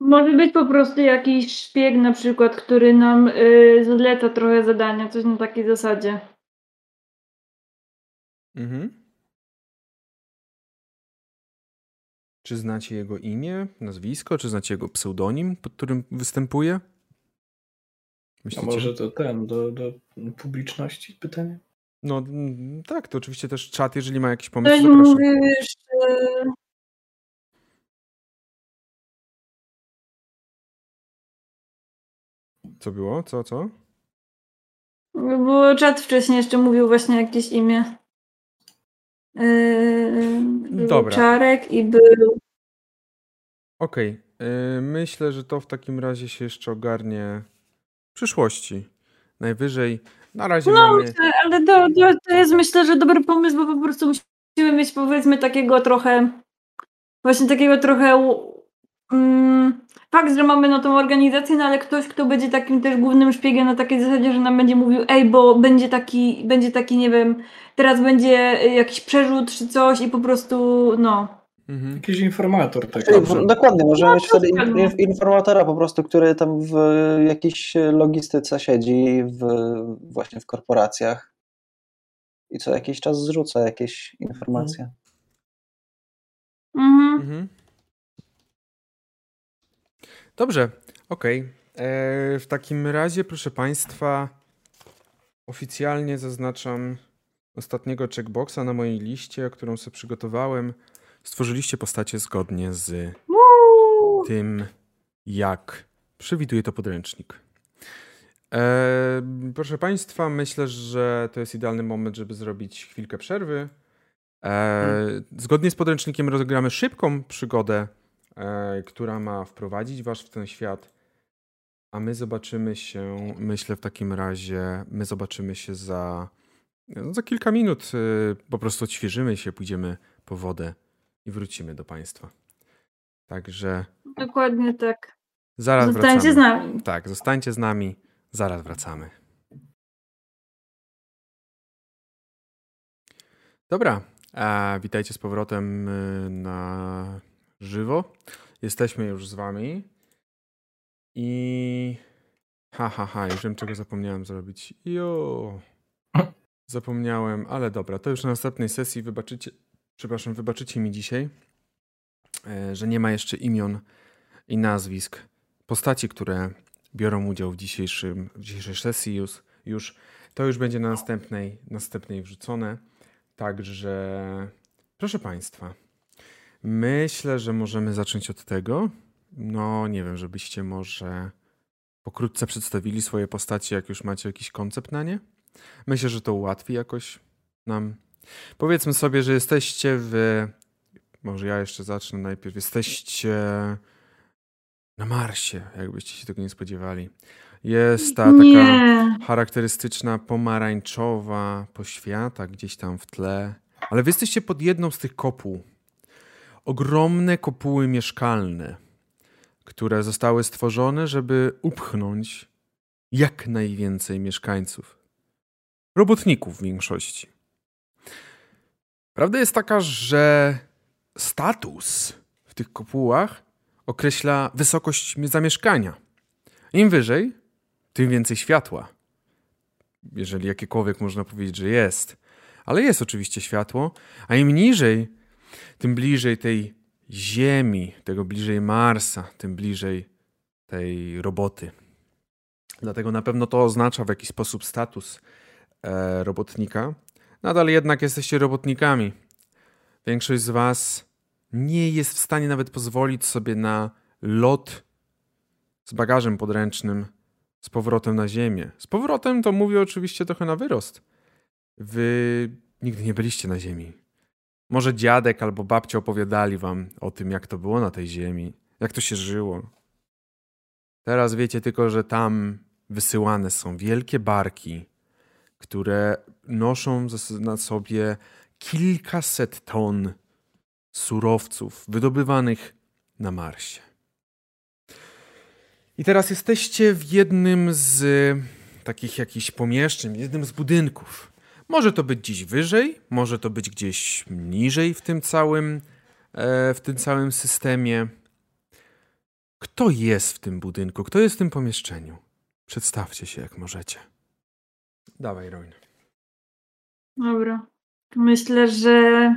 Może być po prostu jakiś szpieg na przykład, który nam y, zleca trochę zadania, coś na takiej zasadzie. Mhm. Czy znacie jego imię, nazwisko, czy znacie jego pseudonim, pod którym występuje? A Myślicie? może to ten, do, do publiczności pytanie? No mm, tak, to oczywiście też czat, jeżeli ma jakiś pomysł, Ktoś zapraszam. mówił jeszcze... Co było? Co, co? Bo czat wcześniej jeszcze mówił właśnie jakieś imię. Yy, był Dobra. Czarek i był... Okej, y, myślę, że to w takim razie się jeszcze ogarnie w przyszłości. Najwyżej, na razie No, mamy... ale to, jest myślę, że dobry pomysł, bo po prostu musimy mieć powiedzmy takiego trochę, właśnie takiego trochę, mm, fakt, że mamy no tą organizację, no ale ktoś, kto będzie takim też głównym szpiegiem na takiej zasadzie, że nam będzie mówił, ej, bo będzie taki, będzie taki, nie wiem, teraz będzie jakiś przerzut czy coś i po prostu, no. Mhm. Jakiś informator w- dokładnie, możemy No, mieć wtedy informatora po prostu, który tam w jakiejś logistyce siedzi w, właśnie w korporacjach i co jakiś czas zrzuca jakieś informacje. Mhm. Mhm. Dobrze, okej. E, W takim razie, proszę Państwa, oficjalnie zaznaczam ostatniego checkboxa na mojej liście, którą sobie przygotowałem. Stworzyliście postacie zgodnie z tym, jak przewiduje to podręcznik. E, proszę Państwa, myślę, że to jest idealny moment, żeby zrobić chwilkę przerwy. E, zgodnie z podręcznikiem rozegramy szybką przygodę, która ma wprowadzić Was w ten świat. A my zobaczymy się, myślę w takim razie, my zobaczymy się za, no, za kilka minut. e, Po prostu odświeżymy się, pójdziemy po wodę i wrócimy do Państwa. Także Dokładnie tak. zaraz Zostańcie wracamy. z nami. Tak, zostańcie z nami, zaraz wracamy. Dobra, witajcie z powrotem y, na żywo. Jesteśmy już z wami. I. Ha, ha, ha, już wiem, czego zapomniałem zrobić. Jo. Zapomniałem, ale dobra, to już na następnej sesji wybaczycie. Przepraszam, wybaczycie mi dzisiaj, e, że nie ma jeszcze imion i nazwisk postaci, które biorą udział w, dzisiejszym, w dzisiejszej sesji już, już. To już będzie na następnej, następnej wrzucone. Także, proszę Państwa, myślę, że możemy zacząć od tego. No, nie wiem, żebyście może pokrótce przedstawili swoje postacie, jak już macie jakiś koncept na nie. Myślę, że to ułatwi jakoś nam. Powiedzmy sobie, że jesteście w. Może ja jeszcze zacznę najpierw. Jesteście na Marsie, jakbyście się tego nie spodziewali. Jest ta taka Nie. charakterystyczna pomarańczowa poświata gdzieś tam w tle. Ale wy jesteście pod jedną z tych kopuł. Ogromne kopuły mieszkalne, które zostały stworzone, żeby upchnąć jak najwięcej mieszkańców. Robotników w większości. Prawda jest taka, że status w tych kopułach określa wysokość zamieszkania. Im wyżej, tym więcej światła. Jeżeli jakiekolwiek można powiedzieć, że jest. Ale jest oczywiście światło, a im niżej, tym bliżej tej Ziemi, tego bliżej Marsa, tym bliżej tej roboty. Dlatego na pewno to oznacza w jakiś sposób status e, robotnika. Nadal jednak jesteście robotnikami. Większość z Was nie jest w stanie nawet pozwolić sobie na lot z bagażem podręcznym z powrotem na Ziemię. Z powrotem to mówię oczywiście trochę na wyrost. Wy nigdy nie byliście na Ziemi. Może dziadek albo babcia opowiadali wam o tym, jak to było na tej Ziemi, jak to się żyło. Teraz wiecie tylko, że tam wysyłane są wielkie barki, które noszą na sobie kilkaset ton surowców wydobywanych na Marsie. I teraz jesteście w jednym z takich jakichś pomieszczeń, jednym z budynków. Może to być gdzieś wyżej, może to być gdzieś niżej w tym całym, e, w tym całym systemie. Kto jest w tym budynku? Kto jest w tym pomieszczeniu? Przedstawcie się, jak możecie. Dawaj, Roin. Dobra. Myślę, że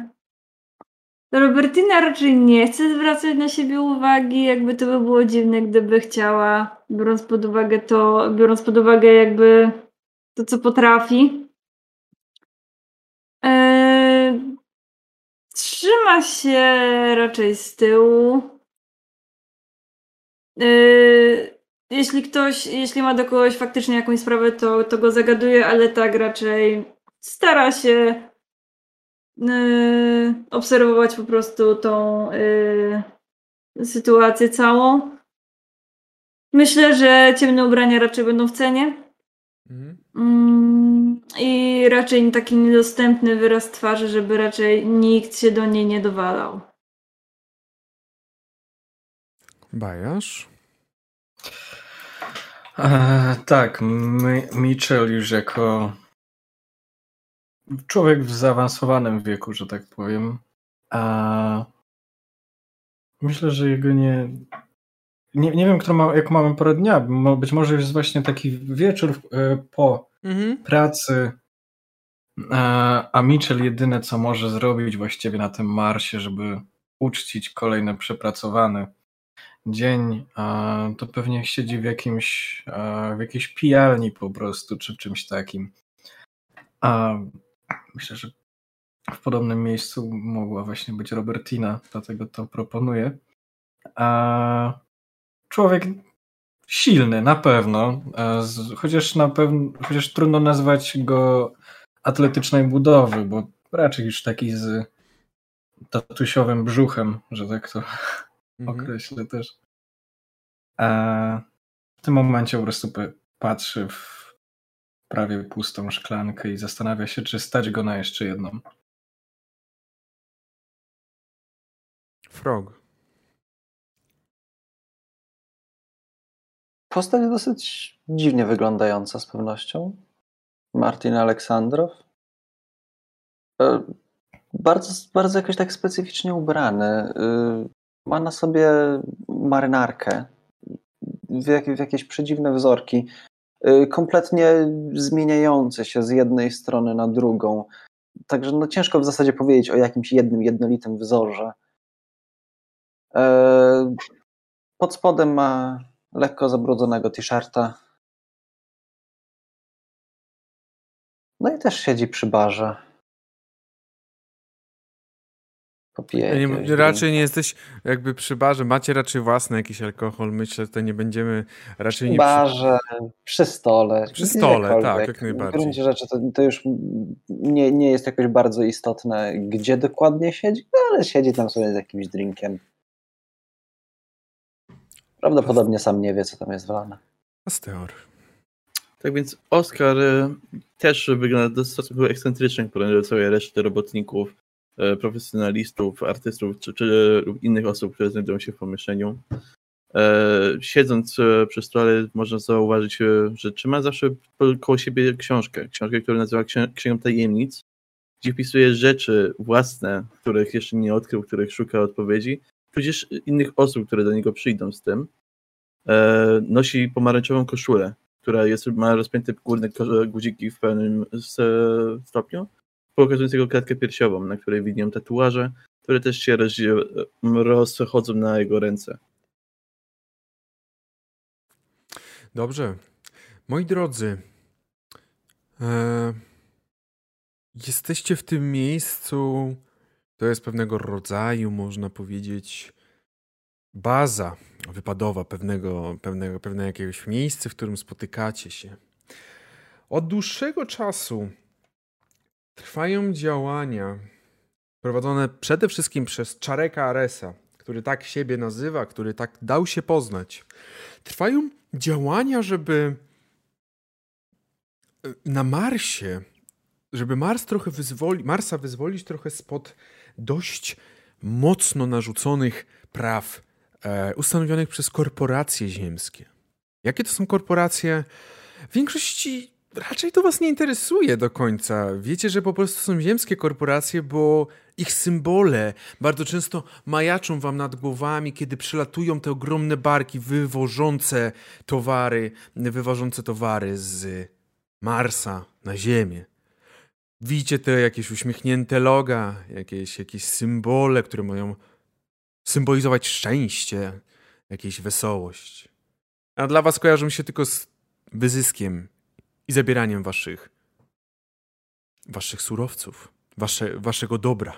Robertina raczej nie chce zwracać na siebie uwagi, jakby to by było dziwne, gdyby chciała, biorąc pod uwagę to, biorąc pod uwagę jakby to, co potrafi. Eee, trzyma się raczej z tyłu. Eee, jeśli ktoś, jeśli ma do kogoś faktycznie jakąś sprawę, to, to go zagaduje, ale tak raczej stara się yy, obserwować po prostu tą yy, sytuację całą. Myślę, że ciemne ubrania raczej będą w cenie. Mhm. I raczej taki niedostępny wyraz twarzy, żeby raczej nikt się do niej nie dowalał. Bajasz? E, tak, My, Mitchell już jako człowiek w zaawansowanym wieku, że tak powiem. A myślę, że jego nie. Nie, nie wiem, którą ma, jak mamy porę dnia. Być może jest właśnie taki wieczór e, po Mhm. pracy. A, a Mitchell jedyne, co może zrobić właściwie na tym Marsie, żeby uczcić kolejny przepracowany dzień, a, to pewnie siedzi w jakimś, w jakiejś pijalni po prostu, czy czymś takim. A myślę, że w podobnym miejscu mogła właśnie być Robertina, dlatego to proponuję. A człowiek silny, na pewno, chociaż na pewno, chociaż trudno nazwać go atletycznej budowy, bo raczej już taki z tatusiowym brzuchem, że tak to mhm. określę też. A w tym momencie po prostu patrzy w prawie pustą szklankę i zastanawia się, czy stać go na jeszcze jedną. Frog. Postać dosyć dziwnie wyglądająca z pewnością. Martin Aleksandrow. E, bardzo, bardzo jakoś tak specyficznie ubrany. E, ma na sobie marynarkę w, jak, w jakieś przedziwne wzorki. Y, kompletnie zmieniające się z jednej strony na drugą. Także no ciężko w zasadzie powiedzieć o jakimś jednym, jednolitym wzorze. E, pod spodem ma lekko zabrudzonego t-shirta. No i też siedzi przy barze. Nie, raczej nie jesteś jakby przy barze, macie raczej własny jakiś alkohol. Myślę, że to nie będziemy raczej nie. Barze, przy stole. Przy stole, tak, jak najbardziej. W gruncie rzeczy to, to już nie, nie jest jakoś bardzo istotne, gdzie dokładnie siedzi, no ale siedzi tam sobie z jakimś drinkiem. Prawdopodobnie sam nie wie, co tam jest wlane. Pasteur. Tak więc Oskar e, też wygląda dosyć stosunkowo ekscentrycznie porównaniu do całej reszty robotników, e, profesjonalistów, artystów czy, czy lub innych osób, które znajdują się w pomieszczeniu. E, Siedząc e, przy stole można zauważyć, że trzyma zawsze koło siebie książkę. Książkę, którą nazywa Księ- Księgą Tajemnic, gdzie wpisuje rzeczy własne, których jeszcze nie odkrył, których szuka odpowiedzi, tudzież innych osób, które do niego przyjdą z tym. E, Nosi pomarańczową koszulę, która jest, ma rozpięte górne guziki w pewnym stopniu, pokazującego klatkę piersiową, na której widnieją tatuaże, które też się rozchodzą na jego ręce. Dobrze. Moi drodzy, e, jesteście w tym miejscu. To jest pewnego rodzaju, można powiedzieć, baza wypadowa pewnego, pewnego, pewnego jakiegoś miejsca, w którym spotykacie się. Od dłuższego czasu trwają działania prowadzone przede wszystkim przez Czareka Aresa, który tak siebie nazywa, który tak dał się poznać. Trwają działania, żeby e, na Marsie, żeby Mars trochę wyzwoli, Marsa wyzwolić trochę spod dość mocno narzuconych praw ustanowionych przez korporacje ziemskie. Jakie to są korporacje? W większości raczej to was nie interesuje do końca. Wiecie, że po prostu są ziemskie korporacje, bo ich symbole bardzo często majaczą wam nad głowami, kiedy przylatują te ogromne barki wywożące towary, wywożące towary z Marsa na Ziemię. Widzicie te jakieś uśmiechnięte loga, jakieś, jakieś symbole, które mają symbolizować szczęście, jakąś wesołość. A dla was kojarzą się tylko z wyzyskiem i zabieraniem waszych waszych surowców, wasze, waszego dobra.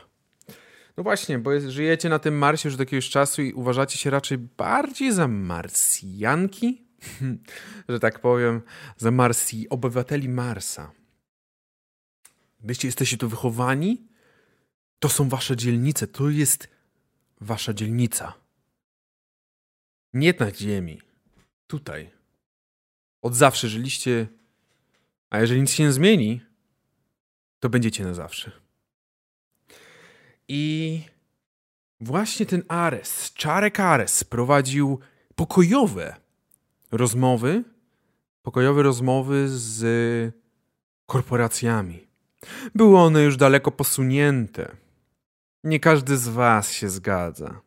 No właśnie, bo jest, żyjecie na tym Marsie już od jakiegoś czasu i uważacie się raczej bardziej za Marsjanki, że tak powiem, za Marsji, obywateli Marsa. Byście jesteście tu wychowani, to są wasze dzielnice, to jest wasza dzielnica. Nie na ziemi, tutaj. Od zawsze żyliście, a jeżeli nic się nie zmieni, to będziecie na zawsze. I właśnie ten Ares, Czarek Ares prowadził pokojowe rozmowy, pokojowe rozmowy z korporacjami. Były one już daleko posunięte. Nie każdy z was się zgadza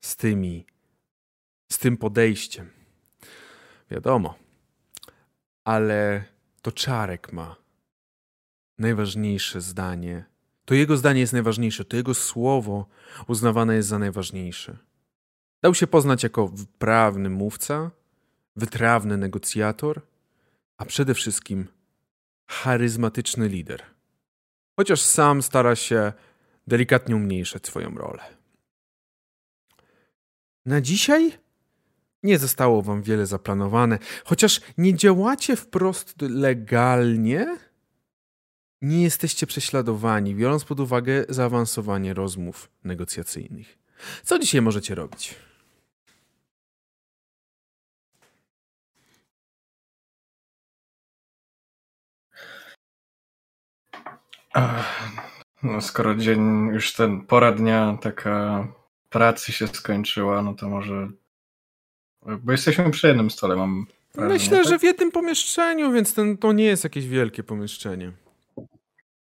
z tymi, z tym podejściem. Wiadomo. Ale to Czarek ma najważniejsze zdanie. To jego zdanie jest najważniejsze, to jego słowo uznawane jest za najważniejsze. Dał się poznać jako wprawny mówca, wytrawny negocjator, a przede wszystkim charyzmatyczny lider. Chociaż sam stara się delikatnie umniejszać swoją rolę. Na dzisiaj nie zostało wam wiele zaplanowane, chociaż nie działacie wprost legalnie, nie jesteście prześladowani, biorąc pod uwagę zaawansowanie rozmów negocjacyjnych. Co dzisiaj możecie robić? Ach, No, skoro dzień, już ten pora dnia taka pracy się skończyła, no to może. Bo jesteśmy przy jednym stole, mam. wrażenie, Myślę, tak? że w jednym pomieszczeniu, więc ten, to nie jest jakieś wielkie pomieszczenie.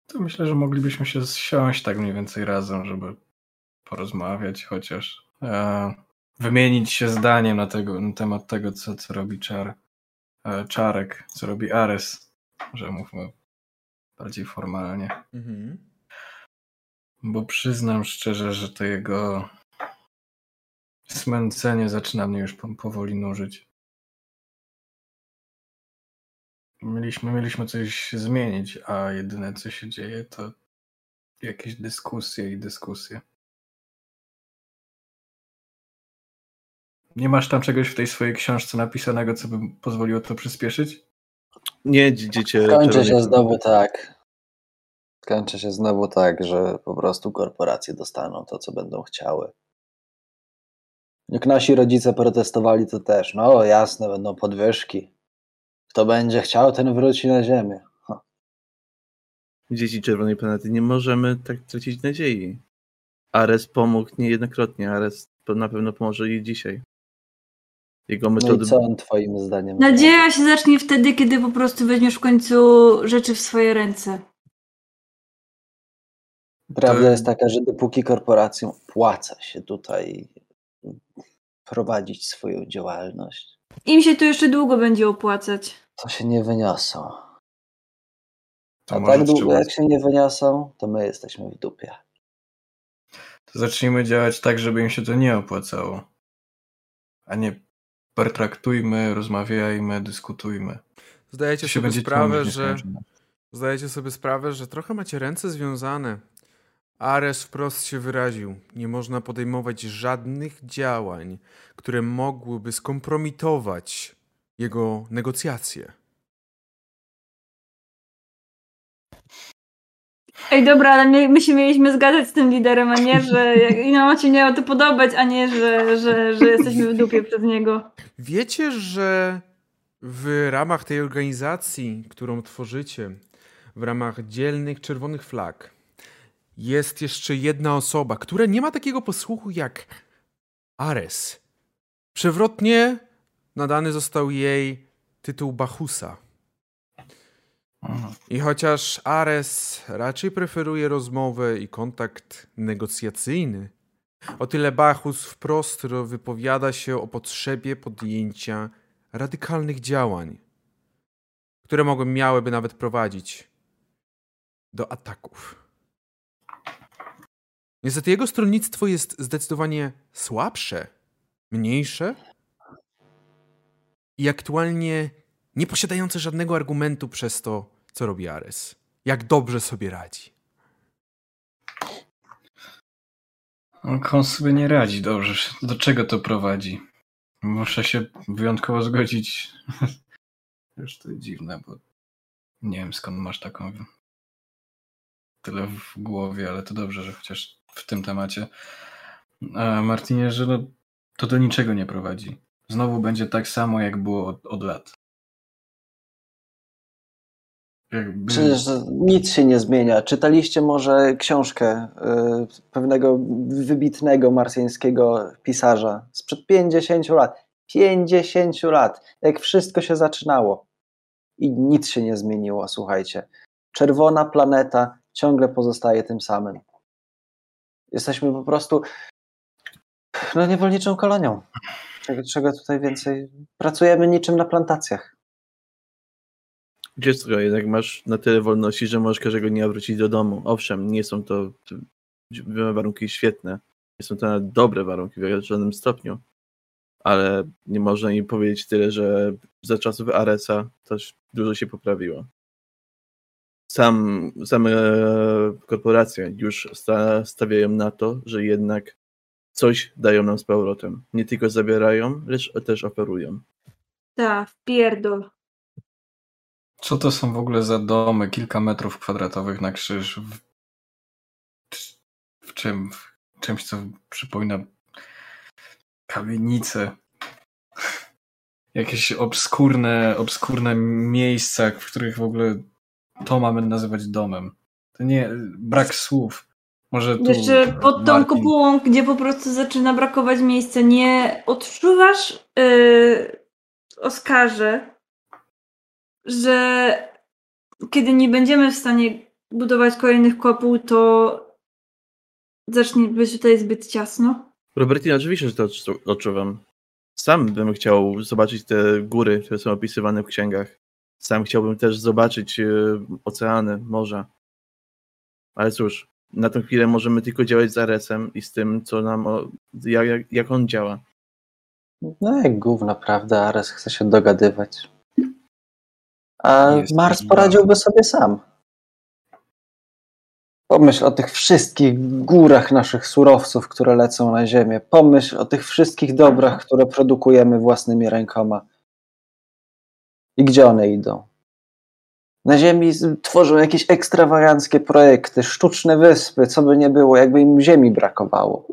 To myślę, że moglibyśmy się zsiąść tak mniej więcej razem, żeby porozmawiać chociaż. E, wymienić się zdaniem na, tego, na temat tego, co, co robi czar, e, Czarek, co robi Ares, że mówmy bardziej formalnie. Mhm. Bo przyznam szczerze, że to jego smęcenie zaczyna mnie już powoli nużyć. Mieliśmy, mieliśmy coś zmienić, a jedyne co się dzieje to jakieś dyskusje i dyskusje. Nie masz tam czegoś w tej swojej książce napisanego, co by pozwoliło to przyspieszyć? Nie, dziecię. Kończy się znowu tak. Kończy się znowu tak, że po prostu korporacje dostaną to, co będą chciały. Jak nasi rodzice protestowali, to też. No jasne, będą podwyżki. Kto będzie chciał, ten wróci na ziemię. Ha. Dzieci Czerwonej Planety, nie możemy tak tracić nadziei. Ares pomógł niejednokrotnie, Ares na pewno pomoże i dzisiaj. Jego No metody. i co on twoim zdaniem? Nadzieja się zacznie wtedy, kiedy po prostu weźmiesz w końcu rzeczy w swoje ręce. Prawda To- jest taka, że dopóki korporacjom opłaca się tutaj prowadzić swoją działalność, Im się to jeszcze długo będzie opłacać. to się nie wyniosą. To A tak długo trzeba- jak się nie wyniosą, to my jesteśmy w dupie. To zacznijmy działać tak, żeby im się to nie opłacało. A nie pertraktujmy, rozmawiajmy, dyskutujmy. Zdajecie To sobie sprawę, że zdajecie sobie sprawę, że trochę macie ręce związane. Ares wprost się wyraził. Nie można podejmować żadnych działań, które mogłyby skompromitować jego negocjacje. Ej, dobra, ale my, my się mieliśmy zgadzać z tym liderem, a nie, że innym się miało to podobać, a nie, że, że, że jesteśmy w dupie przez niego. Wiecie, że w ramach tej organizacji, którą tworzycie, w ramach dzielnych czerwonych flag, jest jeszcze jedna osoba, która nie ma takiego posłuchu jak Ares. Przewrotnie nadany został jej tytuł Bachusa. I chociaż Ares raczej preferuje rozmowę i kontakt negocjacyjny, o tyle Bachus wprost ro- wypowiada się o potrzebie podjęcia radykalnych działań, które mogły, miałyby nawet prowadzić do ataków. Niestety jego stronnictwo jest zdecydowanie słabsze, mniejsze i aktualnie nie posiadające żadnego argumentu przez to, co robi Ares. Jak dobrze sobie radzi. On sobie nie radzi dobrze. Do czego to prowadzi? Muszę się wyjątkowo zgodzić. Już to dziwne, bo nie wiem skąd masz taką tyle w głowie, ale to dobrze, że chociaż w tym temacie. A Martinie, że no, to do niczego nie prowadzi. Znowu będzie tak samo, jak było od, od lat. Jakby... Przecież nic się nie zmienia. Czytaliście może książkę y, pewnego wybitnego marsjańskiego pisarza sprzed 50 lat. 50 lat, jak wszystko się zaczynało. I nic się nie zmieniło, słuchajcie. Czerwona planeta ciągle pozostaje tym samym. Jesteśmy po prostu no, niewolniczą kolonią. Czego, czego tutaj więcej? Pracujemy niczym na plantacjach. Co, jednak masz na tyle wolności, że możesz każdego dnia wrócić do domu. Owszem, nie są to warunki świetne. Nie są to nawet dobre warunki w żadnym stopniu. Ale nie można im powiedzieć tyle, że za czasów Aresa też dużo się poprawiło. Sam, same korporacje już sta, stawiają na to, że jednak coś dają nam z powrotem. Nie tylko zabierają, lecz też oferują. Tak, wpierdol. Co to są w ogóle za domy, kilka metrów kwadratowych na krzyż? W, w czym? W czymś, co przypomina kamienicę. Jakieś obskurne, obskurne miejsca, w których w ogóle to mamy nazywać domem. To nie, brak słów. Może tu Jeszcze pod tą Martin- kopułą, gdzie po prostu zaczyna brakować miejsca, nie odczuwasz, yy, Oskarze, że kiedy nie będziemy w stanie budować kolejnych kopuł, to zacznie być tutaj zbyt ciasno? Robertina, oczywiście, że to odczu- odczuwam. Sam bym chciał zobaczyć te góry, które są opisywane w księgach. Sam chciałbym też zobaczyć e, oceany, morza. Ale cóż, na tę chwilę możemy tylko działać z Aresem i z tym, co nam, o, jak, jak- jak on działa. No jak gówno, prawda? Ares chce się dogadywać. A Jest Mars poradziłby sobie sam. Pomyśl o tych wszystkich górach naszych surowców, które lecą na ziemię. Pomyśl o tych wszystkich dobrach, które produkujemy własnymi rękoma. I gdzie one idą? Na Ziemi tworzą jakieś ekstrawaganckie projekty, sztuczne wyspy, co by nie było, jakby im ziemi brakowało.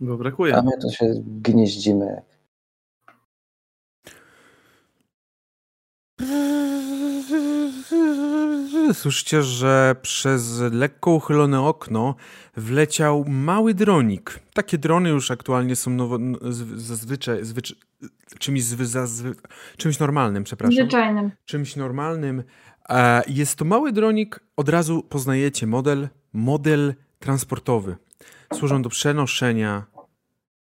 Bo brakuje. A my tu się gnieździmy. Słyszycie, że przez lekko uchylone okno wleciał mały dronik. Takie drony już aktualnie są nowo, zazwyczaj zwycz, czymś, zwy, zazwy, czymś normalnym, przepraszam. Zwyczajnym. czymś normalnym. E, Jest to mały dronik, od razu poznajecie model, model transportowy. Służą do przenoszenia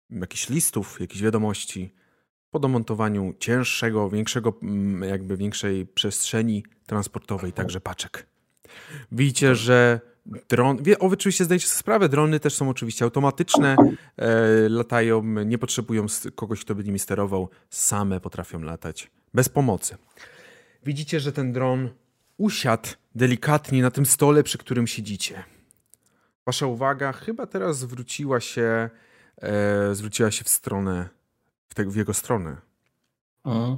jakichś listów, jakichś wiadomości, po domontowaniu cięższego, większego, mm, jakby większej przestrzeni transportowej, także paczek. Widzicie, że dron, wie, o, oczywiście zdajecie sobie sprawę, drony też są oczywiście automatyczne, e, latają, nie potrzebują kogoś, kto by nimi sterował, same potrafią latać, bez pomocy. Widzicie, że ten dron usiadł delikatnie na tym stole, przy którym siedzicie. Wasza uwaga chyba teraz zwróciła się, e, zwróciła się w stronę, te, w jego stronę. O,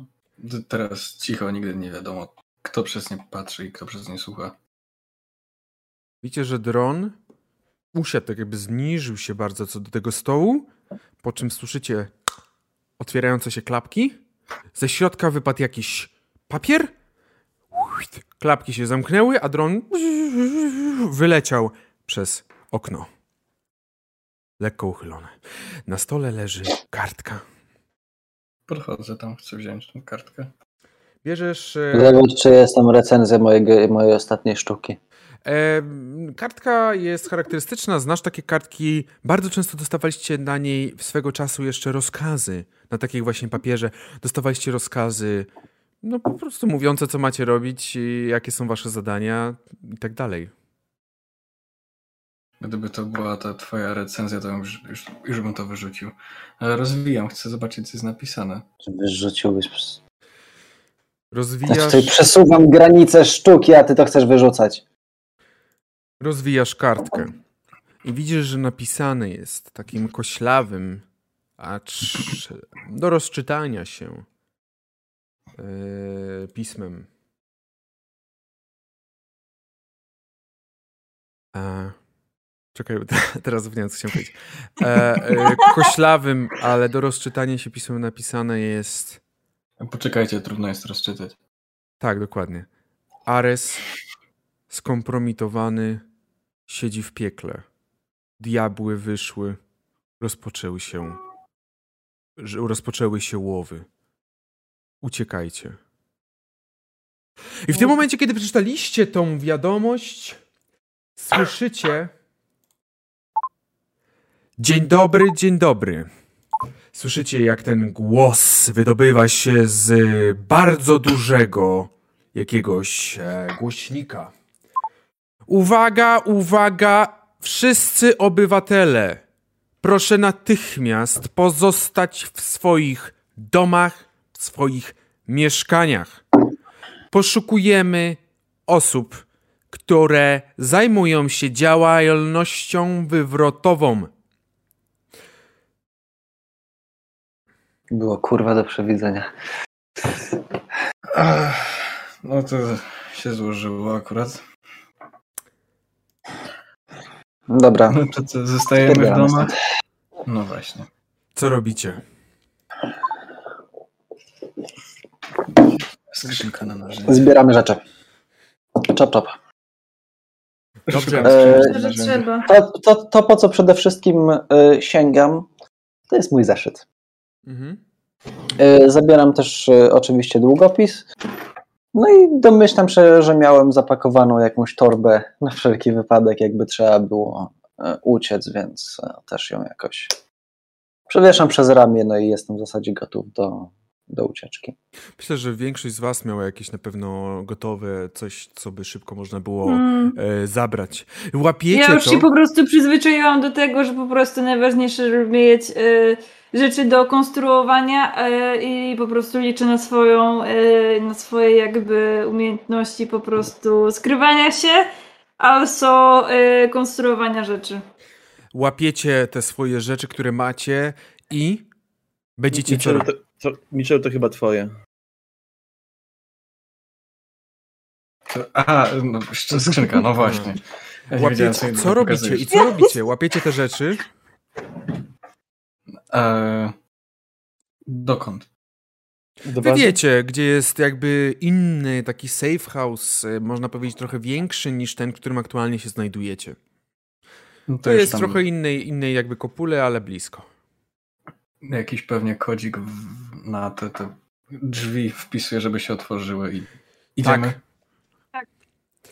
t- teraz cicho, nigdy nie wiadomo, kto przez nie patrzy i kto przez nie słucha. Widzicie, że dron usiadł, tak jakby zniżył się bardzo co do tego stołu, po czym słyszycie otwierające się klapki. Ze środka wypadł jakiś papier. Klapki się zamknęły, a dron wyleciał przez okno. Lekko uchylone. Na stole leży kartka. Podchodzę tam, chcę wziąć tą kartkę. Bierzesz. e, Zobacz, czy jest tam recenzja mojego, mojej ostatniej sztuki. E, kartka jest charakterystyczna, znasz takie kartki. Bardzo często dostawaliście na niej swego czasu jeszcze rozkazy. Na takiej właśnie papierze dostawaliście rozkazy, no po prostu mówiące, co macie robić, i jakie są wasze zadania i tak dalej. Gdyby to była ta twoja recenzja, to już, już, już bym to wyrzucił. Ale rozwijam, chcę zobaczyć, co jest napisane. Czy wyrzuciłbyś... Znaczy, Rozwijasz, tutaj przesuwam granice sztuki, a ty to chcesz wyrzucać. rozwijasz kartkę i widzisz, że napisane jest takim koślawym, acz do rozczytania się e, pismem. E, czekaj, teraz zapomniałem, co chciałem powiedzieć. E, e, koślawym, ale do rozczytania się pismem napisane jest Poczekajcie, trudno jest rozczytać. tak, dokładnie. Ares, skompromitowany, siedzi w piekle. Diabły wyszły, rozpoczęły się. Rozpoczęły się łowy. Uciekajcie. I w tym momencie, kiedy przeczytaliście tą wiadomość, słyszycie. Dzień dobry, dzień dobry. Słyszycie, jak ten głos wydobywa się z bardzo dużego jakiegoś e, głośnika. Uwaga, uwaga, wszyscy obywatele. Proszę natychmiast pozostać w swoich domach, w swoich mieszkaniach. Poszukujemy osób, które zajmują się działalnością wywrotową. Było kurwa do przewidzenia. Ach, no to się złożyło akurat. Dobra, No to co, zostajemy w domach? No właśnie. Co robicie? Skrzynka na narzędzia. zbieramy rzeczy. Czop, czop. Dobrze. E. To, to, to, po co przede wszystkim y, sięgam, to jest mój zeszyt. Mhm. Y, zabieram też y, oczywiście długopis. No i domyślam się, że miałem zapakowaną jakąś torbę na wszelki wypadek, jakby trzeba było y, uciec, więc też ją jakoś przewieszam przez ramię, no i jestem w zasadzie gotów do do ucieczki. Myślę, że większość z Was miała jakieś na pewno gotowe coś, co by szybko można było mm. e, zabrać. Łapiecie Ja już to... się po prostu przyzwyczaiłam do tego, że po prostu najważniejsze, żeby mieć e, rzeczy do konstruowania e, i po prostu liczę na swoją, e, na swoje jakby umiejętności po prostu skrywania się, also e, konstruowania rzeczy. Łapiecie te swoje rzeczy, które macie i będziecie to, to, Mitchell, to chyba twoje. To, aha, no, skrzynka, no właśnie. Ja Łapiecie, co co robicie i co robicie? Łapiecie te rzeczy? E, dokąd? Do Wy wiecie, gdzie jest jakby inny taki safe house, e, można powiedzieć trochę większy niż ten, w którym aktualnie się znajdujecie. No To już jest tam trochę innej, innej jakby kopule, ale blisko. Jakiś pewnie kodzik w, na te, te drzwi wpisuje, żeby się otworzyły i idziemy. Tak.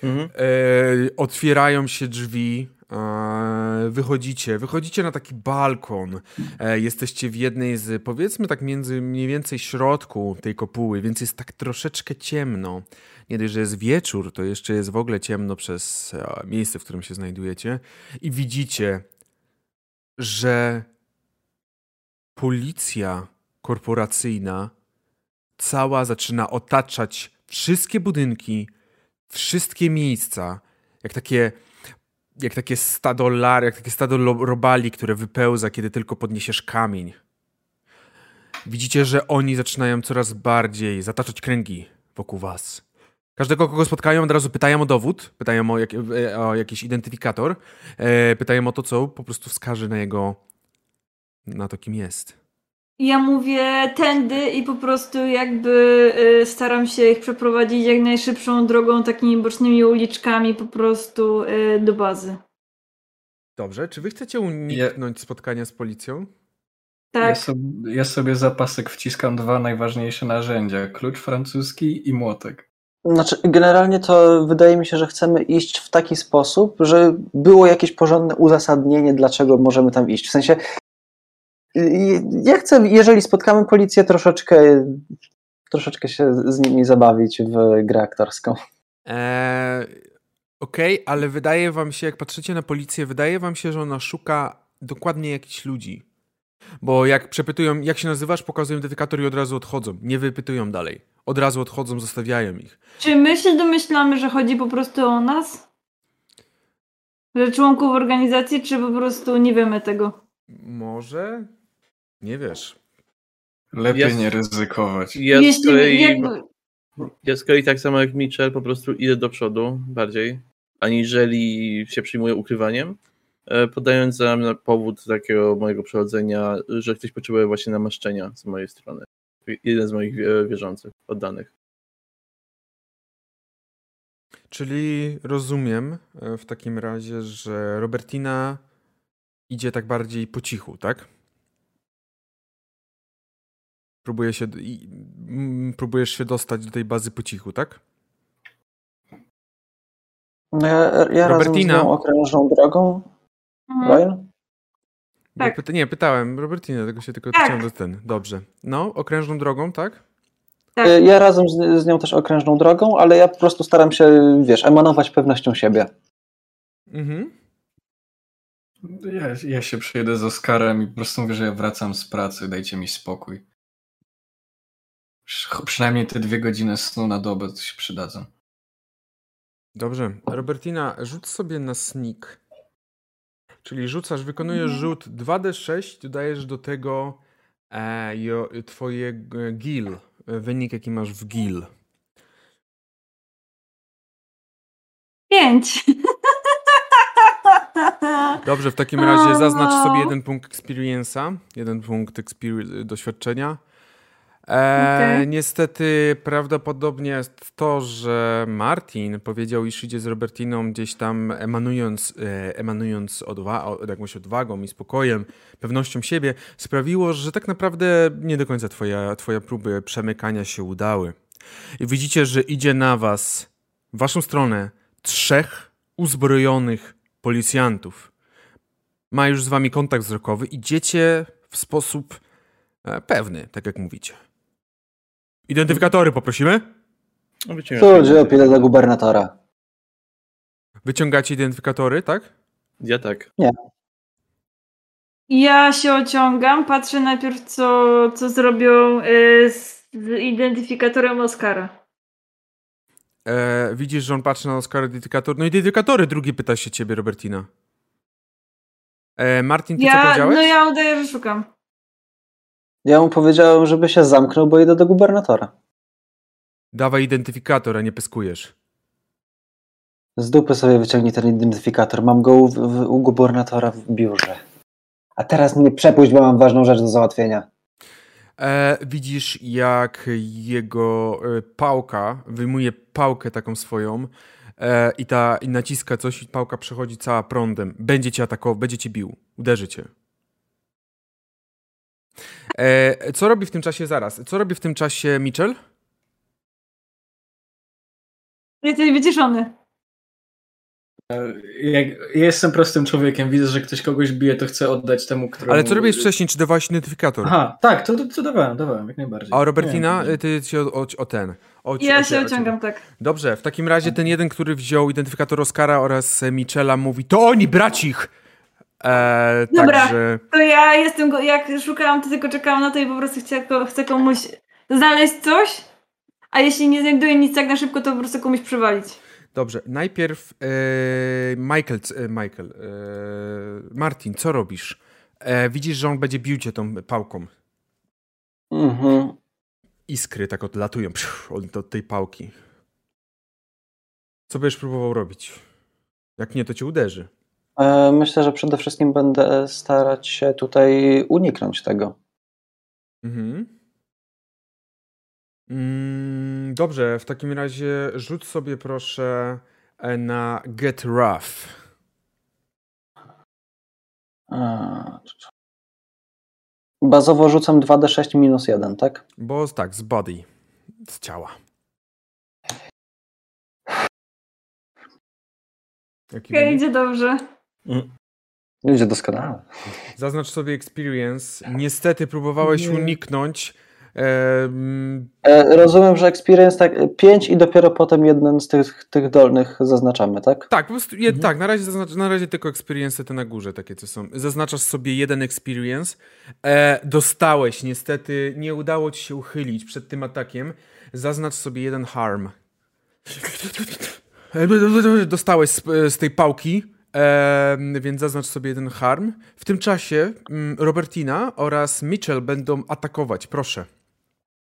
Mhm. E, otwierają się drzwi, e, wychodzicie, wychodzicie na taki balkon. E, jesteście w jednej z, powiedzmy tak między mniej więcej środku tej kopuły, więc jest tak troszeczkę ciemno. Nie dość, że jest wieczór, to jeszcze jest w ogóle ciemno przez e, miejsce, w którym się znajdujecie. I widzicie, że policja korporacyjna cała zaczyna otaczać wszystkie budynki, wszystkie miejsca, jak takie, jak takie stado lar, jak takie stado robali, które wypełza, kiedy tylko podniesiesz kamień. Widzicie, że oni zaczynają coraz bardziej zataczać kręgi wokół was. Każdego, kogo spotkają, od razu pytają o dowód, pytają o, jak, e, o jakiś identyfikator, e, pytają o to, co po prostu wskaże na jego, na to, kim jest. Ja mówię tędy i po prostu jakby y, staram się ich przeprowadzić jak najszybszą drogą, takimi bocznymi uliczkami po prostu y, do bazy. Dobrze, czy wy chcecie uniknąć spotkania z policją? Ja, Tak. sobie, ja sobie zapasek wciskam dwa najważniejsze narzędzia. Klucz francuski i młotek. Znaczy, generalnie to wydaje mi się, że chcemy iść w taki sposób, że było jakieś porządne uzasadnienie, dlaczego możemy tam iść. W sensie, ja chcę, jeżeli spotkamy policję, troszeczkę, troszeczkę się z nimi zabawić w grę aktorską. Eee, Okej, ale wydaje wam się, jak patrzycie na policję, wydaje wam się, że ona szuka dokładnie jakichś ludzi. Bo jak przepytują, jak się nazywasz, pokazują identyfikator i od razu odchodzą. Nie wypytują dalej. Od razu odchodzą, zostawiają ich. Czy my się domyślamy, że chodzi po prostu o nas? Że członków organizacji, czy po prostu nie wiemy tego? Może? Nie wiesz. Lepiej Jest- nie ryzykować. Ja z, kolei, jakby, ja z kolei tak samo jak Mitchell po prostu idę do przodu bardziej, aniżeli się przyjmuję ukrywaniem, e, podając za na powód takiego mojego przechodzenia, że ktoś potrzebuje właśnie namaszczenia z mojej strony. Jeden z moich wierzących, oddanych. Czyli rozumiem e, w takim razie, że Robertina idzie tak bardziej po cichu, tak? Próbuje się, próbujesz się dostać do tej bazy po cichu, tak? No ja, ja razem z Robertina? nią okrężną drogą. Mhm. Ryan? Tak. Pyta, nie, pytałem Robertinę, tego się tylko Tak. chciałem do ten. Dobrze. No, okrężną drogą, tak? Tak. Y, Ja razem z, z nią też okrężną drogą, ale ja po prostu staram się, wiesz, emanować pewnością siebie. Mhm. Ja, ja się przyjedę z Oskarem i po prostu mówię, że ja wracam z pracy, dajcie mi spokój. Przynajmniej te dwie godziny snu na dobę to się przydadzą. Dobrze. Robertina, rzuć sobie na sneak. Czyli rzucasz, wykonujesz rzut 2d6, dodajesz do tego e, jo, twoje g- gil, e, wynik jaki masz w gil. Pięć. Dobrze, w takim razie zaznacz sobie jeden punkt experience'a, jeden punkt experi- doświadczenia. E, Okej. Niestety prawdopodobnie jest to, że Martin powiedział, iż idzie z Robertiną gdzieś tam emanując, e, emanując odwa- od, jakąś odwagą i spokojem, pewnością siebie, sprawiło, że tak naprawdę nie do końca twoja, twoja próby przemykania się udały. I widzicie, że idzie na was, w waszą stronę, trzech uzbrojonych policjantów. Ma już z wami kontakt wzrokowy. Idziecie w sposób e, pewny, tak jak mówicie. Identyfikatory poprosimy? No, Tu, Dziób, idę do gubernatora. Wyciągacie identyfikatory, tak? Ja tak. Ja się ociągam, patrzę najpierw, co, co zrobią y, z, z identyfikatorem Oscara. E, widzisz, że on patrzy na Oscar identyfikator. No identyfikatory, drugi pyta się ciebie, Robertina. E, Martin, ty co Ja, powiedziałeś? no ja udaję, że szukam. Ja mu powiedziałem, żeby się zamknął, bo idę do gubernatora. Dawaj identyfikator, a nie pyskujesz. Z dupy sobie wyciągnij ten identyfikator. Mam go u, w, u gubernatora w biurze. A teraz mnie przepuść, bo mam ważną rzecz do załatwienia. E, widzisz, jak jego e, pałka, wyjmuje pałkę taką swoją e, i, ta, i naciska coś i pałka przechodzi cała prądem. Będzie cię atakował, będzie cię bił, uderzy cię. E, co robi w tym czasie zaraz? Co robi w tym czasie Mitchell? Jesteś wyciszony. Jak ja jestem prostym człowiekiem, widzę, że ktoś kogoś bije, to chcę oddać temu, któremu... Ale co robisz wcześniej? Czy dawałeś identyfikator? Aha, tak, to, to, to dawałem, dawałem, jak najbardziej. A Robertina, Nie, ty się o, o, o ten. O, Ja o- się ociągam, tak. Dobrze, w takim razie ten jeden, który wziął identyfikator Oscara oraz e, Michela mówi, to oni, bracich! E, Dobra. Także, To ja jestem, go, jak szukałam, to tylko czekałam na to i po prostu chcę, chcę komuś znaleźć coś, a jeśli nie znajduję nic tak na szybko, to po prostu komuś przywalić. dobrze, najpierw e, Michael, e, Michael e, Martin, co robisz? E, widzisz, że on będzie bił cię tą pałką. Mhm. Iskry tak odlatują od tej pałki. Co będziesz próbował robić? Jak nie, to cię uderzy. E, Myślę, że przede wszystkim będę starać się tutaj uniknąć tego. Mhm. Mm, dobrze, w takim razie rzuć sobie proszę e, na Get Rough. E, Bazowo rzucam 2d6 minus 1, tak? Bo tak, z body, z ciała. Jaki idzie dobrze. Idzie doskonale. Zaznacz sobie experience. Niestety próbowałeś Nie. uniknąć. E, Rozumiem, że experience tak 5 i dopiero potem jeden z tych, tych dolnych zaznaczamy, tak? tak, po prostu, je, tak, na razie, zaznacz, na razie tylko experience te na górze, takie co są. Zaznaczasz sobie jeden experience. E, dostałeś, niestety nie udało ci się uchylić przed tym atakiem. Zaznacz sobie jeden harm. E, Dostałeś z, z tej pałki, więc zaznacz sobie jeden harm. W tym czasie mm, Robertina oraz Mitchell będą atakować, proszę.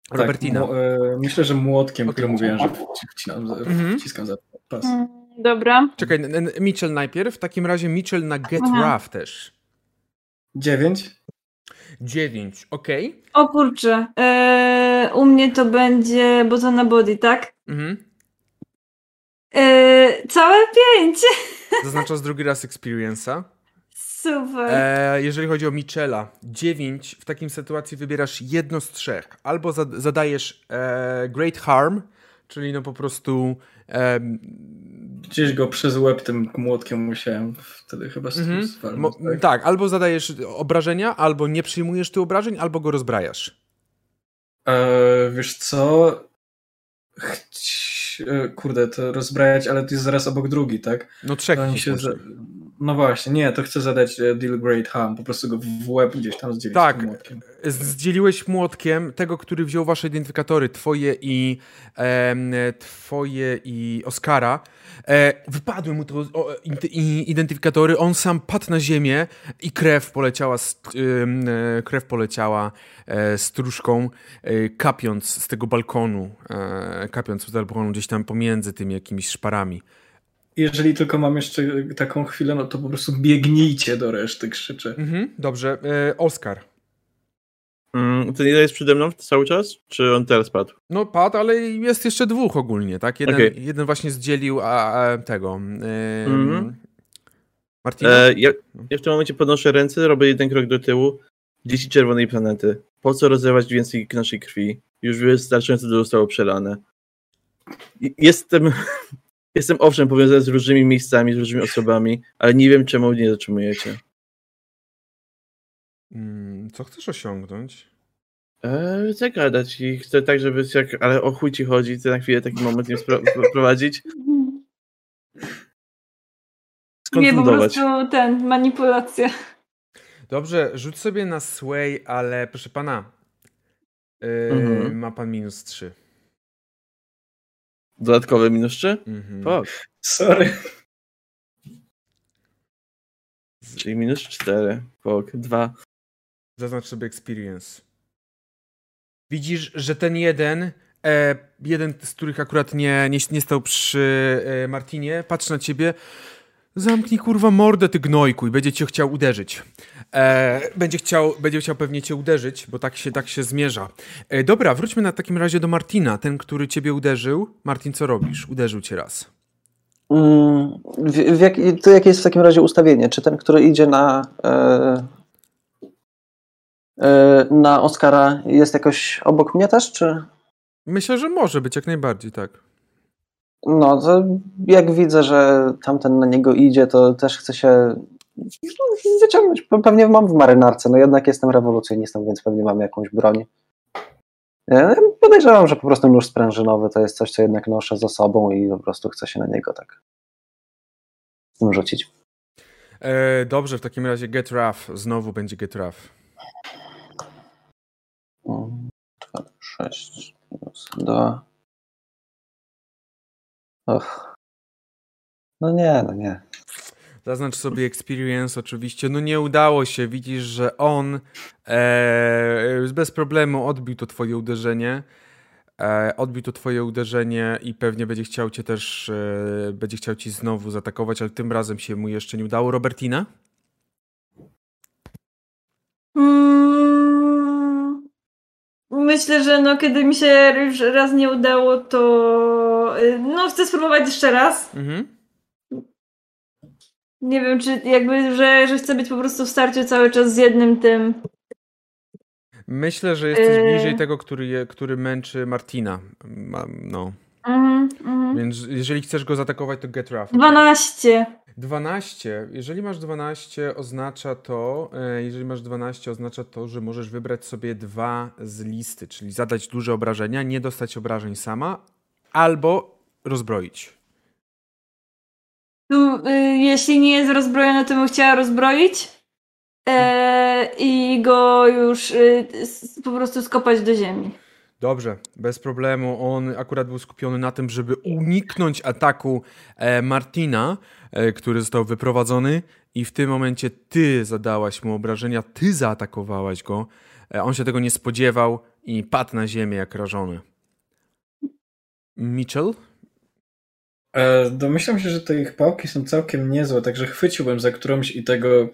Tak, Robertina. mu- e, myślę, że młotkiem, Okej. który mówiłem, że wcinam Mhm. wciskam za pas. Mm, Dobra. Czekaj, n- n- Mitchell najpierw. W takim razie Mitchell na Get Aha. Rough też. Dziewięć. 9, okej. O kurczę. E, u mnie to będzie, bo to na body, tak? Mhm. E, całe pięć. Zaznaczasz drugi raz experience'a. Super. E, jeżeli chodzi o Michela, 9, w takiej sytuacji wybierasz jedno z trzech. Albo zad- zadajesz e, Great Harm, czyli no po prostu em, Gdzieś go przez łeb tym młotkiem musiałem wtedy chyba zwalnąć. mo- tak? tak, albo zadajesz obrażenia, albo nie przyjmujesz tych obrażeń, albo go rozbrajasz. E, wiesz co? Chć... e, Kurde, to rozbrajać, ale to jest zaraz obok drugi, tak? No trzech się za... No właśnie, nie, to chcę zadać e, deal great harm, po prostu go w łeb gdzieś tam zdzielić Tak. młotkiem. Zdzieliłeś młotkiem tego, który wziął wasze identyfikatory, twoje i em, twoje i Oskara. E, wypadły mu i- identyfikatory, on sam padł na ziemię i krew poleciała, e, krew poleciała e, stróżką, e, kapiąc z tego balkonu, e, kapiąc z balkonu gdzieś tam pomiędzy tymi jakimiś szparami. Jeżeli tylko mam jeszcze taką chwilę, no to po prostu biegnijcie do reszty, krzyczę. Mhm, dobrze, e, Oskar. Mm, ten jeden jest przede mną cały czas? Czy on teraz padł? No padł, ale jest jeszcze dwóch ogólnie, tak? Jeden, Okej. jeden właśnie zdzielił a, a, tego. Yy, Mhm. Martina? E, ja, ja w tym momencie podnoszę ręce, robię jeden krok do tyłu. Dzieci czerwonej planety. Po co rozlewać więcej naszej krwi? Już wystarczająco dużo zostało przelane. Jestem, jestem owszem powiązany z różnymi miejscami, z różnymi osobami, ale nie wiem czemu nie zatrzymujecie. Mm, co chcesz osiągnąć? Eee, zagadać i chcę tak, żeby jak, ale o chuj ci chodzi, chcę na chwilę taki moment nie wprowadzić. Nie, po prostu ten, manipulacja. Dobrze, rzuć sobie na sway, ale proszę pana, yy, mhm. ma pan minus 3. Dodatkowe minus 3? Mhm. Fuck. Sorry. I minus 4. Fuck. 2. Zaznacz sobie experience. Widzisz, że ten jeden, e, jeden z których akurat nie, nie, nie stał przy e, Martinie, patrzy na ciebie. Zamknij kurwa mordę, ty gnojku, i będzie cię chciał uderzyć. E, będzie, chciał, będzie chciał pewnie cię uderzyć, bo tak się, tak się zmierza. E, dobra, wróćmy na takim razie do Martina. Ten, który ciebie uderzył. Martin, co robisz? Uderzył cię raz. Mm, w, w jak, to jakie jest w takim razie ustawienie? Czy ten, który idzie na, e, e, na Oscara jest jakoś obok mnie też, czy? Myślę, że może być jak najbardziej, tak. No, to jak widzę, że tamten na niego idzie, to też chcę się wyciągnąć. Pewnie mam w marynarce, no jednak jestem rewolucjonistą, więc pewnie mam jakąś broń. Podejrzewam, że po prostu nóż sprężynowy to jest coś, co jednak noszę za sobą i po prostu chcę się na niego tak rzucić. E, dobrze, w takim razie get rough. Znowu będzie get rough. 6 minus 2. Och. No nie, no nie. Zaznacz sobie experience oczywiście. No nie udało się. Widzisz, że on e, bez problemu odbił to twoje uderzenie. E, odbił to twoje uderzenie i pewnie będzie chciał cię też, e, będzie chciał ci znowu zaatakować, ale tym razem się mu jeszcze nie udało. Robertina? Mm, myślę, że no kiedy mi się już raz nie udało, to y, no chcę spróbować jeszcze raz. Mhm. Nie wiem, czy jakby, że, że chcę być po prostu w starciu cały czas z jednym tym. Myślę, że jesteś yy... bliżej tego, który, je, który męczy Martina. No. Mm, mm. Więc jeżeli chcesz go zaatakować, to get rough. 12. 12. Jeżeli masz 12, oznacza to, e, jeżeli masz 12, oznacza to, że możesz wybrać sobie dwa z listy, czyli zadać duże obrażenia, nie dostać obrażeń sama, albo rozbroić. Tu, y, jeśli nie jest rozbrojony, to bym chciała rozbroić e, i go już y, po prostu skopać do ziemi. Dobrze, bez problemu. On akurat był skupiony na tym, żeby uniknąć ataku e, Martina, e, który został wyprowadzony, i w tym momencie ty zadałaś mu obrażenia, ty zaatakowałaś go. E, on się tego nie spodziewał i padł na ziemię jak rażony. Mitchell? E, domyślam się, że te ich pałki są całkiem niezłe, także chwyciłbym za którąś i tego,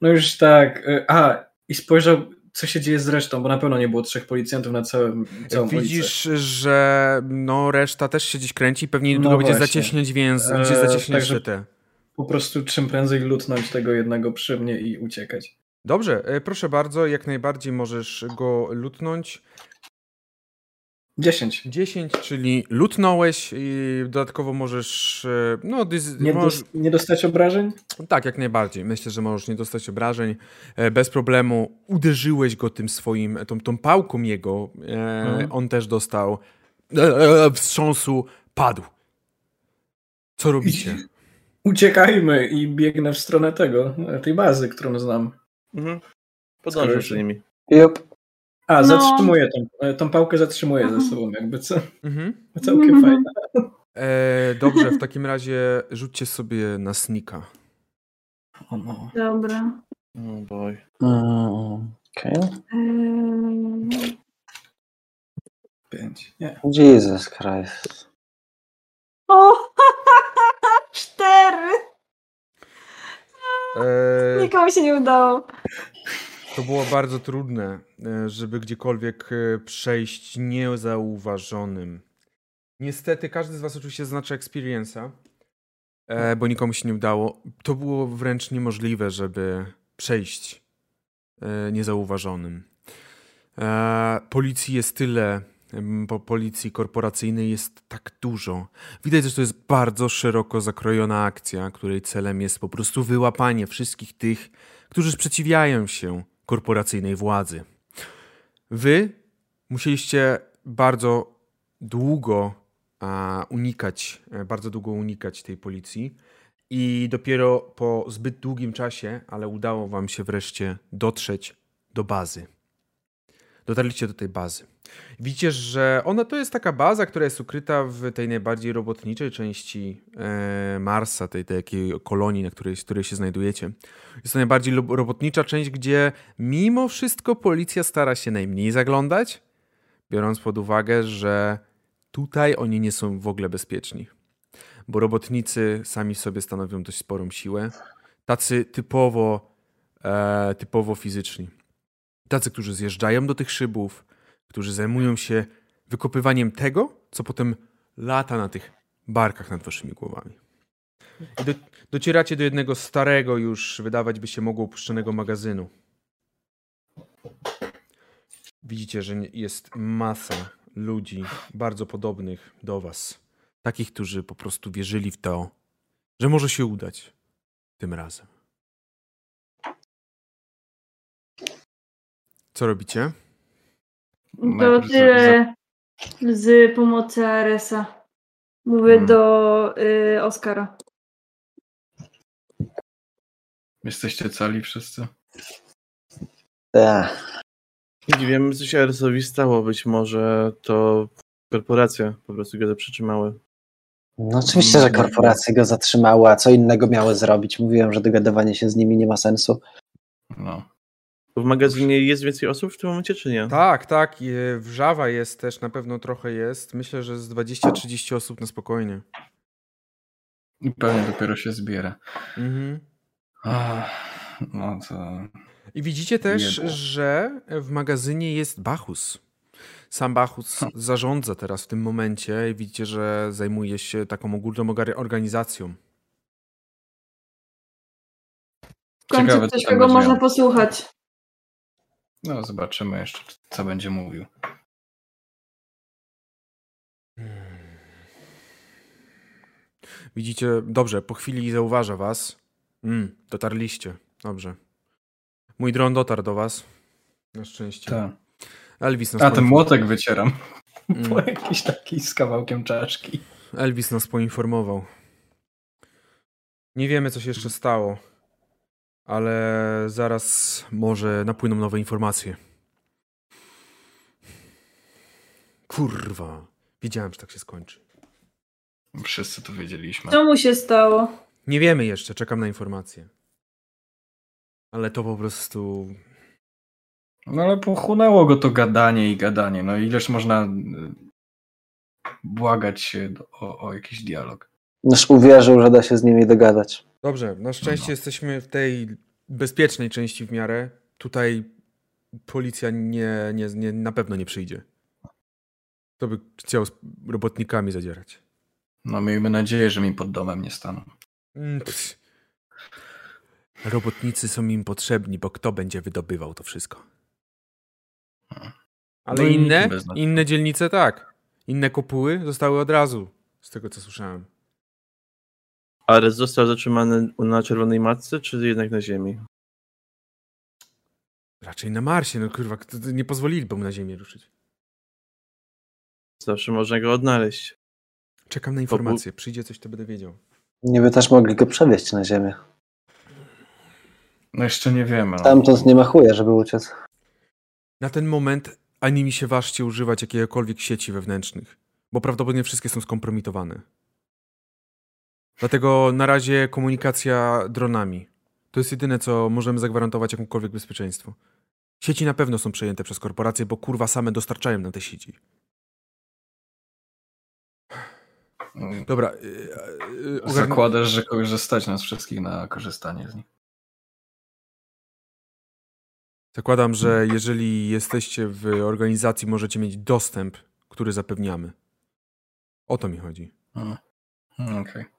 no już tak, e, a i spojrzał, co się dzieje z resztą, bo na pewno nie było trzech policjantów na całym całą Widzisz, policję. że no reszta też się gdzieś kręci, pewnie niedługo no będzie zacieśniać więc będzie zacieśniać e, te. Po prostu czym prędzej lutnąć tego jednego przy mnie i uciekać. Dobrze, e, proszę bardzo, jak najbardziej możesz go lutnąć. 10. 10, czyli lutnąłeś i dodatkowo możesz. E, no, dys, nie, możesz... dos nie, dostać obrażeń? Tak, jak najbardziej. Myślę, że możesz nie dostać obrażeń. E, bez problemu uderzyłeś go tym swoim, tą, tą pałką jego. Hmm. On też dostał wstrząsu, padł. Co robicie? Uciekajmy i biegnę w stronę tego, tej bazy, którą znam. Mhm. Podążę przy nimi. Yep. A, no. zatrzymuję tą, e, tą pałkę zatrzymuję ze mhm. sobą, jakby co. Mhm. Całkiem mhm. fajne. E, dobrze, w takim razie rzućcie sobie na snika. O no. Dobra. Oh boy. Mm, Okej. Okay. Pięć. Nie. Jesus Christ. O! Cztery! E... Nikomu się nie udało. To było bardzo trudne, e, żeby gdziekolwiek e, przejść niezauważonym. Niestety każdy z was oczywiście zaznacza experience'a, e, bo nikomu się nie udało. To było wręcz niemożliwe, żeby przejść niezauważonym. Policji jest tyle, po policji korporacyjnej jest tak dużo. Widać, że to jest bardzo szeroko zakrojona akcja, której celem jest po prostu wyłapanie wszystkich tych, którzy sprzeciwiają się korporacyjnej władzy. Wy musieliście bardzo długo unikać, e, bardzo długo unikać tej policji. I dopiero po zbyt długim czasie, ale udało wam się wreszcie dotrzeć do bazy. Dotarliście do tej bazy. Widzicie, że ona to jest taka baza, która jest ukryta w tej najbardziej robotniczej części e, Marsa, tej, tej takiej kolonii, na której, której się znajdujecie. Jest to najbardziej robotnicza część, gdzie mimo wszystko policja stara się najmniej zaglądać, biorąc pod uwagę, że tutaj oni nie są w ogóle bezpieczni. Bo robotnicy sami sobie stanowią dość sporą siłę. Tacy typowo, e, typowo fizyczni. Tacy, którzy zjeżdżają do tych szybów, którzy zajmują się wykopywaniem tego, co potem lata na tych barkach nad waszymi głowami. I do, docieracie do jednego starego już, wydawać by się mogło, opuszczonego magazynu. Widzicie, że jest masa ludzi bardzo podobnych do was. Takich, którzy po prostu wierzyli w to, że może się udać tym razem. Co robicie? To tyle z pomocy Aresa. Mówię hmm. do y, Oskara. Jesteście cali wszyscy? Tak. Nie wiem, co się Aresowi stało. Być może to korporacje po prostu go zaprzytrzymały. No oczywiście, że korporacje go zatrzymały, a co innego miały zrobić. Mówiłem, że dogadywanie się z nimi nie ma sensu. No. W magazynie jest więcej osób w tym momencie, czy nie? Tak, tak. Wrzawa jest też, na pewno trochę jest. Myślę, że z 20-30 osób na spokojnie. I pewnie dopiero się zbiera. Mhm. no to... I widzicie też, że w magazynie jest Bachus. Sam Bachus zarządza teraz w tym momencie i widzicie, że zajmuje się taką ogólną organizacją. W końcu Ciekawe, ktoś, kogo można posłuchać. No, zobaczymy jeszcze, co będzie mówił. Widzicie, dobrze, po chwili zauważa was. Mm, dotarliście, dobrze. Mój dron dotarł do was. Na szczęście. Tak. Elvis nas A ten młotek wycieram. Mm. Po jakiś taki z kawałkiem czaszki. Elvis nas poinformował. Nie wiemy, co się jeszcze stało ale zaraz może napłyną nowe informacje. Kurwa, wiedziałem, że tak się skończy. Wszyscy to wiedzieliśmy. Co mu się stało? Nie wiemy jeszcze, czekam na informacje. Ale to po prostu. No ale pochłonęło go to gadanie i gadanie. No ileż można y, błagać się o, o jakiś dialog. Nasz uwierzył, że da się z nimi dogadać. Dobrze, na szczęście no. jesteśmy w tej bezpiecznej części w miarę. Tutaj policja nie, nie, nie, na pewno nie przyjdzie. To by chciał z robotnikami zadzierać. No miejmy nadzieję, że mi pod domem nie staną. Mm, Robotnicy są im potrzebni, bo kto będzie wydobywał to wszystko? Ale no inne, inne dzielnice tak. Inne kopuły zostały od razu, z tego co słyszałem. Ares został zatrzymany na czerwonej matce, czy jednak na ziemi? Raczej na Marsie, no kurwa, nie pozwoliliby mu na ziemię ruszyć. Zawsze można go odnaleźć. Czekam na informację. Przyjdzie coś, to będę wiedział. Nie by też mogli go przewieźć na ziemię. No jeszcze nie wiemy. No. Stamtąd nie ma chuja, żeby uciec. Na ten moment ani mi się ważcie używać jakiejkolwiek sieci wewnętrznych, bo prawdopodobnie wszystkie są skompromitowane. Dlatego na razie komunikacja dronami. To jest jedyne, co możemy zagwarantować jakąkolwiek bezpieczeństwo. Sieci na pewno są przejęte przez korporacje, bo kurwa same dostarczają na te sieci. Dobra. Yy, yy, Zakładasz, że, że stać nas wszystkich na korzystanie z nich. Zakładam, że jeżeli jesteście w organizacji, możecie mieć dostęp, który zapewniamy. O to mi chodzi. Hmm. Okej. Okay.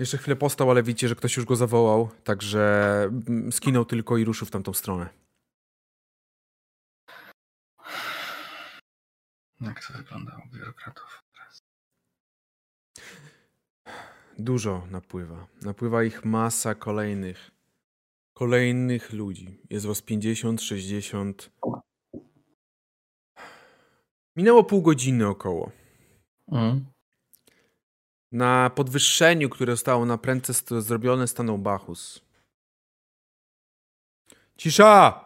Jeszcze chwilę postał, ale widzicie, że ktoś już go zawołał, także mm, skinął tylko i ruszył w tamtą stronę. Jak to wygląda u biurokratów teraz? Dużo napływa. Napływa ich masa kolejnych. Kolejnych ludzi. Jest was 50, 60. Minęło pół godziny około. Mhm. Na podwyższeniu, które zostało na prędce zrobione, stanął Bachus. Cisza!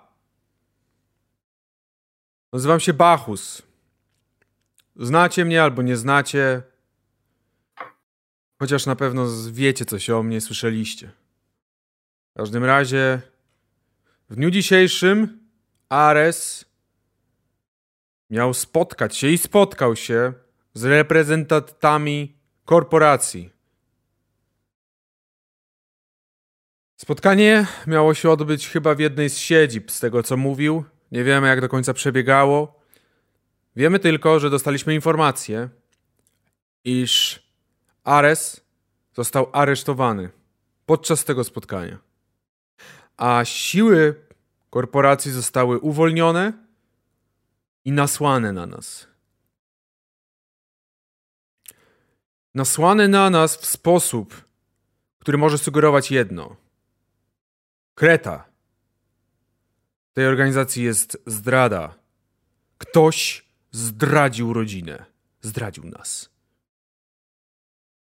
Nazywam się Bachus. Znacie mnie albo nie znacie. Chociaż na pewno wiecie coś o mnie, słyszeliście. W każdym razie, w dniu dzisiejszym Ares miał spotkać się i spotkał się z reprezentantami korporacji. Spotkanie miało się odbyć chyba w jednej z siedzib, z tego co mówił. Nie wiemy, jak do końca przebiegało. Wiemy tylko, że dostaliśmy informację, iż Ares został aresztowany podczas tego spotkania. A siły korporacji zostały uwolnione i nasłane na nas. Nasłane na nas w sposób, który może sugerować jedno. Kreta. Tej organizacji jest zdrada. Ktoś zdradził rodzinę. Zdradził nas.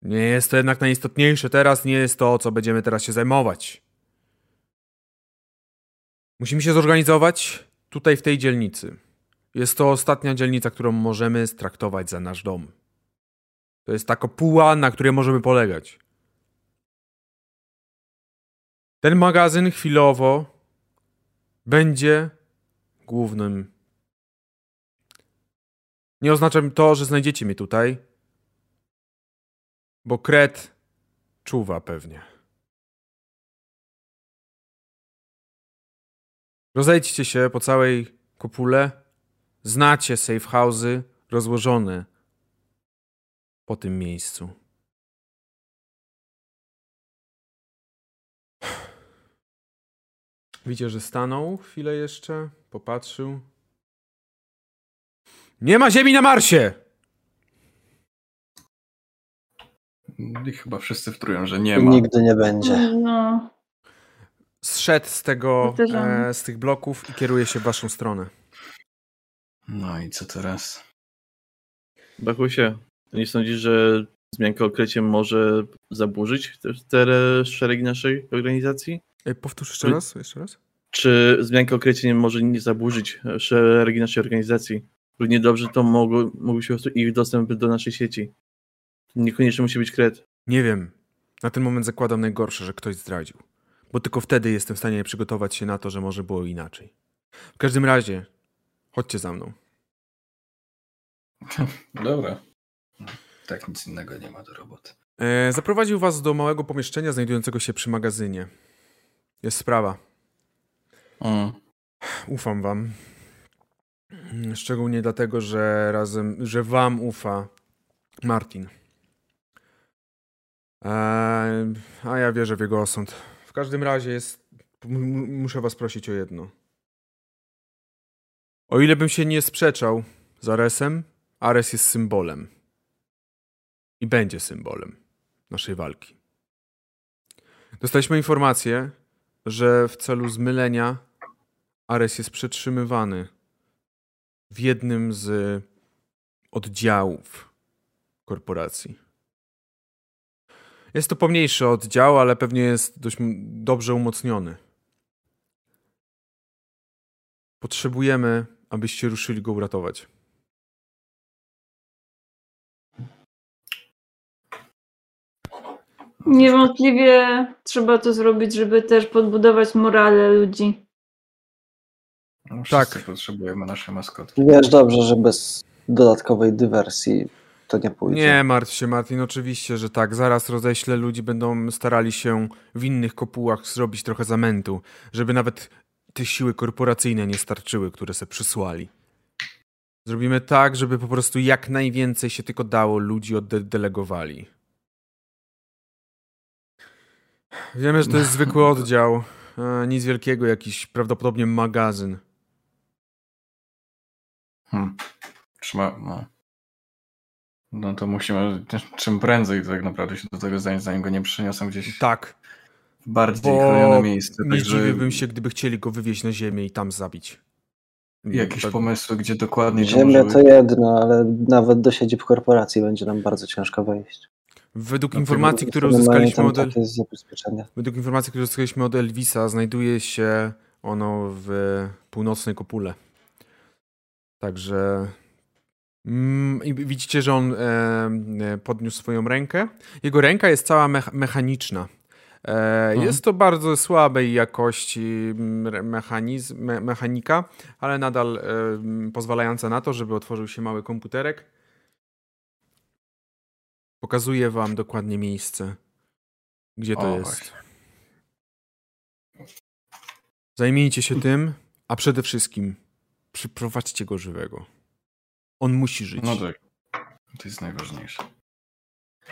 Nie jest to jednak najistotniejsze teraz, nie jest to, co będziemy teraz się zajmować. Musimy się zorganizować tutaj w tej dzielnicy. Jest to ostatnia dzielnica, którą możemy straktować za nasz dom. To jest ta kopuła, na której możemy polegać. Ten magazyn chwilowo będzie głównym. Nie oznacza to, że znajdziecie mnie tutaj, bo kret czuwa pewnie. Rozejdźcie się po całej kopule. Znacie safe house'y rozłożone po tym miejscu. Widzicie, że stanął chwilę jeszcze, popatrzył. Nie ma ziemi na Marsie! I chyba wszyscy wtrują, że nie ma. Nigdy nie będzie. No. Zszedł z tego, Powtarzamy. e, z tych bloków i kieruje się w waszą stronę. No i co teraz? Bachusie, nie sądzisz, że zmianka o krecie może zaburzyć te, te szeregi naszej organizacji? E, powtórz jeszcze raz, jeszcze raz. Czy zmianka o krecie nie może nie zaburzyć szeregi naszej organizacji? Równie dobrze to mogło, mógł się ich dostęp do naszej sieci. Niekoniecznie musi być kret. Nie wiem. Na ten moment zakładam najgorsze, że ktoś zdradził. Bo tylko wtedy jestem w stanie przygotować się na to, że może było inaczej. W każdym razie, chodźcie za mną. Dobra. Tak nic innego nie ma do roboty. E, zaprowadził was do małego pomieszczenia znajdującego się przy magazynie. Jest sprawa. Mm. Ufam wam. Szczególnie dlatego, że razem, że wam ufa Martin. Eee, a ja wierzę w jego osąd. W każdym razie jest. Muszę was prosić o jedno. O ile bym się nie sprzeczał z Aresem, Ares jest symbolem. I będzie symbolem naszej walki. Dostaliśmy informację, że w celu zmylenia Ares jest przetrzymywany w jednym z oddziałów korporacji. Jest to pomniejszy oddział, ale pewnie jest dość dobrze umocniony. Potrzebujemy, abyście ruszyli go uratować. Niewątpliwie trzeba to zrobić, żeby też podbudować morale ludzi. No, wszyscy Tak. potrzebujemy nasze maskotki. Wiesz dobrze, że bez dodatkowej dywersji to nie pójdzie. Nie martw się, Martin, oczywiście, że tak. Zaraz roześlę ludzi, będą starali się w innych kopułach zrobić trochę zamętu, żeby nawet te siły korporacyjne nie starczyły, które se przysłali. Zrobimy tak, żeby po prostu jak najwięcej się tylko dało ludzi oddelegowali. Wiemy, że to jest zwykły oddział. E, nic wielkiego, jakiś prawdopodobnie magazyn. Hmm. Trzyma, no. no to musimy czym prędzej tak naprawdę się do tego zanim, zanim go nie przeniosą gdzieś Tak, w bardziej bo chronione miejsce. nie Także zdziwiłbym się, gdyby chcieli go wywieźć na ziemię i tam zabić. jakieś tak- pomysły, gdzie dokładnie to Ziemia może to jedno, ale nawet do siedzib korporacji będzie nam bardzo ciężko wejść. Według No, informacji, które uzyskaliśmy od, El- według informacji, które uzyskaliśmy od Elvisa, znajduje się ono w północnej kopule. Także mm, widzicie, że on e, e, podniósł swoją rękę. Jego ręka jest cała mech- mechaniczna. E, Jest to bardzo słabej jakości mm, mechanizm, me, mechanika, ale nadal e, pozwalająca na to, żeby otworzył się mały komputerek. Pokazuję wam dokładnie miejsce, gdzie to O, jest. Zajmijcie się tym, a przede wszystkim przyprowadźcie go żywego. On musi żyć. No tak. To jest najważniejsze.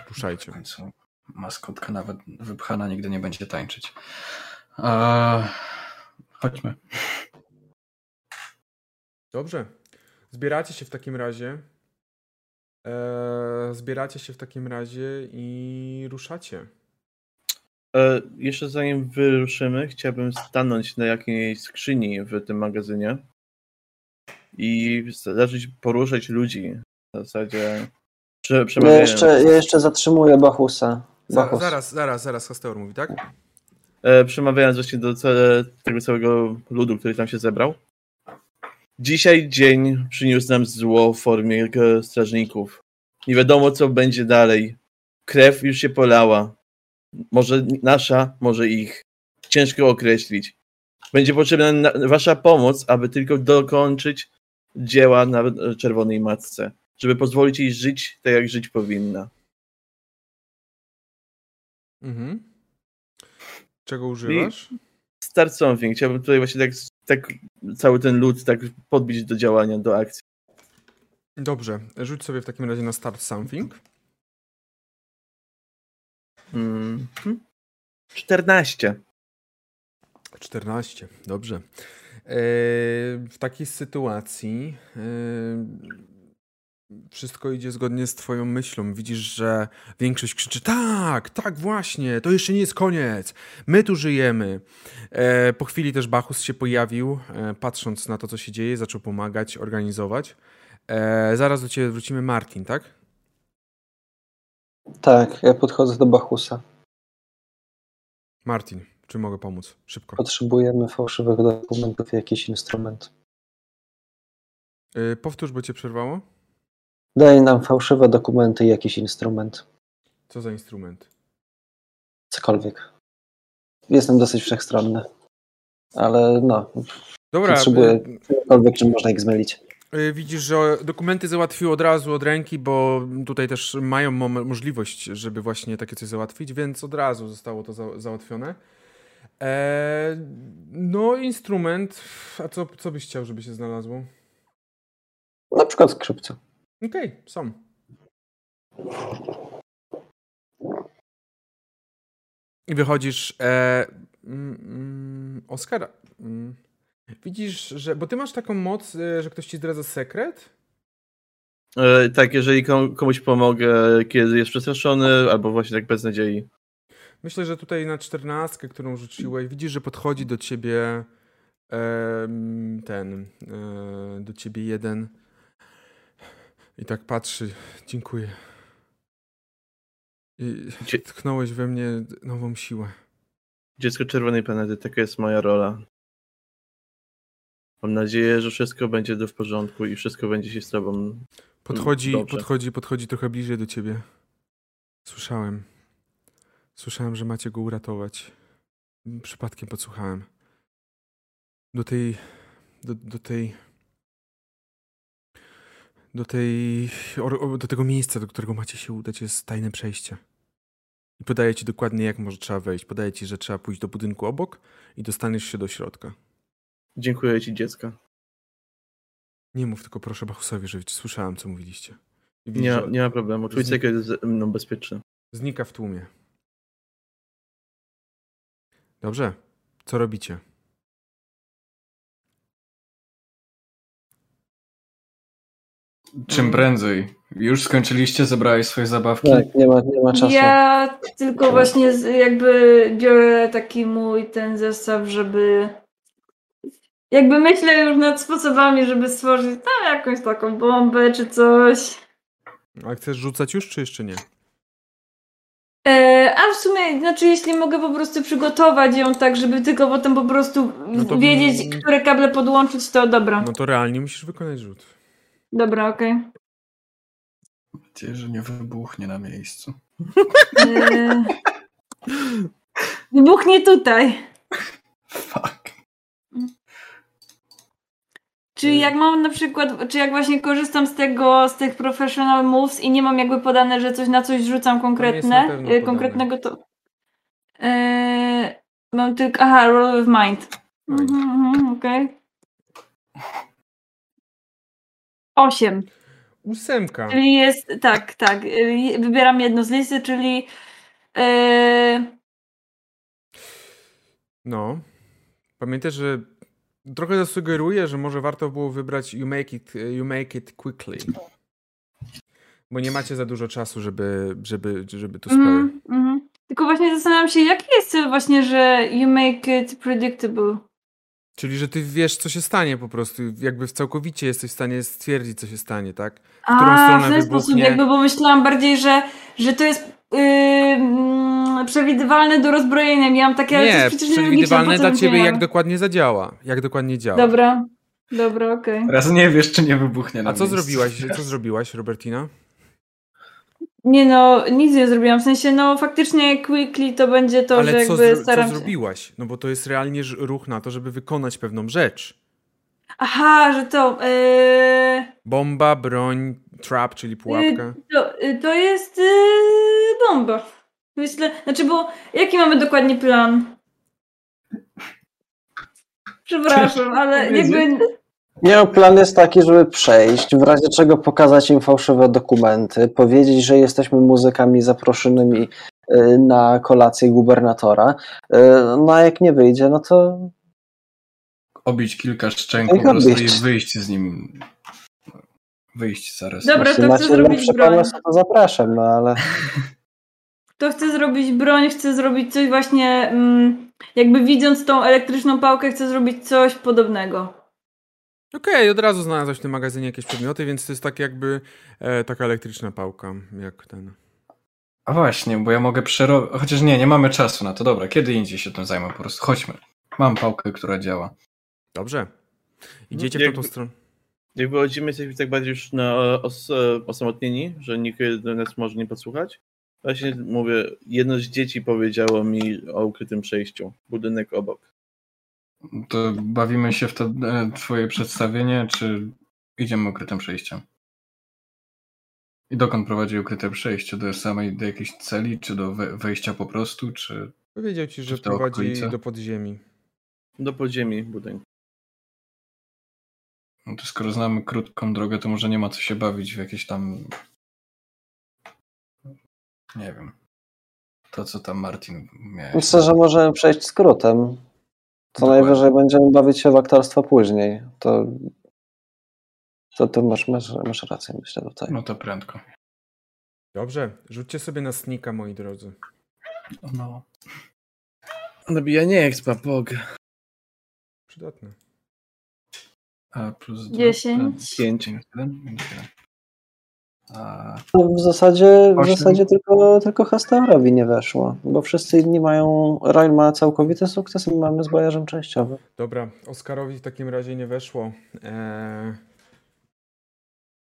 W Ruszajcie. końcu maskotka nawet wypchana nigdy nie będzie tańczyć. Eee, chodźmy. Dobrze. Zbieracie się w takim razie. Eee, zbieracie się w takim razie i ruszacie. E, jeszcze zanim wyruszymy, chciałbym stanąć na jakiejś skrzyni w tym magazynie i zacząć poruszać ludzi. W zasadzie prze, Ja jeszcze, ja jeszcze zatrzymuję Bachusa. Za, Bachus. zaraz, zaraz, zaraz Hasteur mówi, tak? e, przemawiając właśnie do tego całego ludu, który tam się zebrał. Dzisiaj dzień przyniósł nam zło w formie strażników. Nie wiadomo, co będzie dalej. Krew już się polała. Może nasza, może ich. Ciężko określić. Będzie potrzebna na- wasza pomoc, aby tylko dokończyć dzieła na Czerwonej Matce. Żeby pozwolić jej żyć tak, jak żyć powinna. Mhm. Czego używasz? Start something. Chciałbym tutaj właśnie tak, tak cały ten lud tak podbić do działania, do akcji. Dobrze. Rzuć sobie w takim razie na start something. Mhm. 14. 14. Dobrze. Eee, w takiej sytuacji eee, wszystko idzie zgodnie z twoją myślą. Widzisz, że większość krzyczy tak, tak właśnie, to jeszcze nie jest koniec. My tu żyjemy. Eee, po chwili też Bachus się pojawił, e, patrząc na to, co się dzieje, zaczął pomagać, organizować. Eee, zaraz do ciebie wrócimy, Martin, tak? Tak, ja podchodzę do Bachusa. Martin, czy mogę pomóc? Szybko. Potrzebujemy fałszywych dokumentów i jakiś instrument. Eee, powtórz, bo cię przerwało. Daj nam fałszywe dokumenty i jakiś instrument. Co za instrument? Cokolwiek. Jestem dosyć wszechstronny. Ale no, Dobra, potrzebuję y, czegokolwiek, czym można ich zmylić. y, widzisz, że dokumenty załatwił od razu od ręki, bo tutaj też mają mo- możliwość, żeby właśnie takie coś załatwić, więc od razu zostało to za- załatwione. E, no, instrument. A co, co byś chciał, żeby się znalazło? Na przykład skrzypce. Okej, są. I wychodzisz. E, mm, mm, Oskar, mm, widzisz, że. Bo ty masz taką moc, e, że ktoś ci zdradza sekret? E, tak, jeżeli kom- komuś pomogę, kiedy jest przestraszony, albo właśnie tak bez nadziei. Myślę, że tutaj na czternastkę, którą rzuciłeś, widzisz, że podchodzi do ciebie em, ten, e, do ciebie jeden i tak patrzy. Dziękuję. I Dzie- tknąłeś we mnie nową siłę. Dziecko Czerwonej Planety, taka jest moja rola. Mam nadzieję, że wszystko będzie do w porządku i wszystko będzie się z tobą. Podchodzi, Dobrze. podchodzi, podchodzi trochę bliżej do ciebie. Słyszałem. Słyszałem, że macie go uratować. Przypadkiem podsłuchałem. Do tej. Do, do tej. Do tej. Do tego miejsca, do którego macie się udać, jest tajne przejście. I podaję ci dokładnie, jak może trzeba wejść. Podaję ci, że trzeba pójść do budynku obok i dostaniesz się do środka. Dziękuję ci, dziecko. Nie mów tylko proszę Bachusowi, że słyszałem, co mówiliście. Nie, widzisz, że- nie ma problemu. Zni- sekret jest ze mną bezpieczny. Znika w tłumie. Dobrze. Co robicie? Czym prędzej. Już skończyliście, zebrałeś swoje zabawki? Tak, nie ma, nie ma czasu. Ja tylko właśnie z- jakby biorę taki mój ten zestaw, żeby jakby myślę już nad sposobami, żeby stworzyć tam jakąś taką bombę czy coś. A chcesz rzucać już, czy jeszcze nie? E, a w sumie, znaczy jeśli mogę po prostu przygotować ją tak, żeby tylko potem po prostu No to- wiedzieć, które kable podłączyć, to dobra. No to realnie musisz wykonać rzut. Dobra, okej. Mam nadzieję, że nie wybuchnie na miejscu. E, Wybuchnie tutaj. Fuck. Czy jak mam na przykład, czy jak właśnie korzystam z tego, z tych professional moves i nie mam jakby podane, że coś na coś rzucam konkretne, podane. konkretnego to... E, mam tylko, aha, roll of mind. Mind. Mhm, mhm, okej. Osiem. Ósemka. Czyli jest, tak, tak. Wybieram jedno z listy, czyli e, No. Pamiętaj, że trochę zasugeruję, że może warto było wybrać you make it, you make it quickly. Bo nie macie za dużo czasu, żeby, żeby, żeby to spell. mhm, mhm. Tylko właśnie zastanawiam się, jaki jest cel właśnie, że you make it predictable. Czyli, że ty wiesz, co się stanie po prostu. Jakby w całkowicie jesteś w stanie stwierdzić, co się stanie, tak? którą A, stronę w ten sposób wybuchnie. jakby, bo myślałam bardziej, że, że to jest yy, mm, przewidywalne do rozbrojenia. Miałam takie, ale to Nie, jest przewidywalne dla ciebie, jak dokładnie zadziała. Jak dokładnie działa. Dobra, dobra, okej. Teraz nie wiesz, czy nie wybuchnie na A co miejscu. zrobiłaś? Co zrobiłaś, Robertina? Nie no, nic nie zrobiłam. W sensie, no faktycznie quickly to będzie to, że Ale co, jakby zro- staram co się... zrobiłaś? No bo to jest realnie ruch na to, żeby wykonać pewną rzecz. Aha, że to... Yy, Bomba, broń, trap, czyli pułapka. to, y, to jest yy, bomba. Myślę, znaczy, bo jaki mamy dokładnie plan? Przepraszam, ale jakby... Nie, no, plan jest taki, żeby przejść, w razie czego pokazać im fałszywe dokumenty, powiedzieć, że jesteśmy muzykami zaproszonymi y, na kolację gubernatora. Y, No a jak nie wyjdzie, no to Obić kilka szczęk po prostu i wyjść z nim. Wyjść zaraz. Dobra, to chcę zrobić broń. to zapraszam, no ale To chcę zrobić broń, chcę zrobić coś właśnie, mm, jakby widząc tą elektryczną pałkę, chcę zrobić coś podobnego. Okej, od razu znalazłaś w tym magazynie jakieś przedmioty, więc to jest tak jakby e, taka elektryczna pałka, jak ten. A właśnie, bo ja mogę przerobić. Chociaż nie, nie mamy czasu na to. Dobra, kiedy indziej się tym zajmę po prostu. Chodźmy. Mam pałkę, która działa. Dobrze. Idziecie w Jak- tą stronę. Jak wychodzimy, jesteśmy tak bardziej już na, os, osamotnieni, że nikt nas może nie podsłuchać. Właśnie mówię, jedno z dzieci powiedziało mi o ukrytym przejściu. Budynek obok. To bawimy się w to e, twoje przedstawienie, czy idziemy ukrytym przejściem? I dokąd prowadzi ukryte przejście? Do samej, do jakiejś celi, czy do we, wejścia po prostu, czy... Powiedział ci, że prowadzi okolice? do podziemi. Do podziemi budynku. No to skoro znamy krótką drogę, to może nie ma co się bawić w jakieś tam... Nie wiem. To, co tam Martin miał. myślę, że możemy przejść skrótem. Co Dokładnie. najwyżej będziemy bawić się w aktorstwo później. To, to, to masz, masz, masz rację, myślę tutaj. No to prędko. Dobrze, rzućcie sobie na snika, moi drodzy. No. No, o mało. Nabijanie expa, bog. Przydatne. A plus 10. 5. 7. W zasadzie, w zasadzie tylko, tylko Hastaurowi nie weszło, bo wszyscy inni mają, Royal ma całkowity sukces, my mamy z bojarzem częściowy. Dobra, Oskarowi w takim razie nie weszło. Eee,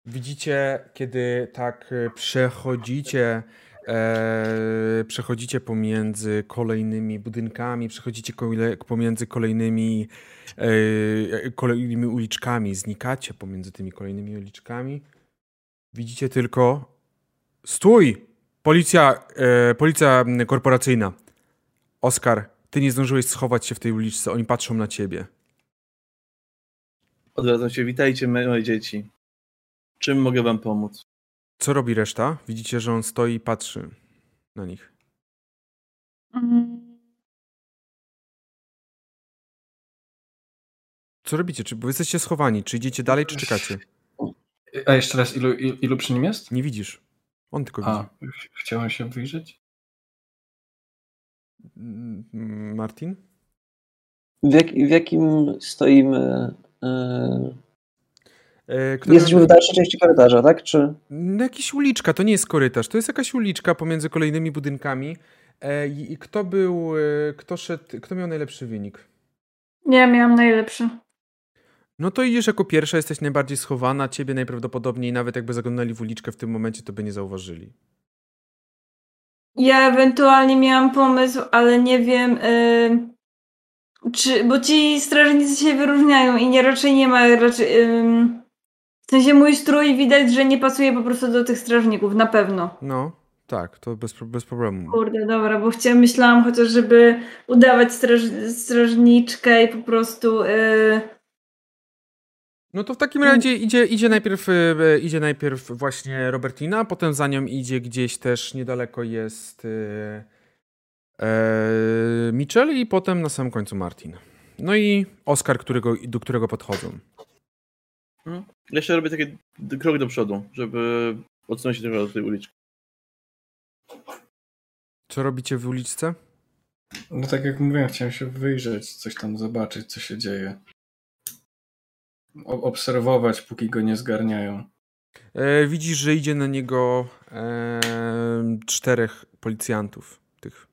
widzicie, kiedy tak e, przechodzicie, e, przechodzicie pomiędzy kolejnymi budynkami, przechodzicie kole, pomiędzy kolejnymi, e, kolejnymi uliczkami, znikacie pomiędzy tymi kolejnymi uliczkami. Widzicie tylko stój! Policja, e, policja korporacyjna. Oskar, ty nie zdążyłeś schować się w tej uliczce, oni patrzą na ciebie. Odwracam się, witajcie moje dzieci. Czym mogę wam pomóc? Co robi reszta? Widzicie, że on stoi i patrzy na nich. Co robicie? Czy bo jesteście schowani? Czy idziecie dalej, czy czekacie? A jeszcze raz, ilu, ilu, przy nim jest? Nie widzisz. On tylko A, widzi. ch- chciałem się wyjrzeć? Mm, Martin? W, jak, w jakim stoimy? która- Jesteśmy w dalszej części korytarza, tak? Czy... No, Jakiś uliczka, to nie jest korytarz, to jest jakaś uliczka pomiędzy kolejnymi budynkami. E, I kto był, kto szedł, kto miał najlepszy wynik? Ja miałam najlepszy. No to idziesz jako pierwsza, jesteś najbardziej schowana, ciebie najprawdopodobniej nawet jakby zaglądali w uliczkę w tym momencie, to by nie zauważyli. Ja ewentualnie miałam pomysł, ale nie wiem, y, czy, bo ci strażnicy się wyróżniają i nie raczej nie ma raczej. ym, w sensie mój strój widać, że nie pasuje po prostu do tych strażników, na pewno. No, tak, to bez, bez problemu. Kurde, dobra, bo chciałam, myślałam chociaż, żeby udawać straż, strażniczkę i po prostu. y, No to w takim razie idzie, idzie, najpierw, e, idzie najpierw właśnie Robertina, potem za nią idzie gdzieś też niedaleko jest e, e, Mitchell i potem na samym końcu Martin. No i Oskar, którego, do którego podchodzą. Jeszcze robię taki krok do przodu, żeby odsunąć się trochę od tej uliczki. Co robicie w uliczce? No tak jak mówiłem, chciałem się wyjrzeć, coś tam zobaczyć, co się dzieje. Obserwować, póki go nie zgarniają. E, widzisz, że idzie na niego e, czterech policjantów. Tych.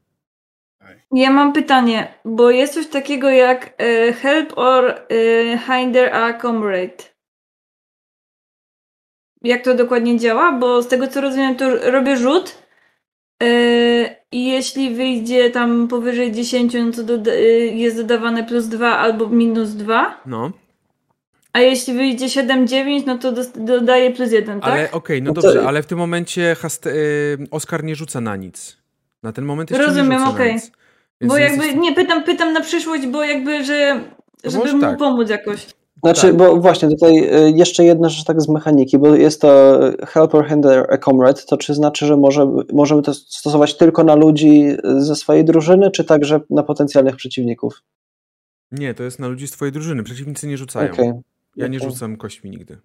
Ja mam pytanie, bo jest coś takiego jak y, help or y, hinder a comrade. Jak to dokładnie działa? Bo z tego co rozumiem, to robię rzut y, i jeśli wyjdzie tam powyżej 10, no to doda- y, jest dodawane plus 2 albo minus 2. No, A jeśli wyjdzie 7-9, no to dodaje plus 1, tak? ale okej, no No to- dobrze, ale w tym momencie hast, e, Oskar nie rzuca na nic. Na ten moment jeszcze Rozumiem, nie rzuca okej. na nic. Więc Bo nie jakby, jesteś- nie, pytam, pytam na przyszłość, bo jakby, że To żeby mu tak. pomóc jakoś. Znaczy, Tak. bo właśnie tutaj y, jeszcze jedna rzecz tak z mechaniki, bo jest to help or hinder a comrade, to czy znaczy, że może, możemy to stosować tylko na ludzi ze swojej drużyny, czy także na potencjalnych przeciwników? Nie, to jest na ludzi z twojej drużyny. Przeciwnicy nie rzucają. Okej, Ja nie rzucam kośćmi nigdy.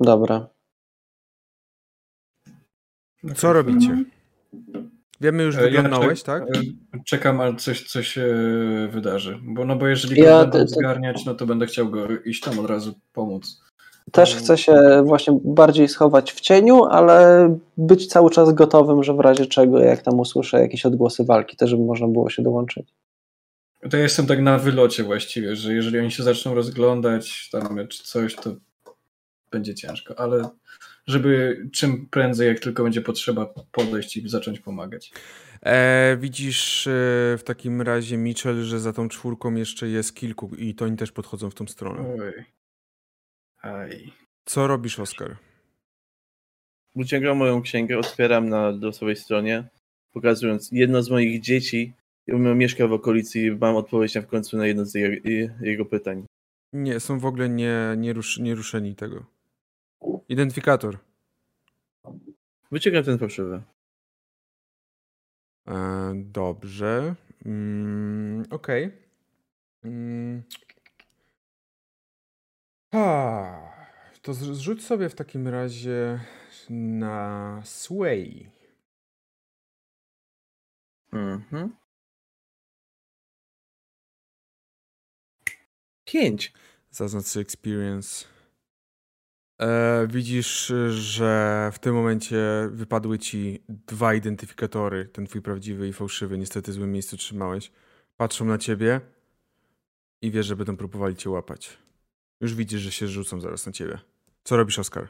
dobra. Co robicie? Wiemy już, E, ja wyglądałeś, czek- tak? e, Czekam, aż coś, coś się wydarzy. Bo, no bo jeżeli Ja go te- zgarniać, no to będę chciał go iść tam od razu pomóc. Też chcę się właśnie bardziej schować w cieniu, ale być cały czas gotowym, że w razie czego, jak tam usłyszę jakieś odgłosy walki, też żeby można było się dołączyć. To ja jestem tak na wylocie właściwie, że jeżeli oni się zaczną rozglądać tam czy coś, to będzie ciężko, ale żeby czym prędzej, jak tylko będzie potrzeba, podejść i zacząć pomagać. E, widzisz e, w takim razie, Mitchell, że za tą czwórką jeszcze jest kilku i to oni też podchodzą w tą stronę. Oj. Aj. Co robisz, Oskar? Wyciągam moją księgę, otwieram na losowej stronie, pokazując jedno z moich dzieci mieszka w okolicy i mam odpowiedź na w końcu na jedno z jego, pytań. Nie, są w ogóle nie, nie, rusz, nie ruszeni tego. Identyfikator. Wyciągam ten fałszywy. E, dobrze. Mm, Okej. Mm. Ha. To zrzuć sobie w takim razie na Sway. Mhm. Pięć. Zaznacz sobie experience. E, widzisz, że w tym momencie wypadły ci dwa identyfikatory, ten twój prawdziwy i fałszywy. Niestety w złym miejscu trzymałeś. Patrzą na ciebie i wiesz, że będą próbowali cię łapać. Już widzisz, że się rzucą zaraz na ciebie. Co robisz, Oskar?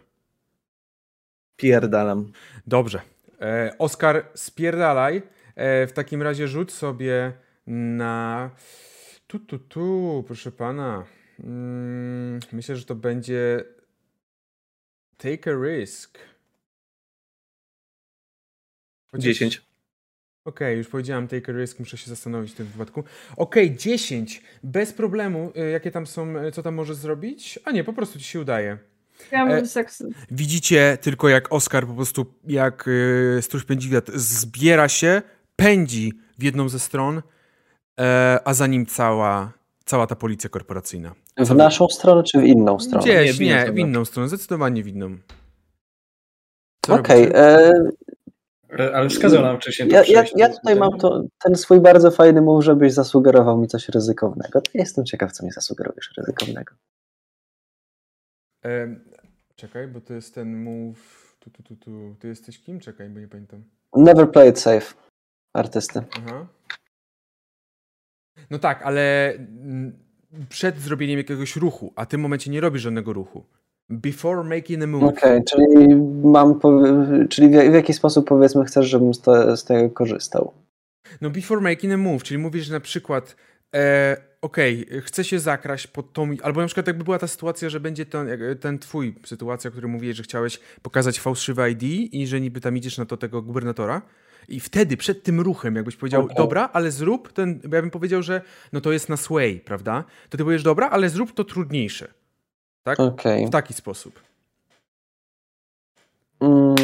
Pierdalam. Dobrze. E, Oskar, spierdalaj. E, w takim razie rzuć sobie na. Tu, tu, tu, proszę pana. Mm, myślę, że to będzie. Take a risk. Chociaż- Dziesięć. Okej, już powiedziałam take a risk, muszę się zastanowić w tym wypadku. Okej, 10. Bez problemu. E, Jakie tam są, e, co tam możesz zrobić? A nie, po prostu ci się udaje. Ja mam E, seks. Widzicie tylko jak Oskar po prostu, jak yy, stróż pędziwiat zbiera się, pędzi w jedną ze stron, a za nim cała, cała ta policja korporacyjna. W naszą stronę czy w inną stronę? Gdzieś, Nie, w inną nie, w stronę. inną stronę, zdecydowanie w inną. Okej, robicie? e, E, Ale wskazał nam wcześniej Ja, ja, ja tutaj mam to, ten swój bardzo fajny move, żebyś zasugerował mi coś ryzykownego. To jestem ciekaw, co mi zasugerujesz ryzykownego. Em, czekaj, bo to jest ten move. Tu, tu, tu, tu. Ty jesteś kim? Czekaj, bo nie pamiętam. Never play it safe. Artysty. Aha. No tak, ale przed zrobieniem jakiegoś ruchu, a w tym momencie nie robisz żadnego ruchu. Before making a move. Okej, czyli mam, czyli w, jaki sposób powiedzmy chcesz, żebym z, te, z tego korzystał? No before making a move, czyli mówisz, na przykład e, okej, chcę się zakraść pod tą, albo na przykład jakby była ta sytuacja, że będzie ten, ten twój sytuacja, o której mówiłeś, że chciałeś pokazać fałszywe ID i że niby tam idziesz na to tego gubernatora i wtedy przed tym ruchem jakbyś powiedział, Okej. dobra, ale zrób ten, bo ja bym powiedział, że no to jest na sway, prawda? To ty powiesz, dobra, ale zrób to trudniejsze. Tak? Okej. W taki sposób. Mm,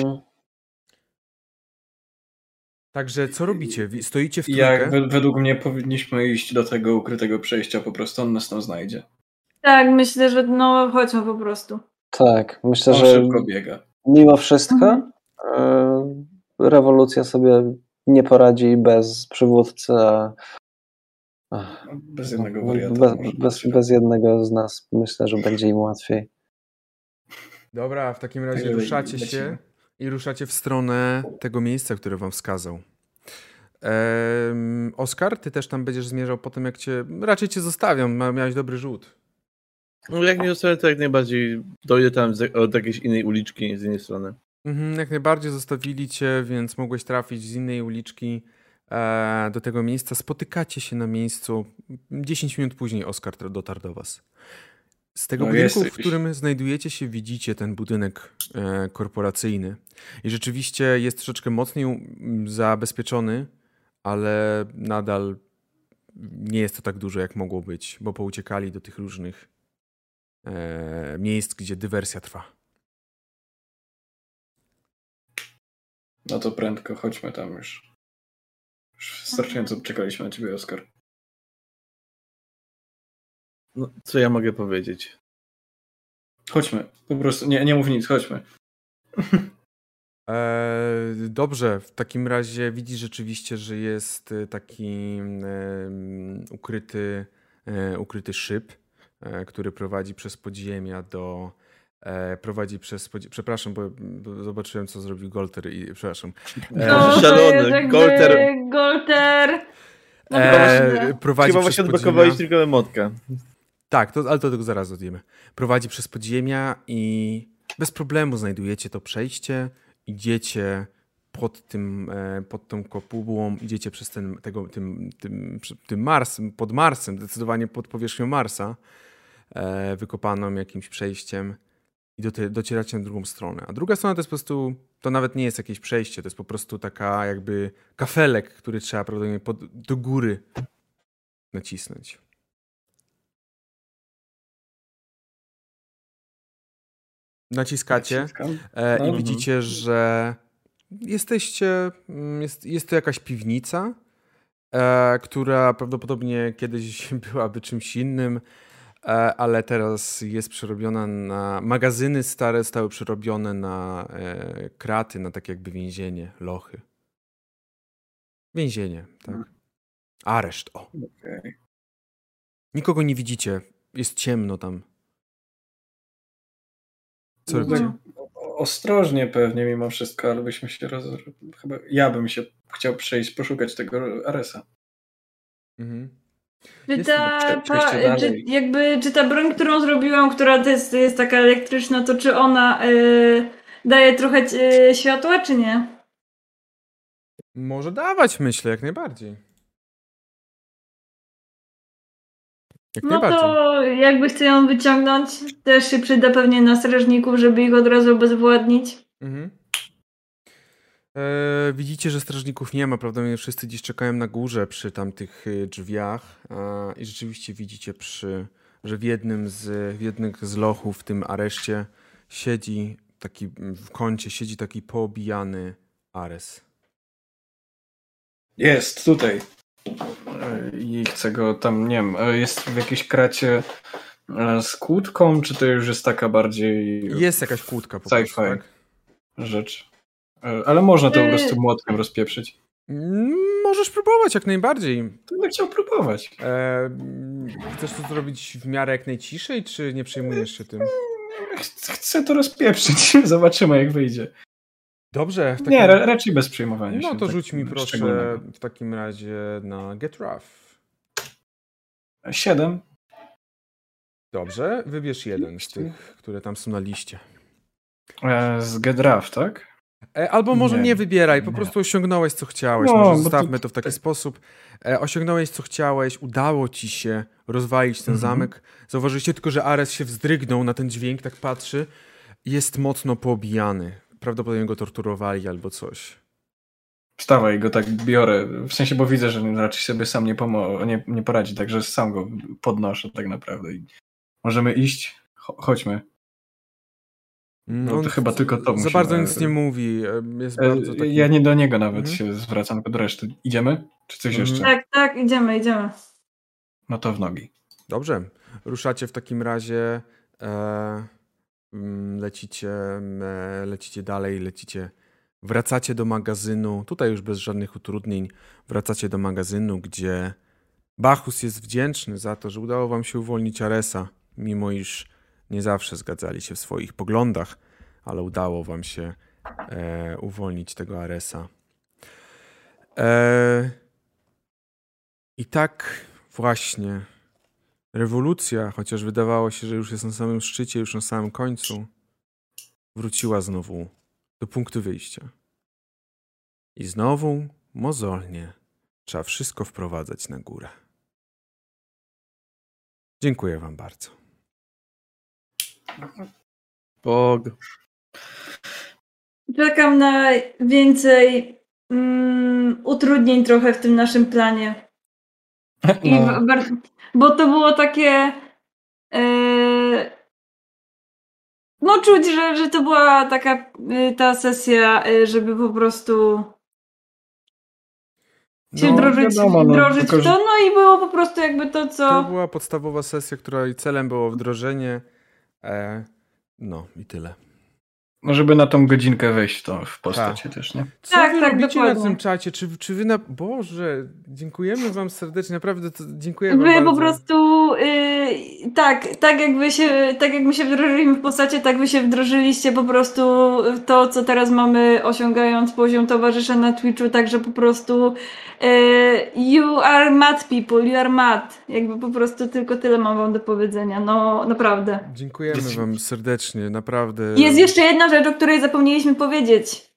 Także co robicie? Stoicie w Jak trójkę? we- według mnie powinniśmy iść do tego ukrytego przejścia, po prostu on nas tam znajdzie. Tak, myślę, że no chodźmy po prostu. tak, myślę, On że szybko biega. mimo wszystko Mhm. Rewolucja sobie nie poradzi bez przywódcy, Bez jednego wariata. bez, bez, bez jednego z nas myślę, że będzie im łatwiej. Dobra, w takim razie Także ruszacie się i ruszacie w stronę tego miejsca, które wam wskazał. Ehm, Oskar, ty też tam będziesz zmierzał po tym, jak cię... Raczej cię zostawiam, miałeś dobry rzut. No jak nie zostawię, to jak najbardziej dojdę tam z, od jakiejś innej uliczki z innej strony. Mhm, jak najbardziej zostawili cię, więc mogłeś trafić z innej uliczki e, do tego miejsca. Spotykacie się na miejscu. 10 minut później Oskar dotarł do was. Z tego No, budynku, w którym znajdujecie się, widzicie ten budynek e, korporacyjny. I rzeczywiście jest troszeczkę mocniej zabezpieczony, ale nadal nie jest to tak dużo, jak mogło być, bo pouciekali do tych różnych e, miejsc, gdzie dywersja trwa. No to prędko, chodźmy tam już. Już wystarczająco czekaliśmy na ciebie, Oskar. No, co ja mogę powiedzieć? Chodźmy. Po prostu, nie, nie mów nic, chodźmy. E, dobrze, w takim razie widzisz rzeczywiście, że jest e, taki em, ukryty, e, ukryty szyb, e, który prowadzi przez podziemia do. E, prowadzi przez. Przepraszam, bo, zobaczyłem, co zrobił Golter i. Przepraszam. E, No, to szalony, jest jakby Golter. Golter. No e, prowadzi Chyba właśnie odblokowałeś tylko emotkę. Tak, to, ale to tego zaraz odjemy. Prowadzi przez podziemia i bez problemu znajdujecie to przejście. Idziecie pod tym, e, pod tą kopułą, idziecie przez ten, tego, tym, tym, tym Mars, pod Marsem, zdecydowanie pod powierzchnią Marsa, e, wykopaną jakimś przejściem i doty- docieracie na drugą stronę. A druga strona to jest po prostu, to nawet nie jest jakieś przejście, to jest po prostu taka jakby kafelek, który trzeba prawdopodobnie pod, do góry nacisnąć. Naciskacie. Naciskam. E, No. I widzicie, że jesteście. mm, Jest, jest to jakaś piwnica, e, która prawdopodobnie kiedyś byłaby czymś innym, ale teraz jest przerobiona na. Magazyny stare zostały przerobione na e, kraty, na tak jakby więzienie, lochy. Więzienie, tak. Areszt, o. Nikogo nie widzicie. Jest ciemno tam. Co No robicie? Ostrożnie pewnie mimo wszystko, ale byśmy się roz... Chyba ja bym się chciał przejść, poszukać tego Aresa. Mhm. Czy ta, pa, czy, jakby, czy ta broń, którą zrobiłam, która jest, jest taka elektryczna, to czy ona y, daje trochę y, światła, czy nie? Może dawać, myślę, jak najbardziej. Jak No to jakby chcę ją wyciągnąć, też się przyda pewnie na strażników, żeby ich od razu obezwładnić. Mhm. E, widzicie, że strażników nie ma, prawdopodobnie wszyscy dziś czekają na górze przy tamtych y, drzwiach e, i rzeczywiście widzicie, przy, że w jednym, z, w jednym z lochów w tym areszcie siedzi taki, w kącie siedzi taki poobijany Ares. Jest, tutaj. E, I chcę go tam, nie wiem, e, jest w jakiejś kracie e, z kłódką, czy to już jest taka bardziej Jest jakaś kłódka po prostu, tak? rzecz? E, Ale można to po Yy. prostu młotkiem rozpieprzyć. Mm, Możesz próbować jak najbardziej. To bym chciał próbować. E, chcesz to zrobić w miarę jak najciszej, czy nie przejmujesz się tym? Ch- Chcę to rozpieprzyć. Zobaczymy, jak wyjdzie. Dobrze. W takim... Nie, ra- raczej bez przejmowania się. No to tak rzuć mi proszę w takim razie na Get Rough. Siedem. Dobrze, wybierz jeden z tych, które tam są na liście. E, Z Gedraf, tak? E, Albo może nie, Nie, wybieraj, po nie. prostu osiągnąłeś co chciałeś. No, może bo to- zostawmy to w taki sposób. E, osiągnąłeś co chciałeś, udało ci się rozwalić ten Mhm. zamek. Zauważyliście tylko, że Ares się wzdrygnął na ten dźwięk, tak patrzy. Jest mocno poobijany. Prawdopodobnie go torturowali albo coś. Wstawaj, go tak biorę. W sensie, bo widzę, że raczej sobie sam nie, pomo- nie, nie poradzi, także sam go podnoszę tak naprawdę. I możemy iść? Cho- chodźmy. No to chyba tylko to Za bardzo nic nie mówi. e, Jest bardzo taki... Ja nie do niego nawet Mhm. się zwracam, tylko do reszty. Idziemy? Czy coś Mhm. jeszcze? Tak, tak, idziemy, idziemy. No to w nogi. Dobrze. Ruszacie w takim razie. E, mm, lecicie, e, lecicie dalej, lecicie. Wracacie do magazynu. Tutaj już bez żadnych utrudnień. Wracacie do magazynu, gdzie Bachus jest wdzięczny za to, że udało wam się uwolnić Aresa, mimo iż nie zawsze zgadzali się w swoich poglądach, ale udało wam się e, uwolnić tego Aresa. E, I tak właśnie rewolucja, chociaż wydawało się, że już jest na samym szczycie, już na samym końcu, wróciła znowu do punktu wyjścia. I znowu mozolnie trzeba wszystko wprowadzać na górę. Dziękuję Wam bardzo. Bog. Czekam na więcej mm, utrudnień trochę w tym naszym planie. I No, w- bo to było takie. e, no, czuć, że, że to była taka y, ta sesja, y, żeby po prostu się No, wdrożyć, wiadomo, no, tylko, w to. No i było po prostu jakby to, To co. była podstawowa sesja, której celem było wdrożenie. E, no i tyle. No żeby na tą godzinkę wejść w, to, w postacie też, nie? Co Tak, wy tak, robicie na dokładnie. tym czacie? Czy, czy wy na... Boże, dziękujemy wam serdecznie, naprawdę to, dziękuję wam Wy bardzo. po prostu y, tak, tak jakby się, tak jak my się wdrożyliśmy w postacie, tak wy się wdrożyliście po prostu w to, co teraz mamy osiągając poziom towarzysza na Twitchu, także po prostu y, you are mad people, you are mad. Jakby po prostu tylko tyle mam wam do powiedzenia, no naprawdę. Dziękujemy wam serdecznie, naprawdę. Jest jeszcze jedna rzecz, o której zapomnieliśmy powiedzieć.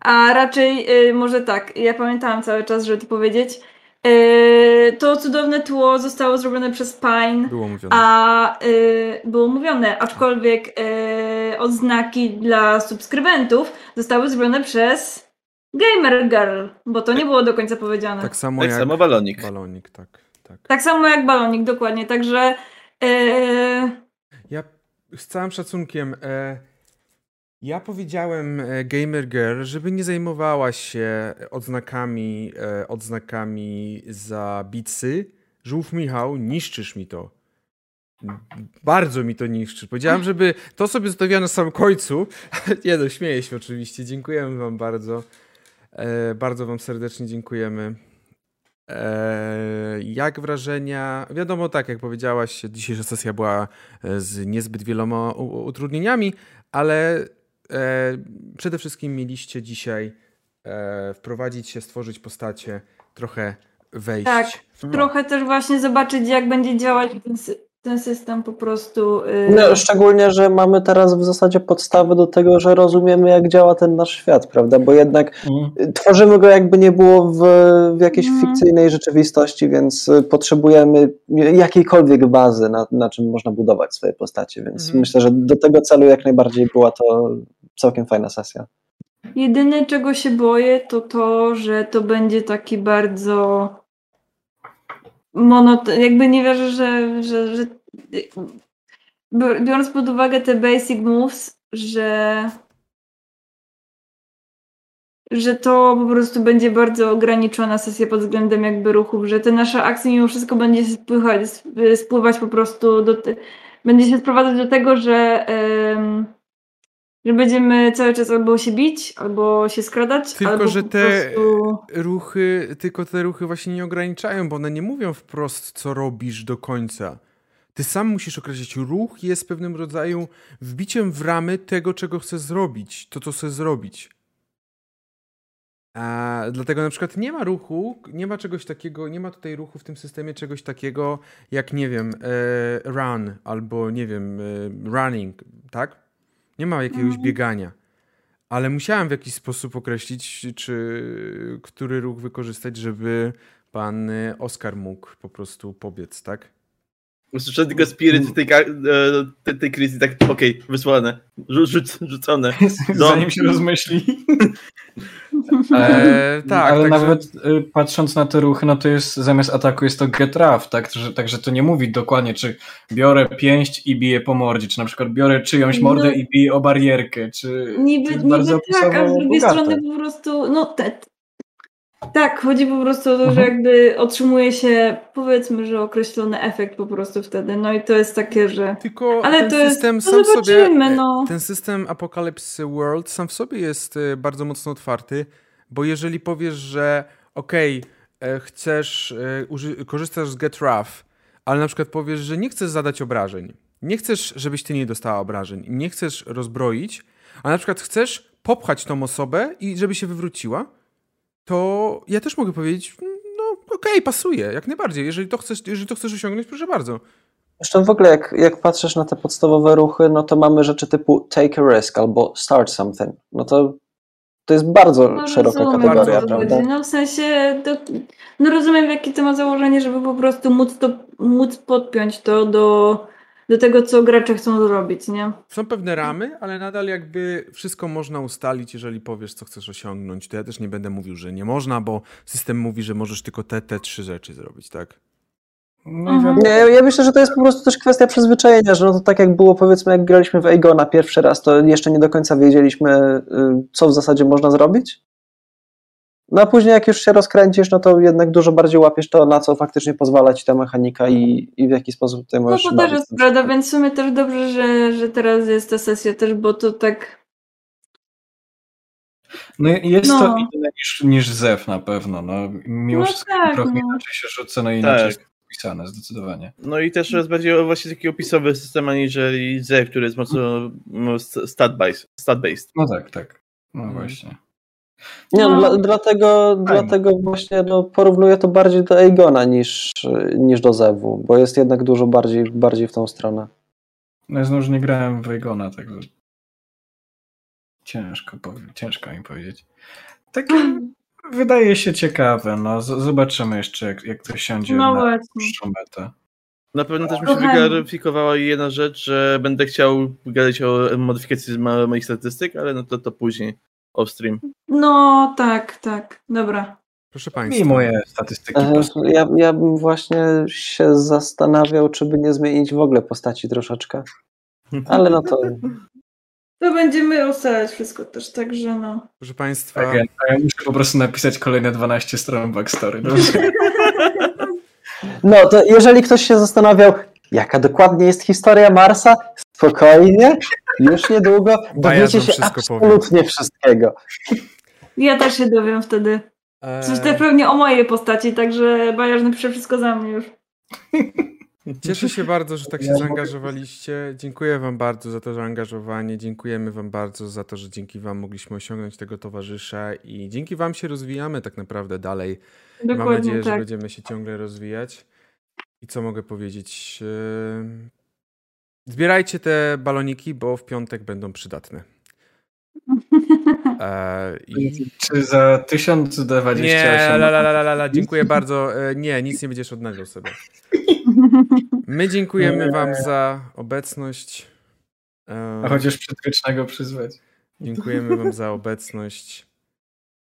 A raczej, y, może tak, ja pamiętałam cały czas, żeby to powiedzieć. Y, to cudowne tło zostało zrobione przez Pine, Było mówione. a y, było mówione, aczkolwiek y, odznaki dla subskrybentów zostały zrobione przez Gamer Girl, bo to nie było do końca powiedziane. tak samo Tak jak samo balonik. balonik, tak, tak. Tak samo jak balonik, dokładnie. Także y, Ja z całym szacunkiem. E, ja powiedziałem e, Gamer Girl, żeby nie zajmowała się odznakami, e, odznakami za bitsy. Żółw Michał, niszczysz mi to. Bardzo mi to niszczy. Powiedziałem, żeby to sobie zostawiła na samym końcu. nie no, śmieję się oczywiście. Dziękujemy wam bardzo. E, bardzo wam serdecznie dziękujemy. E, jak wrażenia? Wiadomo, tak jak powiedziałaś, dzisiejsza sesja była e, z niezbyt wieloma utrudnieniami, ale e, przede wszystkim mieliście dzisiaj e, wprowadzić się, stworzyć postacie, trochę wejść. Tak, trochę też właśnie zobaczyć, jak będzie działać ten, sy- ten system po prostu. y, No, szczególnie, że mamy teraz w zasadzie podstawy do tego, że rozumiemy, jak działa ten nasz świat, prawda? Bo jednak y, tworzymy go jakby nie było w, w jakiejś Mhm. fikcyjnej rzeczywistości, więc y, potrzebujemy jakiejkolwiek bazy, na, na czym można budować swoje postacie. Więc Mhm. myślę, że do tego celu jak najbardziej była to całkiem fajna sesja. Jedyne, czego się boję, to to, że to będzie taki bardzo monot... Jakby nie wierzę, że, że, że... Biorąc pod uwagę te basic moves, że że to po prostu będzie bardzo ograniczona sesja pod względem jakby ruchów, że te nasze akcje mimo wszystko będzie spływać, spływać po prostu do będzie się sprowadzać do tego, że em, Że będziemy cały czas albo się bić, albo się skradać, Tylko, albo że te prostu... ruchy, tylko te ruchy właśnie nie ograniczają, bo one nie mówią wprost, co robisz do końca. Ty sam musisz określić. Ruch jest pewnym rodzaju wbiciem w ramy tego, czego chcesz zrobić, to, co chcesz zrobić. A, dlatego na przykład nie ma ruchu, nie ma czegoś takiego, nie ma tutaj ruchu w tym systemie czegoś takiego jak, nie wiem, e, run albo, nie wiem, e, running, tak? Nie ma jakiegoś Mhm. biegania. Ale musiałem w jakiś sposób określić, czy który ruch wykorzystać, żeby pan e, Oskar mógł po prostu pobiec, tak? Usłyszałem tylko spirit tej, e, tej, tej krizy, tak okej, wysłane, rzu- rzuc, rzucone. No. Zanim się rozmyśli. E, tak, Ale także- nawet y, patrząc na te ruchy, no to jest zamiast ataku jest to get rough, tak? Że, także to nie mówi dokładnie, czy biorę pięść i biję po mordzie, czy na przykład biorę czyjąś mordę No. i biję o barierkę, czy Niby, niby bardzo tak, a z drugiej bogate. strony po prostu, no te, tak, chodzi po prostu o to, że Mhm. jakby otrzymuje się, powiedzmy, że określony efekt po prostu wtedy, no i to jest takie, że Tylko Ale ten to jest- system no sam sobie. zobaczymy, no. Ten system Apocalypse World sam w sobie jest e, bardzo mocno otwarty, bo jeżeli powiesz, że okej, e, chcesz, e, uży- korzystasz z Get Rough, ale na przykład powiesz, że nie chcesz zadać obrażeń, nie chcesz, żebyś ty nie dostała obrażeń, nie chcesz rozbroić, a na przykład chcesz popchać tą osobę i żeby się wywróciła, to ja też mogę powiedzieć, no okej, pasuje, jak najbardziej. Jeżeli to chcesz, jeżeli to chcesz osiągnąć, proszę bardzo. Zresztą w ogóle jak, jak patrzysz na te podstawowe ruchy, no to mamy rzeczy typu take a risk albo start something. No to to jest bardzo no, szeroka rozumiem, kategoria, o co prawda? No w sensie, to, no rozumiem jakie to ma założenie, żeby po prostu móc, to, móc podpiąć to do, do tego, co gracze chcą zrobić, nie? Są pewne ramy, ale nadal jakby wszystko można ustalić, jeżeli powiesz, co chcesz osiągnąć. To ja też nie będę mówił, że nie można, bo system mówi, że możesz tylko te, te trzy rzeczy zrobić, tak? No i Mhm. wiadomo, Nie, ja- myślę, że to jest po prostu też kwestia przyzwyczajenia, że no to tak jak było powiedzmy, jak graliśmy w Eigona pierwszy raz, to jeszcze nie do końca wiedzieliśmy, y, co w zasadzie można zrobić. No a później jak już się rozkręcisz, no to jednak dużo bardziej łapiesz to, na co faktycznie pozwala ci ta mechanika i, i w jaki sposób tutaj No możesz to się też jest prawda, więc w sumie też dobrze, że, że teraz jest ta sesja też, bo to tak no jest No. to inne niż, niż ZEW na pewno. No, mimo No wszystko tak, trochę no. inaczej się rzuca, no i inaczej Tak. jest pisane, zdecydowanie. No i też jest bardziej właśnie taki opisowy system, aniżeli Z, który jest mocno no, stat-based. stat-based. No tak, tak. No Mhm. właśnie. Nie, no, dla, dlatego, dlatego właśnie no, porównuję to bardziej do Eigona niż, niż do Zewu, bo jest jednak dużo bardziej, bardziej w tą stronę. No ja znowu nie grałem w Wegona, także ciężko, powie- ciężko mi powiedzieć. Takie wydaje się ciekawe, no z- zobaczymy jeszcze jak, jak to siądzie no na właśnie. przyszłą metę. Na pewno też mi się Kochani. wyklaryfikowała jedna rzecz, że będę chciał gadać o modyfikacji moich statystyk, ale no to, to później off-stream. No tak, tak, dobra. Proszę Państwa. I moje statystyki. E, pasują. Ja, ja bym właśnie się zastanawiał, czy by nie zmienić w ogóle postaci troszeczkę. Ale no to To będziemy ustalać wszystko też, także no. Proszę Państwa. Tak, ja, a ja muszę po prostu napisać kolejne 12 stron backstory. No, No to jeżeli ktoś się zastanawiał, jaka dokładnie jest historia Marsa, spokojnie, już niedługo dowiecie się absolutnie wszystkiego. Ja też się dowiem wtedy. Coś też pewnie o mojej postaci, także Bajarz napisze wszystko za mnie już. Cieszę się bardzo, że tak się zaangażowaliście. Dziękuję Wam bardzo za to zaangażowanie. Dziękujemy Wam bardzo za to, że dzięki Wam mogliśmy osiągnąć tego towarzysza i dzięki Wam się rozwijamy tak naprawdę dalej. Mam Dokładnie nadzieję, że tak. będziemy się ciągle rozwijać. I co mogę powiedzieć? Ehm, Zbierajcie te baloniki, bo w piątek będą przydatne. E, i... Czy za 1028? Nie, la, la, la, la, la, dziękuję bardzo. E, Nie, nic nie będziesz odnawiał sobie. My dziękujemy. Wam za obecność. E, A chociaż przedwiecznego przyzwać. Dziękujemy Wam za obecność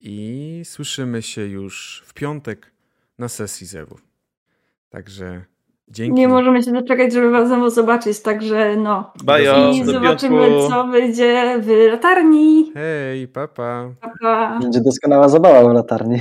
i słyszymy się już w piątek na sesji Zewu. Także dzięki. Nie możemy się doczekać, żeby was znowu zobaczyć, także no. Bajo, I do zobaczymy, piątku. co wyjdzie w latarni. Hej, papa. Pa, pa. Będzie doskonała zabawa w latarni.